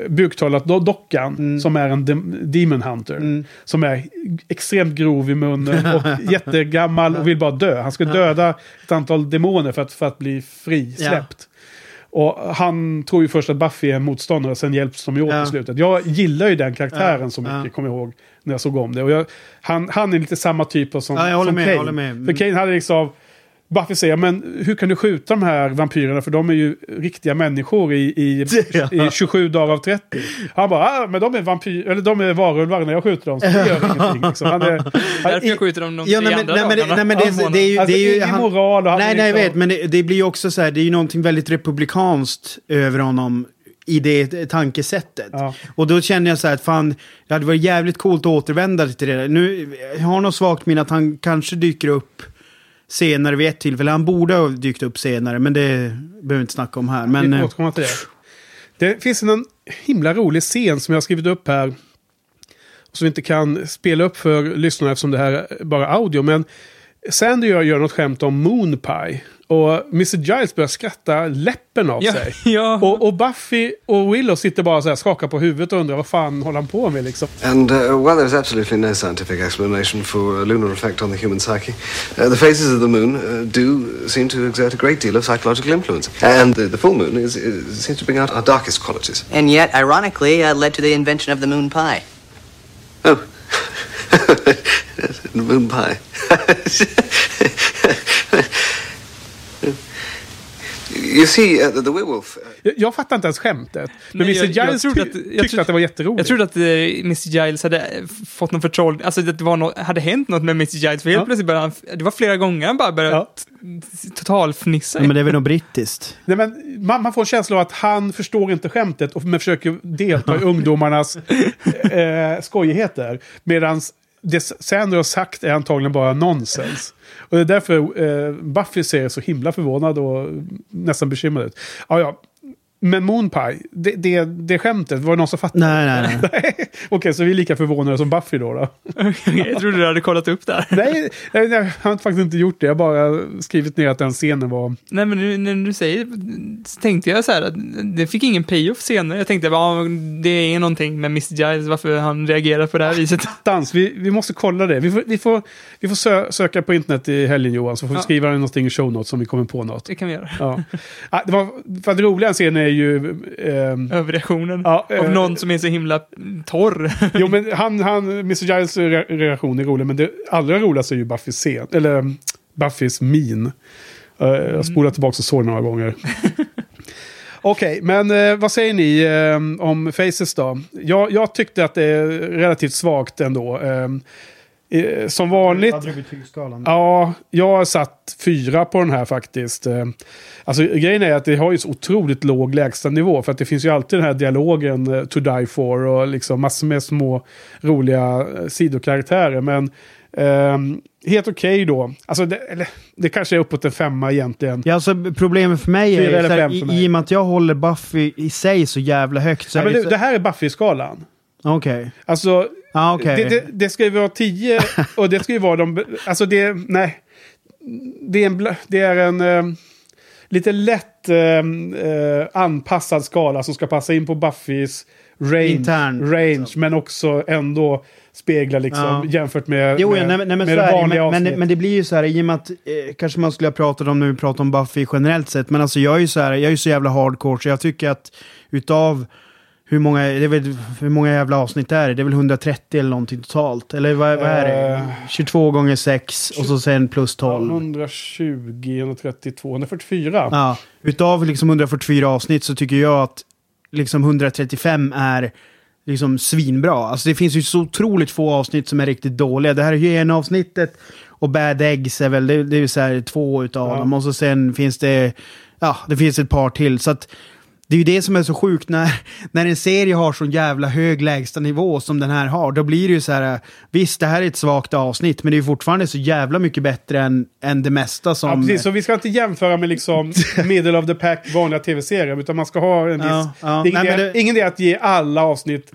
buktalat-dockan som är en dem- demon hunter. Som är extremt grov i munnen och jättegammal och vill bara dö. Han ska döda ett antal demoner för att, för att bli frisläppt. Och han tror ju först att Buffy är en motståndare sen hjälps de ju åt Ja. i slutet. Jag gillar ju den karaktären Ja, så mycket, ja. kommer jag ihåg, när jag såg om det. Och jag, han, han är lite samma typ av som, Ja, jag håller som med, Kane. håller med. Mm. För Kane hade liksom... Buffy säger, men hur kan du skjuta de här vampyrerna? För de är ju riktiga människor i, i, i 27 dagar av 30. Han bara, ah, men de är vampyr, eller de är varulvar när jag skjuter dem. Så det gör ingenting. Liksom. Han är, Därför jag skjuter dem de Ja, tre nej, men, andra nej, men, det- dagarna nej, men det, det är ju... Alltså, det är ju ingen moral och han nej, nej, jag liksom- vet. Men det, det blir ju också så här, det är ju någonting väldigt republikanskt över honom i det tankesättet. Och då känner jag så här att fan, det hade varit jävligt coolt att återvända till det. Nu jag har något svagt minne att han kanske dyker upp senare vid ett tillfälle. Han borde ha dykt upp senare, men det behöver vi inte snacka om här. Men, Vi eh, får återkomma till det. Det finns en himla rolig scen som jag har skrivit upp här. Som vi inte kan spela upp för lyssnarna eftersom det här är bara audio. Men Sandy och jag gör något skämt om Moon Pie. Och Mr. Giles börjar skratta läppen av Ja, sig. Och, och Buffy och Willow sitter bara så här skakar på huvudet och undrar vad fan håller han på med liksom. And uh, while there's absolutely no scientific explanation for a lunar effect on the human psyche, uh, the phases of the moon uh, do seem to exert a great deal of psychological influence. And the, the full moon is, is, seems to bring out our darkest qualities. And yet, ironically, uh, led to the invention of the moon pie. Oh. The moon pie. you see, uh, the, werewolf. Jag, jag fattar inte ens skämtet. Men Nej, Mr. jag- jag Giles trodde ty- att- jag tyckte trodde- att det var jätteroligt. Jag trodde att eh, Mr. Giles hade eh, fått någon förtroll, alltså att det var något, hade hänt något med Mr. Giles, för helt Ja. plötsligt började han, det var flera gånger han bara började t- totalfnissa. ja, men det är väl något brittiskt. Nej, men man, man får en känsla av att han förstår inte skämtet och men försöker delta i ungdomarnas eh, skojigheter. Medan det Sandra har sagt är antagligen bara nonsens. Och det är därför eh, Buffy ser så himla förvånad och nästan bekymrad ut. Ja, ja. Men Moonpie, det, det, det skämtet, var det någon som fattade? Nej, nej, nej. Okej, så vi är lika förvånade som Buffy då? då? jag trodde du hade kollat upp där. nej, jag har faktiskt inte gjort det. Jag har bara skrivit ner att den scenen var... Nej, men nu, när du säger så tänkte jag så här att det fick ingen payoff senare. Jag tänkte bara, ja, det är någonting med Mr. Giles, varför han reagerar på det här viset. Dans, vi, vi måste kolla det. Vi får, vi får, vi får sö söka på internet i helgen Johan, så får vi Ja. skriva någonting i show notes om vi kommer på något. Det kan vi göra. Ja. Ah, det var, för att roliga scenen är ju... ehm, Överreaktionen ja, av eh, någon som är så himla torr. Jo, men han, han, Mr. Giles re reaktion är rolig, men det allra roligaste är ju Buffys scen, eller um, Buffys min. Uh, jag spolar tillbaka och såg några gånger. Okej, men eh, vad säger ni eh, om Faces då? Jag, jag tyckte att det är relativt svagt ändå. Eh, eh, som vanligt... Ja, jag har satt fyra på den här faktiskt. Eh, Alltså grejen är att det har ju så otroligt låg lägstanivå. För att det finns ju alltid den här dialogen eh, to die for och liksom massor med små roliga eh, sidokaraktärer. Men ehm, helt okej då. Alltså det, eller, det kanske är uppåt en femma egentligen. Ja, alltså problemet för mig är, eller så här, fem för i, mig. i och med att jag håller Buffy i sig så jävla högt. Så Ja, men det, det, här är Buffy-skalan. Okej. Alltså, Ah, okej. det, det, det ska ju vara 10 och det ska ju vara de... Alltså det... Nej. Det är en, det är en eh, lite lätt eh, anpassad skala som ska passa in på Buffys range. Intern, range men också ändå spegla liksom Ja. jämfört med, Jo, med, nej, men- nej, men, med är det. vanliga men, men, avsnitt. men det blir ju så här, i och med att, eh, kanske man skulle ha pratat om när vi pratar om Buffy generellt sett, men alltså jag är ju så här, jag är ju så jävla hardcore, så jag tycker att utav hur många, det är väl, hur många jävla avsnitt är det? Det är väl 130 eller någonting totalt? Eller vad, vad är det? Eh. 22 gånger 6 och så sen plus 12. 120, 132, 144. Ja, utav liksom 144 avsnitt så tycker jag att liksom 135 är liksom svinbra. Alltså det finns ju så otroligt få avsnitt som är riktigt dåliga. Det här är hyena-avsnittet och Bad Eggs är väl, det, det är ju så här två utav Ja. dem. Och så sen finns det, ja, det finns ett par till. Så att det är ju det som är så sjukt när, när en serie har så jävla hög lägsta nivå som den här har. Då blir det ju så här, visst det här är ett svagt avsnitt, men det är fortfarande så jävla mycket bättre än, än det mesta som... Ja, precis. Så vi ska inte jämföra med liksom middle of the pack vanliga tv-serier. Utan man ska ha en viss... Ja, ja. Det är ingen, Nej, det- ingen idé att ge alla avsnitt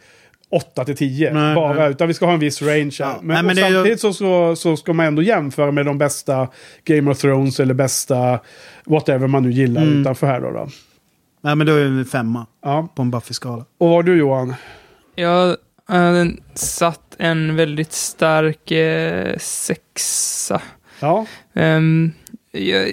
8 till 10 Nej, bara. nej. Utan vi ska ha en viss range här. Men, Nej, men samtidigt så, så, så ska man ändå jämföra med de bästa Game of Thrones eller bästa whatever man nu gillar Mm. utanför här då. då. Nej men då är det en femma Ja. på en Buffy-skala. Och vad du Johan? Jag har satt en väldigt stark eh, sexa. Ja. Ehm, jag,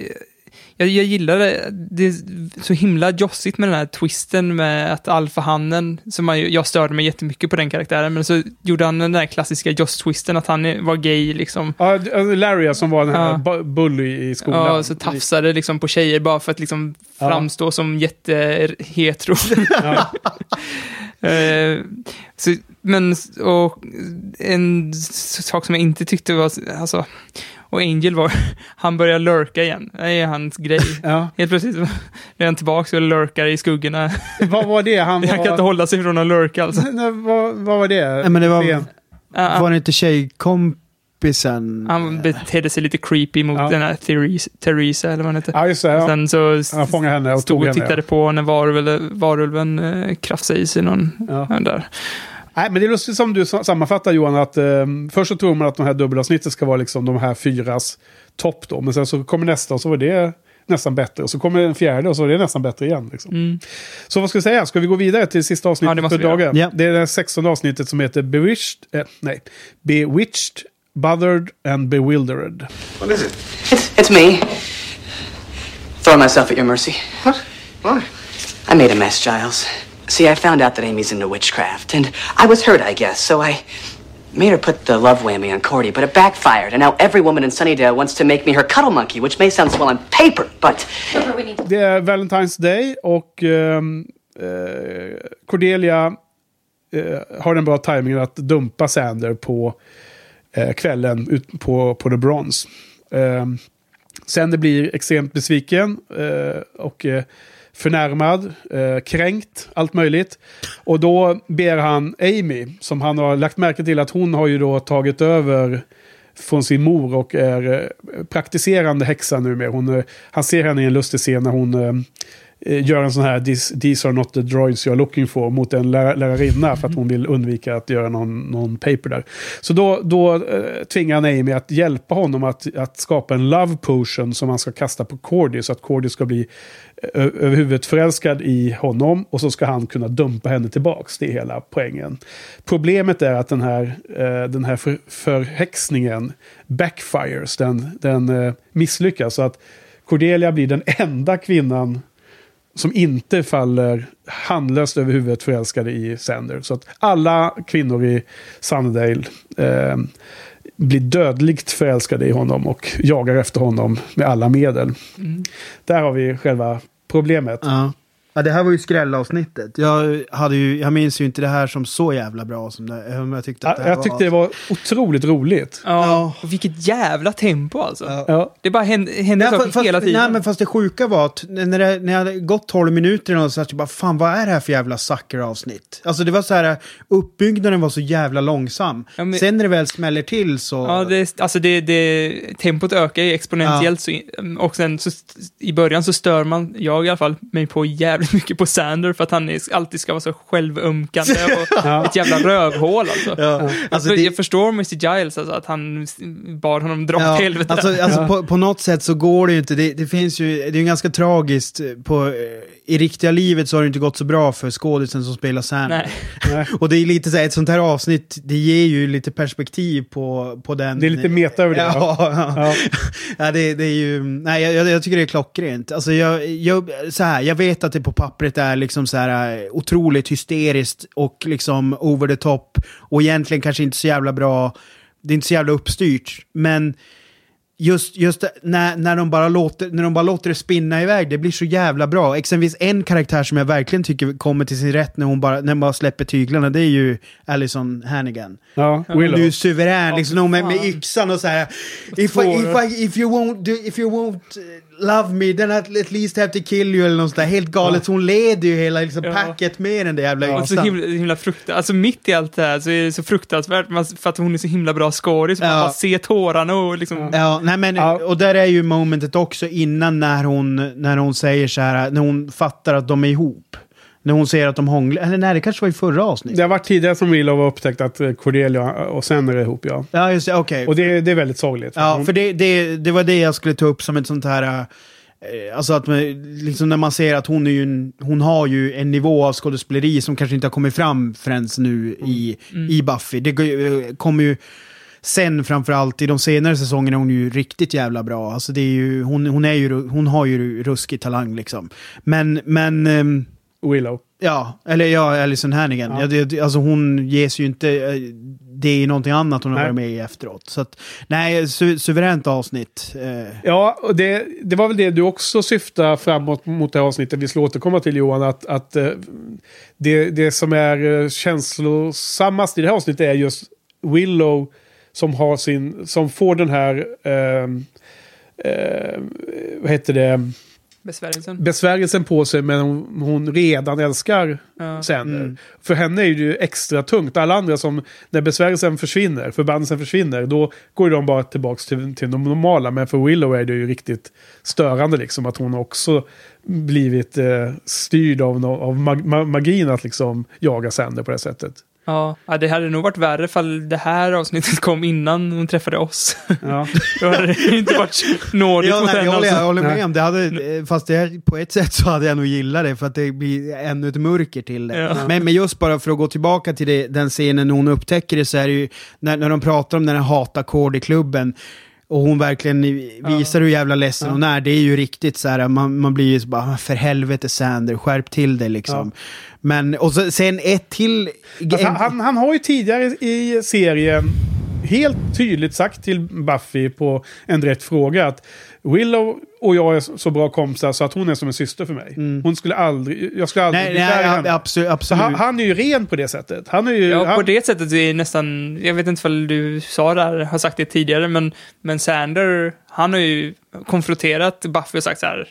jag, jag gillar det. Det är så himla jossigt med den här twisten med att alfahannen, som man, jag störde mig jättemycket på den karaktären, men så gjorde han den där klassiska Joss-twisten att han var gay liksom. Ja, äh, Larry som var den här Ja. bu- bully i skolan. Ja, så tafsade liksom på tjejer bara för att liksom Ja. framstå som jättehetero. Ja. Eh, så, men, och en sak som jag inte tyckte var, alltså, och Angel var, han börjar lurka igen. Det är hans grej. Ja. Helt plötsligt är han tillbaka och lurkar i skuggorna. Vad var det? Han, Han var... kan inte hålla sig från att lurka alltså. Nej, vad, vad var det? Nej, men det var, Det- Ja, var det inte tjejkompisen? Han betedde sig lite creepy mot Ja. den här Theresa, Theresa eller vad heter. Ja, just det. Ja. Sen så Han fångade henne och stod och henne. tittade på när varulven, varulven eh, krafsade i sig någon Ja. ja. där. Nej, men det är lustigt som du sa- sammanfattar Johan, att eh, först så tror man att de här dubbelavsnitten ska vara liksom de här fyras topp då, men sen så kommer nästa och så var det nästan bättre. Och så kommer en fjärde och så är det nästan bättre igen. Liksom. Mm. Så vad ska vi säga? Ska vi gå vidare till sista Ja, avsnittet måste för dagen? Ja. Det är det sextonde avsnittet som heter Bewitched, eh, nej, Bewitched, Bothered and Bewildered. What is it? It's, it's me. Throwing myself at your mercy. What? Why? I made a mess, Giles. See, I found out that Amy's into witchcraft, and I was hurt, I guess, so I made her put the love whammy on Cordy, but it backfired, and now every woman in Sunnydale wants to make me her cuddle monkey, which may sound swell on paper, but Det är Valentine's Day och ehm, eh, Cordelia eh, har den bra tajmingen att dumpa Sander på eh, kvällen ut på, på The Bronze. Ehm, Sander blir extremt besviken eh, och eh, förnärmad, eh, kränkt, allt möjligt. Och då ber han Amy, som han har lagt märke till att hon har ju då tagit över från sin mor och är eh, praktiserande häxa numera. Hon, eh, han ser henne i en lustig scen när hon eh, Eh, gör en sån här "These- are not the droids you're looking for” mot en lär, lärarinna för att hon vill undvika att göra någon, någon paper där. Så då, då eh, tvingar han Amy att hjälpa honom att, att skapa en love potion som han ska kasta på Cordy så att Cordy ska bli eh, överhuvudet förälskad i honom och så ska han kunna dumpa henne tillbaks. Det är hela poängen. Problemet är att den här, eh, den här för, förhäxningen backfires, den, den eh, misslyckas. Så att Cordelia blir den enda kvinnan som inte faller handlöst över huvudet förälskade i Sander. Så att alla kvinnor i Sunnydale eh, blir dödligt förälskade i honom och jagar efter honom med alla medel. Mm. Där har vi själva problemet. Ja. Ja, det här var ju skrällavsnittet. Jag, hade ju, jag minns ju inte det här som så jävla bra som det, jag tyckte att det här jag tyckte det var otroligt roligt. Ja, och vilket jävla tempo alltså. Ja. Det bara hände, hände Nej, saker fa- fast, hela tiden. nej, men fast det sjuka var att när, det, när jag hade gått 12 minuter och så att jag bara, fan vad är det här för jävla sucker-avsnitt? Alltså det var så här, uppbyggnaden var så jävla långsam. Ja, men- Sen när det väl smäller till så... Ja, det, alltså det, det, tempot ökar ju exponentiellt. Så, och sen så, i början så stör man, jag i alla fall, mig på jävligt mycket på Sander för att han är, alltid ska vara så självömkande och Ja. ett jävla rövhål alltså. Ja, alltså jag, det- jag förstår Mr. Giles, alltså, att han bad honom dra Ja, till helvete. alltså, alltså på, på något sätt så går det ju inte. Det, det finns ju, det är ju ganska tragiskt. På, eh, I riktiga livet så har det inte gått så bra för skådisen som spelar Sander. Nej. Och det är lite så här, ett sånt här avsnitt, det ger ju lite perspektiv på, på den... Det är lite meta över det. Ja, ja. Ja. ja det, det är ju... Nej, jag, jag, jag tycker det är klockrent. Alltså jag, jag, så här, jag vet att det på pappret är liksom så här eh, otroligt hysteriskt och liksom over the top och egentligen kanske inte så jävla bra. Det är inte så jävla uppstyrt, men just, just när, när, de bara låter, när de bara låter det spinna iväg, det blir så jävla bra. Exempelvis en karaktär som jag verkligen tycker kommer till sin rätt när hon bara, när hon bara släpper tyglarna, det är ju Alison Hannigan. Ja, är Willow. ju suverän, liksom hon med, med yxan och så här. If, I, if, I, if you won't, do, if you won't eh, love me, then at least have to kill you eller något sånt där. Helt galet, så hon leder ju hela liksom, Ja. packet med den där jävla Och så yxan. himla, himla fruktansvärt, alltså mitt i allt det här så är det så fruktansvärt man- för att hon är så himla bra skådis. Man Ja. bara ser tårarna och liksom... Ja, nej men, och där är ju momentet också innan när hon, när hon säger så här, när hon fattar att de är ihop. När hon säger att de hånglar, eller nej det kanske var i förra avsnittet. Det har varit tidigare som Willow har upptäckt att eh, Cordelia och sen är det ihop, ja. Ja, just det, okej. Och det, det är väldigt sorgligt. Ja, Hon- för det, det, det var det jag skulle ta upp som ett sånt här... eh, Alltså att man, liksom när man ser att hon, är ju en, hon har ju en nivå av skådespeleri som kanske inte har kommit fram förrän nu i, Mm. i Buffy. Det eh, kommer ju sen framförallt i de senare säsongerna är hon ju riktigt jävla bra. Alltså det är ju, hon, hon, är ju, hon har ju ruskig talang liksom. Men, men... Willow. Ja, eller ja, Alison Hannigan. Ja. Ja. det, alltså hon ges ju inte... eh, Det är någonting annat hon har Nej. varit med i efteråt. Så att, nej, su suveränt avsnitt. Eh, Ja, och det, det var väl det du också syftar framåt mot det här avsnittet vi ska återkomma till Johan. Att, att eh, det, det som är eh, känslosammast i det här avsnittet är just Willow som har sin, som får den här, ehm, eh, vad heter det, Besvärjelsen. besvärjelsen på sig men hon, hon redan älskar Ja. Sander. Mm. För henne är det ju extra tungt. Alla andra som, när besvärjelsen försvinner, förbannelsen försvinner, då går ju de bara tillbaka till, till de normala. Men för Willow är det ju riktigt störande liksom att hon också blivit eh, styrd av, av mag, ma, magin att liksom jaga Sander på det sättet. Ja, ja, det hade nog varit värre ifall det här avsnittet kom innan hon träffade oss. Ja. Då hade det inte varit nådigt ja, mot nej, henne. jag, håller, jag Alltså. håller Nej. med om det. Hade, fast det, på ett sätt så hade jag nog gillat det för att det blir ännu ett mörker till det. Ja. Men, men just bara för att gå tillbaka till det, den scenen när hon upptäcker det så är det ju när, när de pratar om den här hatackord i klubben och hon verkligen visar hur jävla ledsen hon är. Det är ju riktigt så här, man, man blir ju så bara, för helvete Sander, skärp till dig liksom. Men, och så, sen ett till... Fast han, han, han har ju tidigare i serien helt tydligt sagt till Buffy på en direkt fråga att Willow och jag är så bra kompisar så att hon är som en syster för mig. Hon skulle aldrig, jag skulle aldrig nej, bli nej, kär i ja, henne. absolut. Absolut. han, han är ju ren på det sättet. Han är ju... Ja, han, på det sättet är nästan, jag vet inte ifall du sa det här, har sagt det tidigare, men, men Sander, han har ju konfronterat Buffy och sagt så här,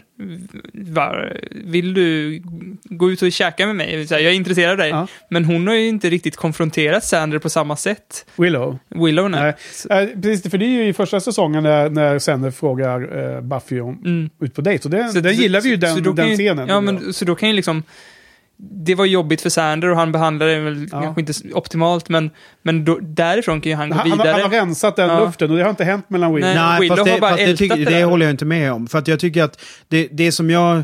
var, vill du gå ut och käka med mig? Här, jag är intresserad av dig. Ja. Men hon har ju inte riktigt konfronterat Sander på samma sätt. Willow. Willow, nej. Nej. Precis, för det är ju i första säsongen när, när Sander frågar eh, Buffy om Mm. ut på dejt. Och det, Så- den gillar vi ju, den, så den ju- scenen. Ja, men så då kan ju liksom... Det var jobbigt för Sander och han behandlade det väl Ja. kanske inte optimalt, men, men då, därifrån kan ju han gå han, han, har- vidare. han har rensat den Ja. luften och det har inte hänt mellan Willow. Nej. Nej, Willow fast har det, bara fast det, tycker, det det håller jag inte med om. För att jag tycker att det, det som jag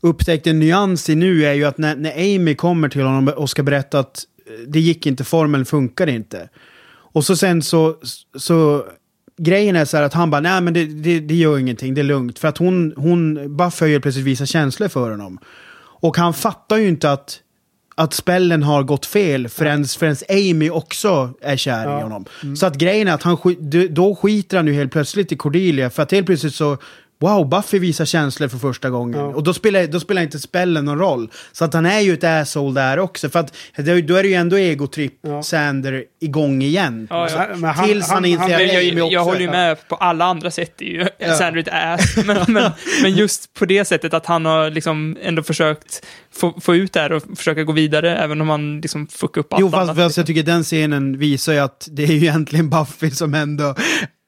upptäckte en nyans i nu är ju att när, när Amy kommer till honom och ska berätta att eh, det gick inte, formeln funkar inte. Och så sen så, så grejen är så här att han bara, nej men det, det, det gör ingenting, det är lugnt. För att hon, hon Buffy har ju plötsligt visat känslor för honom. Och han fattar ju inte att, att spällen har gått fel förrän, förrän Amy också är kär Ja. i honom. Så att grejen är att han, då skiter han ju helt plötsligt i Cordelia. För att helt plötsligt så, wow, Buffy visar känslor för första gången. Ja. Och då spelar, då spelar inte spällen någon roll. Så att han är ju ett asshole där också. För att då är det ju ändå egotripp Ja. Sander igång igen. Ja, Så- ja. Men han- tills han, han- inser han- att Jag, jag, jag håller ju med på alla andra sätt, är ju Ja. Sander ett ass. Men, men, men just på det sättet att han har liksom ändå försökt få, få ut det här och försöka gå vidare, även om han liksom fuckar upp allt Jo, fast, annat. fast jag tycker den scenen visar ju att det är ju egentligen Buffy som ändå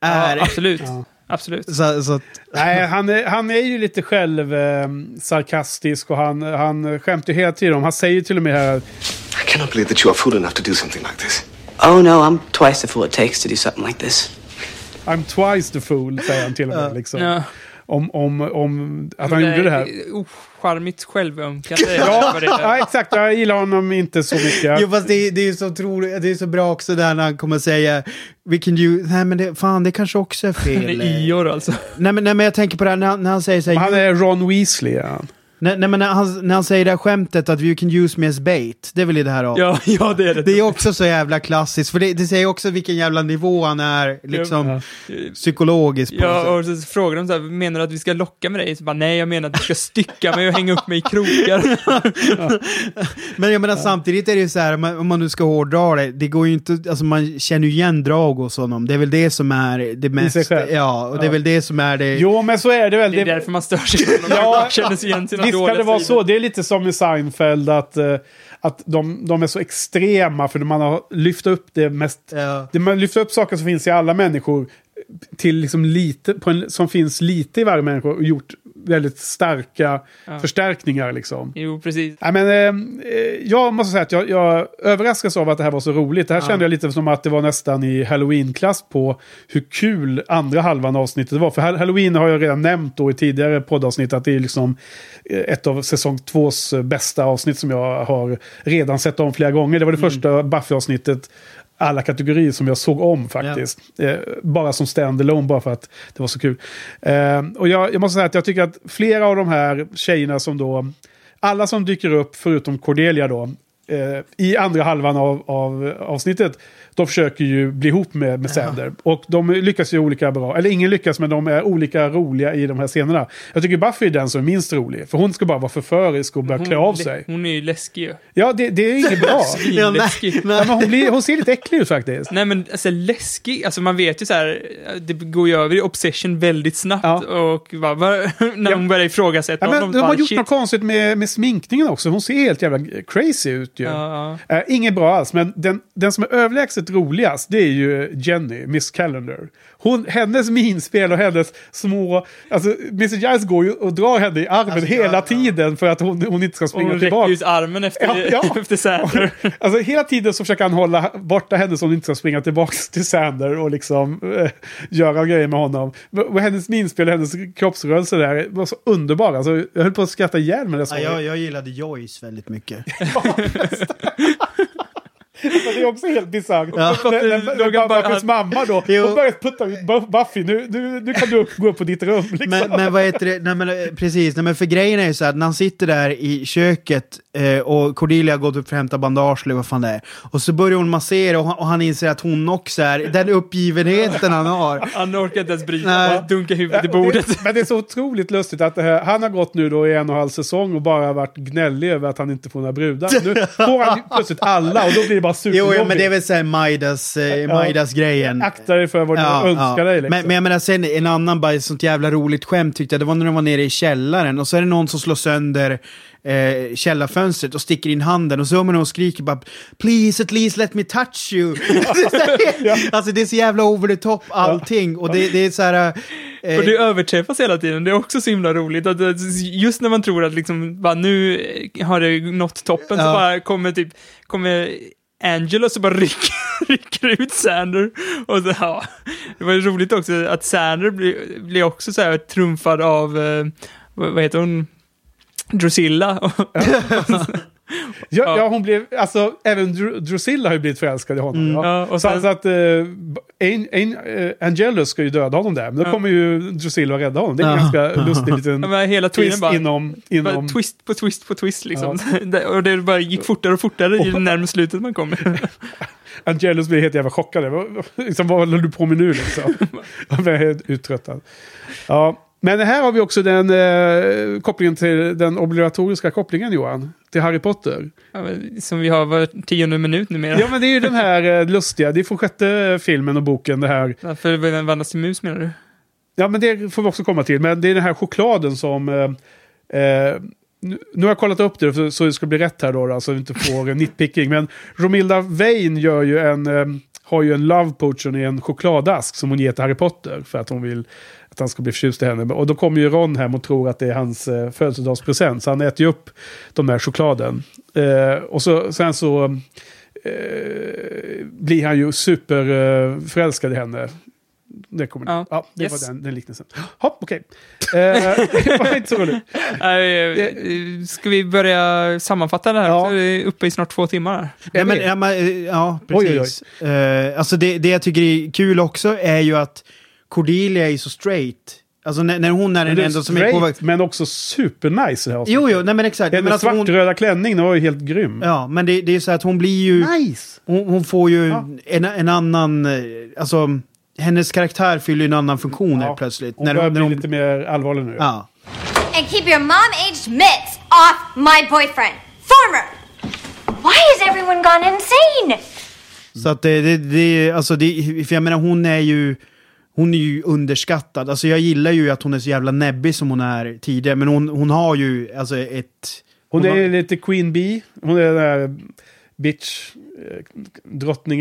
är... ja, absolut. Absolut. Så, så att, Nej, han är, han är ju lite själv eh, sarkastisk och han, han skämtar ju hela tiden om, han säger till och med här I cannot believe that you are fool enough to do something like this. Oh no, I'm twice the fool it takes to do something like this. I'm twice the fool, säger han till och med. Liksom. Ja. Om, om, om att han gjorde det här. Ocharmigt självömkande. Ja, ja, exakt. Jag gillar honom inte så mycket. Jo fast det, det är ju så otroligt, det är så bra också där när han kommer säga We can do, nej men det, fan det kanske också är Han fel. är Ior alltså. nej, men, nej men jag tänker på det här när han, när han säger så Men här, han är Ron Weasley. är han. Nej, nej men när han, när han säger det här skämtet att you can use me as bait, det är väl i det här av. Ja, ja det är det. Det är också så jävla klassiskt, för det, det säger också vilken jävla nivå han är, liksom, psykologiskt. På något sätt. Ja, och så frågar de så här, menar du att vi ska locka med dig? Så bara, nej, jag menar att du ska stycka mig och hänga upp mig i krokar. Men jag menar samtidigt är det ju så här, om man- om man nu ska hårdra det, det går ju inte, alltså man känner ju igen drag hos honom. Det är väl det som är det mest, ja, och det är Ja. väl det som är det. Jo, men så är det väl. Det är därför man stör sig på honom. Ja, Man känner sig igen sina Visst kan det vara så. Det är lite som i Seinfeld att, eh, att de, de är så extrema för man har lyft upp det mest... Det, man lyfter upp saker som finns i alla människor till liksom lite, på en, som finns lite i varje människa och gjort väldigt starka Ja. förstärkningar liksom. Jo, precis. Nej, men, eh, eh, jag måste säga att jag, jag överraskas av att det här var så roligt. Det här Ja. kände jag lite som att det var nästan i halloween-klass på hur kul andra halvan av avsnittet var. För Hall- halloween har jag redan nämnt då i tidigare poddavsnitt att det är liksom eh, ett av säsong tvås eh, bästa avsnitt som jag har redan sett om flera gånger. Det var det Mm. första Buffy-avsnittet alla kategorier som jag såg om faktiskt. Eh, bara som stand-alone, bara för att det var så kul. Eh, och jag, jag måste säga att jag tycker att flera av de här tjejerna som då... Alla som dyker upp, förutom Cordelia då, eh, i andra halvan av, av avsnittet, de försöker ju bli ihop med, med Sander. Och de lyckas ju olika bra. Eller ingen lyckas, men de är olika roliga i de här scenerna. Jag tycker Buffy är den som är minst rolig. För hon ska bara vara förförisk och börja klä av sig. Hon är ju läskig ju. Ja, det, det är inget bra. Ja, men hon, blir, hon ser lite äcklig ut faktiskt. Nej men alltså läskig, alltså man vet ju så här, det går ju över i obsession väldigt snabbt och bara, när hon börjar ifrågasätta Ja, men honom, de har bara, gjort shit. något konstigt med, med sminkningen också. Hon ser helt jävla crazy ut ju. Ja, Eh, inget bra alls, men den, den som är överlägset roligast det är ju Jenny, Miss Calendar. Hon, hennes minspel och hennes små... Alltså, Mrs Giles går ju och drar henne i armen hela tiden för att hon, hon inte ska springa hon räcker tillbaka. ut armen efter, Ja, ja. efter Sander. Alltså hela tiden så försöker han hålla borta henne så hon inte ska springa tillbaka till Sander och liksom eh, göra grejer med honom. Och hennes minspel och hennes kroppsrörelser där var så underbara. Alltså, jag höll på att skratta ihjäl mig Ja, jag, jag gillade Joyce väldigt mycket. Men det är också helt bisarrt. Ja. Buffys mamma då, Jo. hon börjar putta ut Buff- Buffy. Nu, nu, nu kan du gå upp på ditt rum. Liksom. Men, men vad heter det, nej men eh, precis, nej men för grejen är ju så här, när han sitter där i köket eh, och Cordelia har gått upp för att hämta bandage eller vad fan det är. Och så börjar hon massera och han, och han inser att hon också är, den uppgivenheten han har. Han orkar inte ens bryta, Nej. bara dunka huvudet i bordet. Det, men det är så otroligt lustigt att här, han har gått nu då i en och en halv säsong och bara varit gnällig över att han inte får några brudar. Nu får han plötsligt alla och då blir det bara Jo, superjobbigt. ja, men det är väl såhär Majdas, eh, Majdas grejen. Akta dig för vad du önskar dig. Liksom. Men, men jag menar sen en annan bara sånt jävla roligt skämt tyckte jag, det var när de var nere i källaren och så är det någon som slår sönder eh, källarfönstret och sticker in handen och så hör man någon skriker bara Please at least let me touch you. Alltså det är så jävla over the top allting och det, det är så här... eh, Och det överträffas hela tiden. Det är också så himla roligt. Att just när man tror att liksom, bara, nu har det nått toppen, så Ja. bara kommer typ, kommer Angela så bara rycker, rycker ut Sander. Och så, ja. Det var ju roligt också att Sander blir, blir också så här trumfad av, eh, vad, vad heter hon? Drusilla. Ja, ja, hon blev, alltså även Dr- Drusilla har ju blivit förälskad i honom. Mm. Ja. Ja, och så, sen- så att uh, An, An, Angelus ska ju döda honom där, men då Ja. kommer ju Drusilla att rädda honom. Det är en Ja. ganska lustig liten Ja, men hela tiden twist bara- inom... Bara inom twist på twist på twist liksom. Det- och det bara gick fortare och fortare ju närmare slutet man kommer. Angelus blir helt jävla chockad. Liksom, vad håller du på med nu liksom? Han blir helt uttröttad. Ja. Men här har vi också den eh, kopplingen till den obligatoriska kopplingen Johan. Till Harry Potter. Ja, Som vi har var tionde minut numera. Ja men det är ju den här eh, lustiga, det är från sjätte filmen och boken det här. Varför vandras till mus menar du? Ja, men det får vi också komma till. Men det är den här chokladen som... Eh, eh, nu har jag kollat upp det så, det ska bli rätt här då, då så vi inte får nitpicking. Men Romilda Vane gör ju en, eh, har ju en love potion i en chokladask som hon ger till Harry Potter. För att hon vill att han ska bli förtjust i henne. Och då kommer ju Ron hem och tror att det är hans eh, födelsedagspresent. Så han äter ju upp de där chokladen. Eh, och så, sen så eh, blir han ju superförälskad eh, i henne. Det, kommer, ja, Ja, det yes. var den, den liknelsen. Hopp, okej. Eh, det var inte så roligt. Eh, Ska vi börja sammanfatta det här? Ja. Så är vi uppe i snart två timmar. Ja, men, ja, men, eh, ja Oj, oj, oj. precis. Eh, alltså det, det jag tycker är kul också är ju att Cordelia är så straight. Alltså när, när hon är den är enda som är på straight, men också supernice i det här Jo, jo, nej men exakt. Hennes Men alltså hon, svartröda klänning, den var ju helt grym. ja, men det, det är så att hon blir ju... Nice! Hon, hon får ju en, en annan... eh, Alltså, hennes karaktär fyller ju en annan funktion här plötsligt. Hon börjar när bli hon, lite mer allvarlig nu. Ja. And keep your mom-aged mitts off my boyfriend. Former! Why has everyone gone insane? Så att det, det, det, alltså det, för jag menar hon är ju, hon är ju underskattad. Alltså jag gillar ju att hon är så jävla näbbig som hon är tidigare, men hon, hon har ju alltså ett... Hon har, är lite Queen Bee. Hon är den där bitch eh,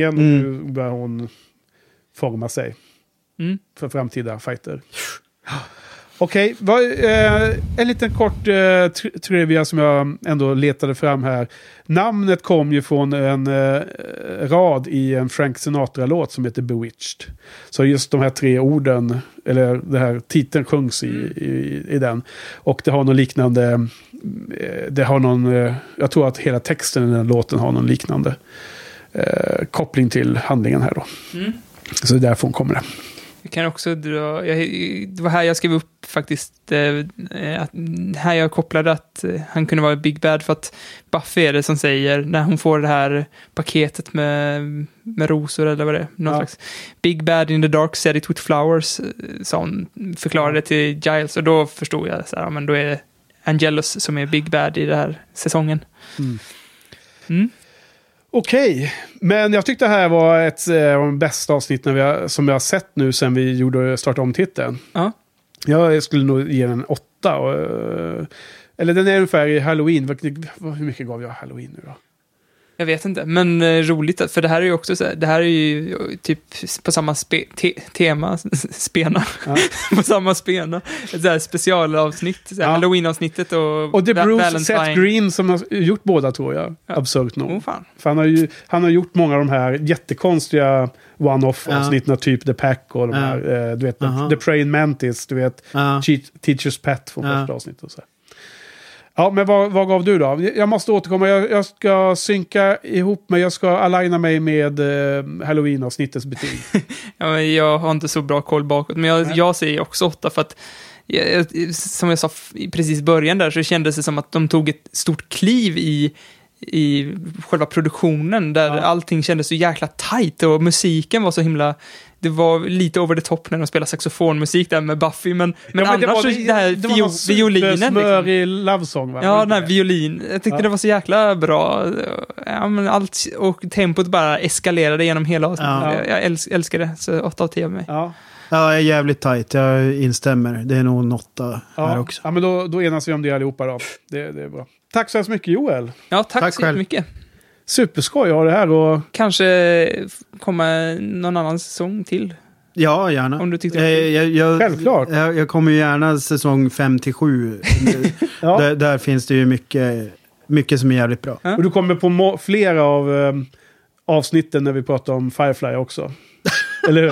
Mm. nu börjar hon forma sig Mm. för framtida fighter. Okej, vad, eh, en liten kort eh, tri- trivia som jag ändå letade fram här. Namnet kom ju från en eh, rad i en Frank Sinatra-låt som heter Bewitched. Så just de här tre orden, eller den här titeln sjungs i, i, i den. Och det har någon liknande, eh, det har någon, eh, jag tror att hela texten i den låten har någon liknande eh, koppling till handlingen här då. Mm. Så det är därför hon kommer det. Jag kan också dra, jag, det var här jag skrev upp faktiskt, eh, att, här jag kopplade att eh, han kunde vara Big Bad för att Buffy är det som säger, när hon får det här paketet med, med rosor eller vad det är, någon Ja. slags Big Bad in the dark said it with flowers, eh, sa hon, förklarade till Giles och då förstod jag så här, ja, men då är det Angelus som är Big Bad i den här säsongen. Mm. Mm. Okej, men jag tyckte det här var ett eh, av de bästa avsnitten vi har, som jag har sett nu sen vi gjorde starta om titeln. Ja. Jag skulle nog ge den en åtta. Och, eh, eller den är ungefär i Halloween. Hur mycket gav jag Halloween nu då? Jag vet inte, men eh, roligt, att- för det här är ju också så här, det här är ju typ på samma spe, te, tema, spena, på samma spena, ett så här specialavsnitt, så här Halloween-avsnittet och, Och det är Bruce Valentine. Seth Green som har gjort båda tror jag. Absurt nog. Oh, fan. För han har, ju, han har gjort många av de här jättekonstiga one-off Ja. avsnitten, typ The Pack och de Ja. här, eh, du vet, Aha. The Praying Mantis, du vet, Ja. Cheat, Teacher's Pet från Ja. första avsnittet. Och så här. Ja, men vad, vad gav du då? Jag måste återkomma. Jag, jag ska synka ihop mig. Jag ska aligna mig med eh, Halloween-avsnittets betyg. Ja, men jag har inte så bra koll bakåt, men jag, jag säger också åtta för att jag, som jag sa f- i precis början där så kändes det som att de tog ett stort kliv i i själva produktionen där allting kändes så jäkla tight och musiken var så himla det var lite over the top när de spelade saxofonmusik där med Buffy, men, men Ja, annars det var, så det här det var någon violinen. Liksom. lovesång va? Ja, den här violin. Jag tyckte Ja. det var så jäkla bra. Ja, men allt, och tempot bara eskalerade genom hela avsnittet. Ja. Jag, jag älsk, älskar det, så 8 av 10 av mig. Ja. Ja, är jävligt tajt. Jag instämmer. Det är nog en åtta här Ja, också. ja men då, då enas vi om det allihopa då. Det, det är bra. Tack så hemskt mycket Joel. Ja, tack, Tack så själv. mycket. Superskoj att ha det här och... Kanske komma någon annan säsong till. Ja, gärna. Om du tyckte jag, jag, jag, Självklart. Jag, jag kommer ju gärna säsong 5 till 7. Ja. där, där finns det ju mycket, mycket som är jävligt bra. Och du kommer på flera av eh, avsnitten när vi pratar om Firefly också. Eller hur?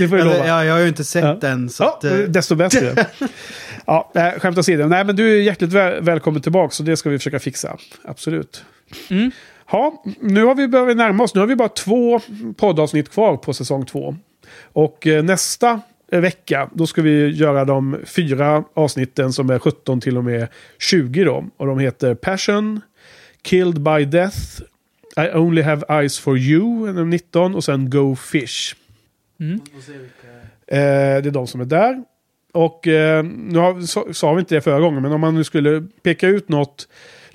Det får jag Eller, lova. ja, jag har ju inte sett den. Så Ja, att, eh, desto bättre. ja, skämt åsido. Nej, men du är hjärtligt väl, välkommen tillbaka, så det ska vi försöka fixa. Absolut. Mm. Ja, nu har vi börjat närma oss. Nu har vi bara två poddavsnitt kvar på säsong två. Och eh, nästa vecka, då ska vi göra de fyra avsnitten som är 17 till och med 20 då. Och de heter Passion, Killed by Death, I only have eyes for you, nummer 19, och sen Go Fish. Mm. Eh, det är de som är där. Och eh, nu har, sa vi inte det förra gången, men om man nu skulle peka ut något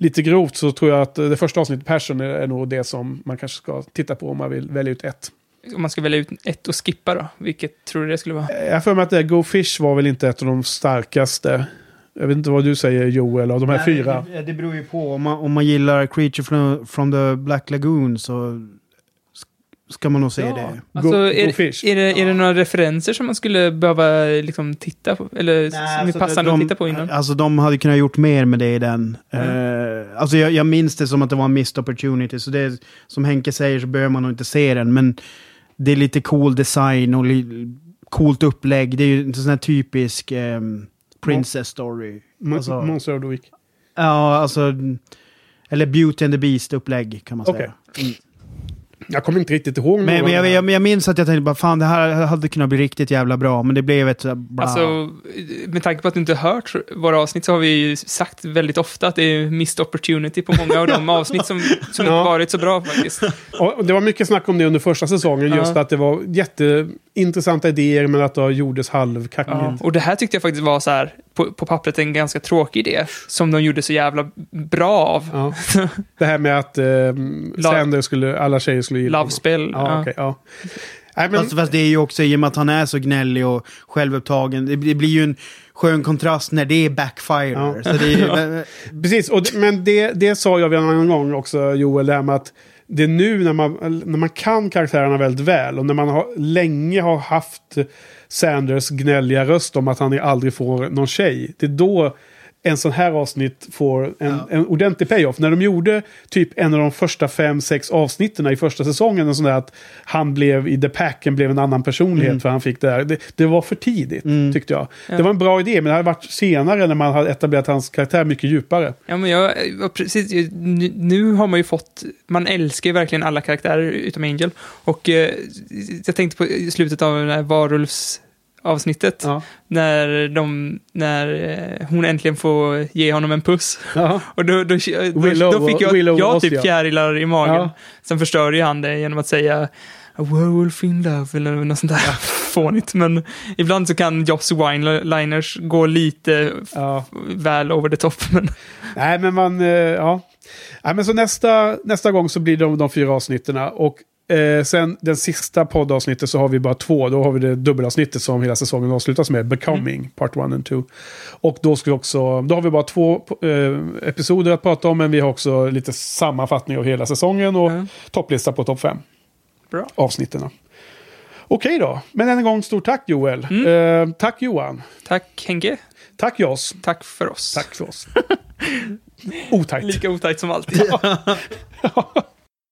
lite grovt så tror jag att eh, det första avsnittet, Passion, är, är nog det som man kanske ska titta på om man vill välja ut ett. Om man ska välja ut ett och skippa då, vilket tror du det skulle vara? Eh, Jag för mig att det Go Fish var väl inte ett av de starkaste. Jag vet inte vad du säger Joel, av de här nej, fyra. Det, det beror ju på. Om man, om man gillar Creature from, from the Black Lagoon så ska man nog se Ja. det. Alltså, Go- är, Go Fish. är, det, är det några referenser som man skulle behöva liksom, titta på? Eller som är alltså, passande de- att titta på innan? Alltså de hade kunnat gjort mer med det i den. Eh, alltså jag, jag minns det som att det var en missed opportunity. Så det som Henke säger så behöver man nog inte se den. Men det är lite cool design och li, coolt upplägg. Det är ju en sån här typisk ehm, princess story. Mon- Alltså, Monster of the Week. ja, alltså... Eller Beauty and the Beast upplägg kan man Okej. säga. Mm. Jag kommer inte riktigt ihåg Men, men jag, jag, jag minns att jag tänkte bara fan det här hade kunnat bli riktigt jävla bra. Men det blev ett... så Bra. Alltså, med tanke på att du inte har hört våra avsnitt så har vi ju sagt väldigt ofta att det är missed opportunity på många av de avsnitt som, som Ja. inte varit så bra faktiskt. Och det var mycket snack om det under första säsongen. Ja. Just att det var jätteintressanta idéer men att det gjordes halvkackigt. Ja. Och det här tyckte jag faktiskt var så här, på, på pappret en ganska tråkig idé, som de gjorde så jävla bra av. Ja. Det här med att eh, Sander skulle, alla tjejer skulle gilla. Love-spel. Ja, ja. okej, ja. Nej, men, Fast, fast det är ju också i och med att han är så gnällig och självupptagen. Det, det blir ju en skön kontrast när det är backfire. Ja. Så det är, Precis, och, men det, det sa jag en annan gång också, Joel, det här med att det är nu när man, när man kan karaktärerna väldigt väl och när man har, länge har haft Sanders gnälliga röst om att han aldrig får någon tjej. Det är då en sån här avsnitt får en, en ordentlig payoff. När de gjorde typ en av de första fem, sex avsnitten i första säsongen, en sån där att han blev i The Packen blev en annan personlighet Mm. för han fick det här. Det, det var för tidigt, tyckte jag. Ja. Det var en bra idé, men det hade varit senare när man hade etablerat hans karaktär mycket djupare. Ja, men jag, ja, precis, nu, har man ju fått, man älskar ju verkligen alla karaktärer utom Angel. Och eh, jag tänkte på slutet av det här varulvs avsnittet Ja. när, de, när eh, hon äntligen får ge honom en puss. Ja. Och då, då, då, då fick jag, Willow jag typ fjärilar i magen. Ja. Sen förstör ju han det genom att säga A werewolf in love eller något sånt där fånigt. Men ibland så kan Joss Wine-liners gå lite Ja. väl over the top. Men Nej, men man... eh, Ja. Nej, men så nästa, nästa gång så blir det de, de fyra avsnitten. Och eh, sen den sista poddavsnittet så har vi bara två. Då har vi det dubbelavsnittet som hela säsongen avslutas med. Becoming, part 1 and 2. Och då, ska vi också, då har vi bara två eh, episoder att prata om. Men vi har också lite sammanfattning av hela säsongen och topplista på topp 5 Bra. avsnitten. Okej då. Men än en gång stort tack Joel. Mm. Eh, tack Johan. tack Henke. Tack Joss. Tack för oss. Tack för oss. Otajt. Lika otajt som alltid.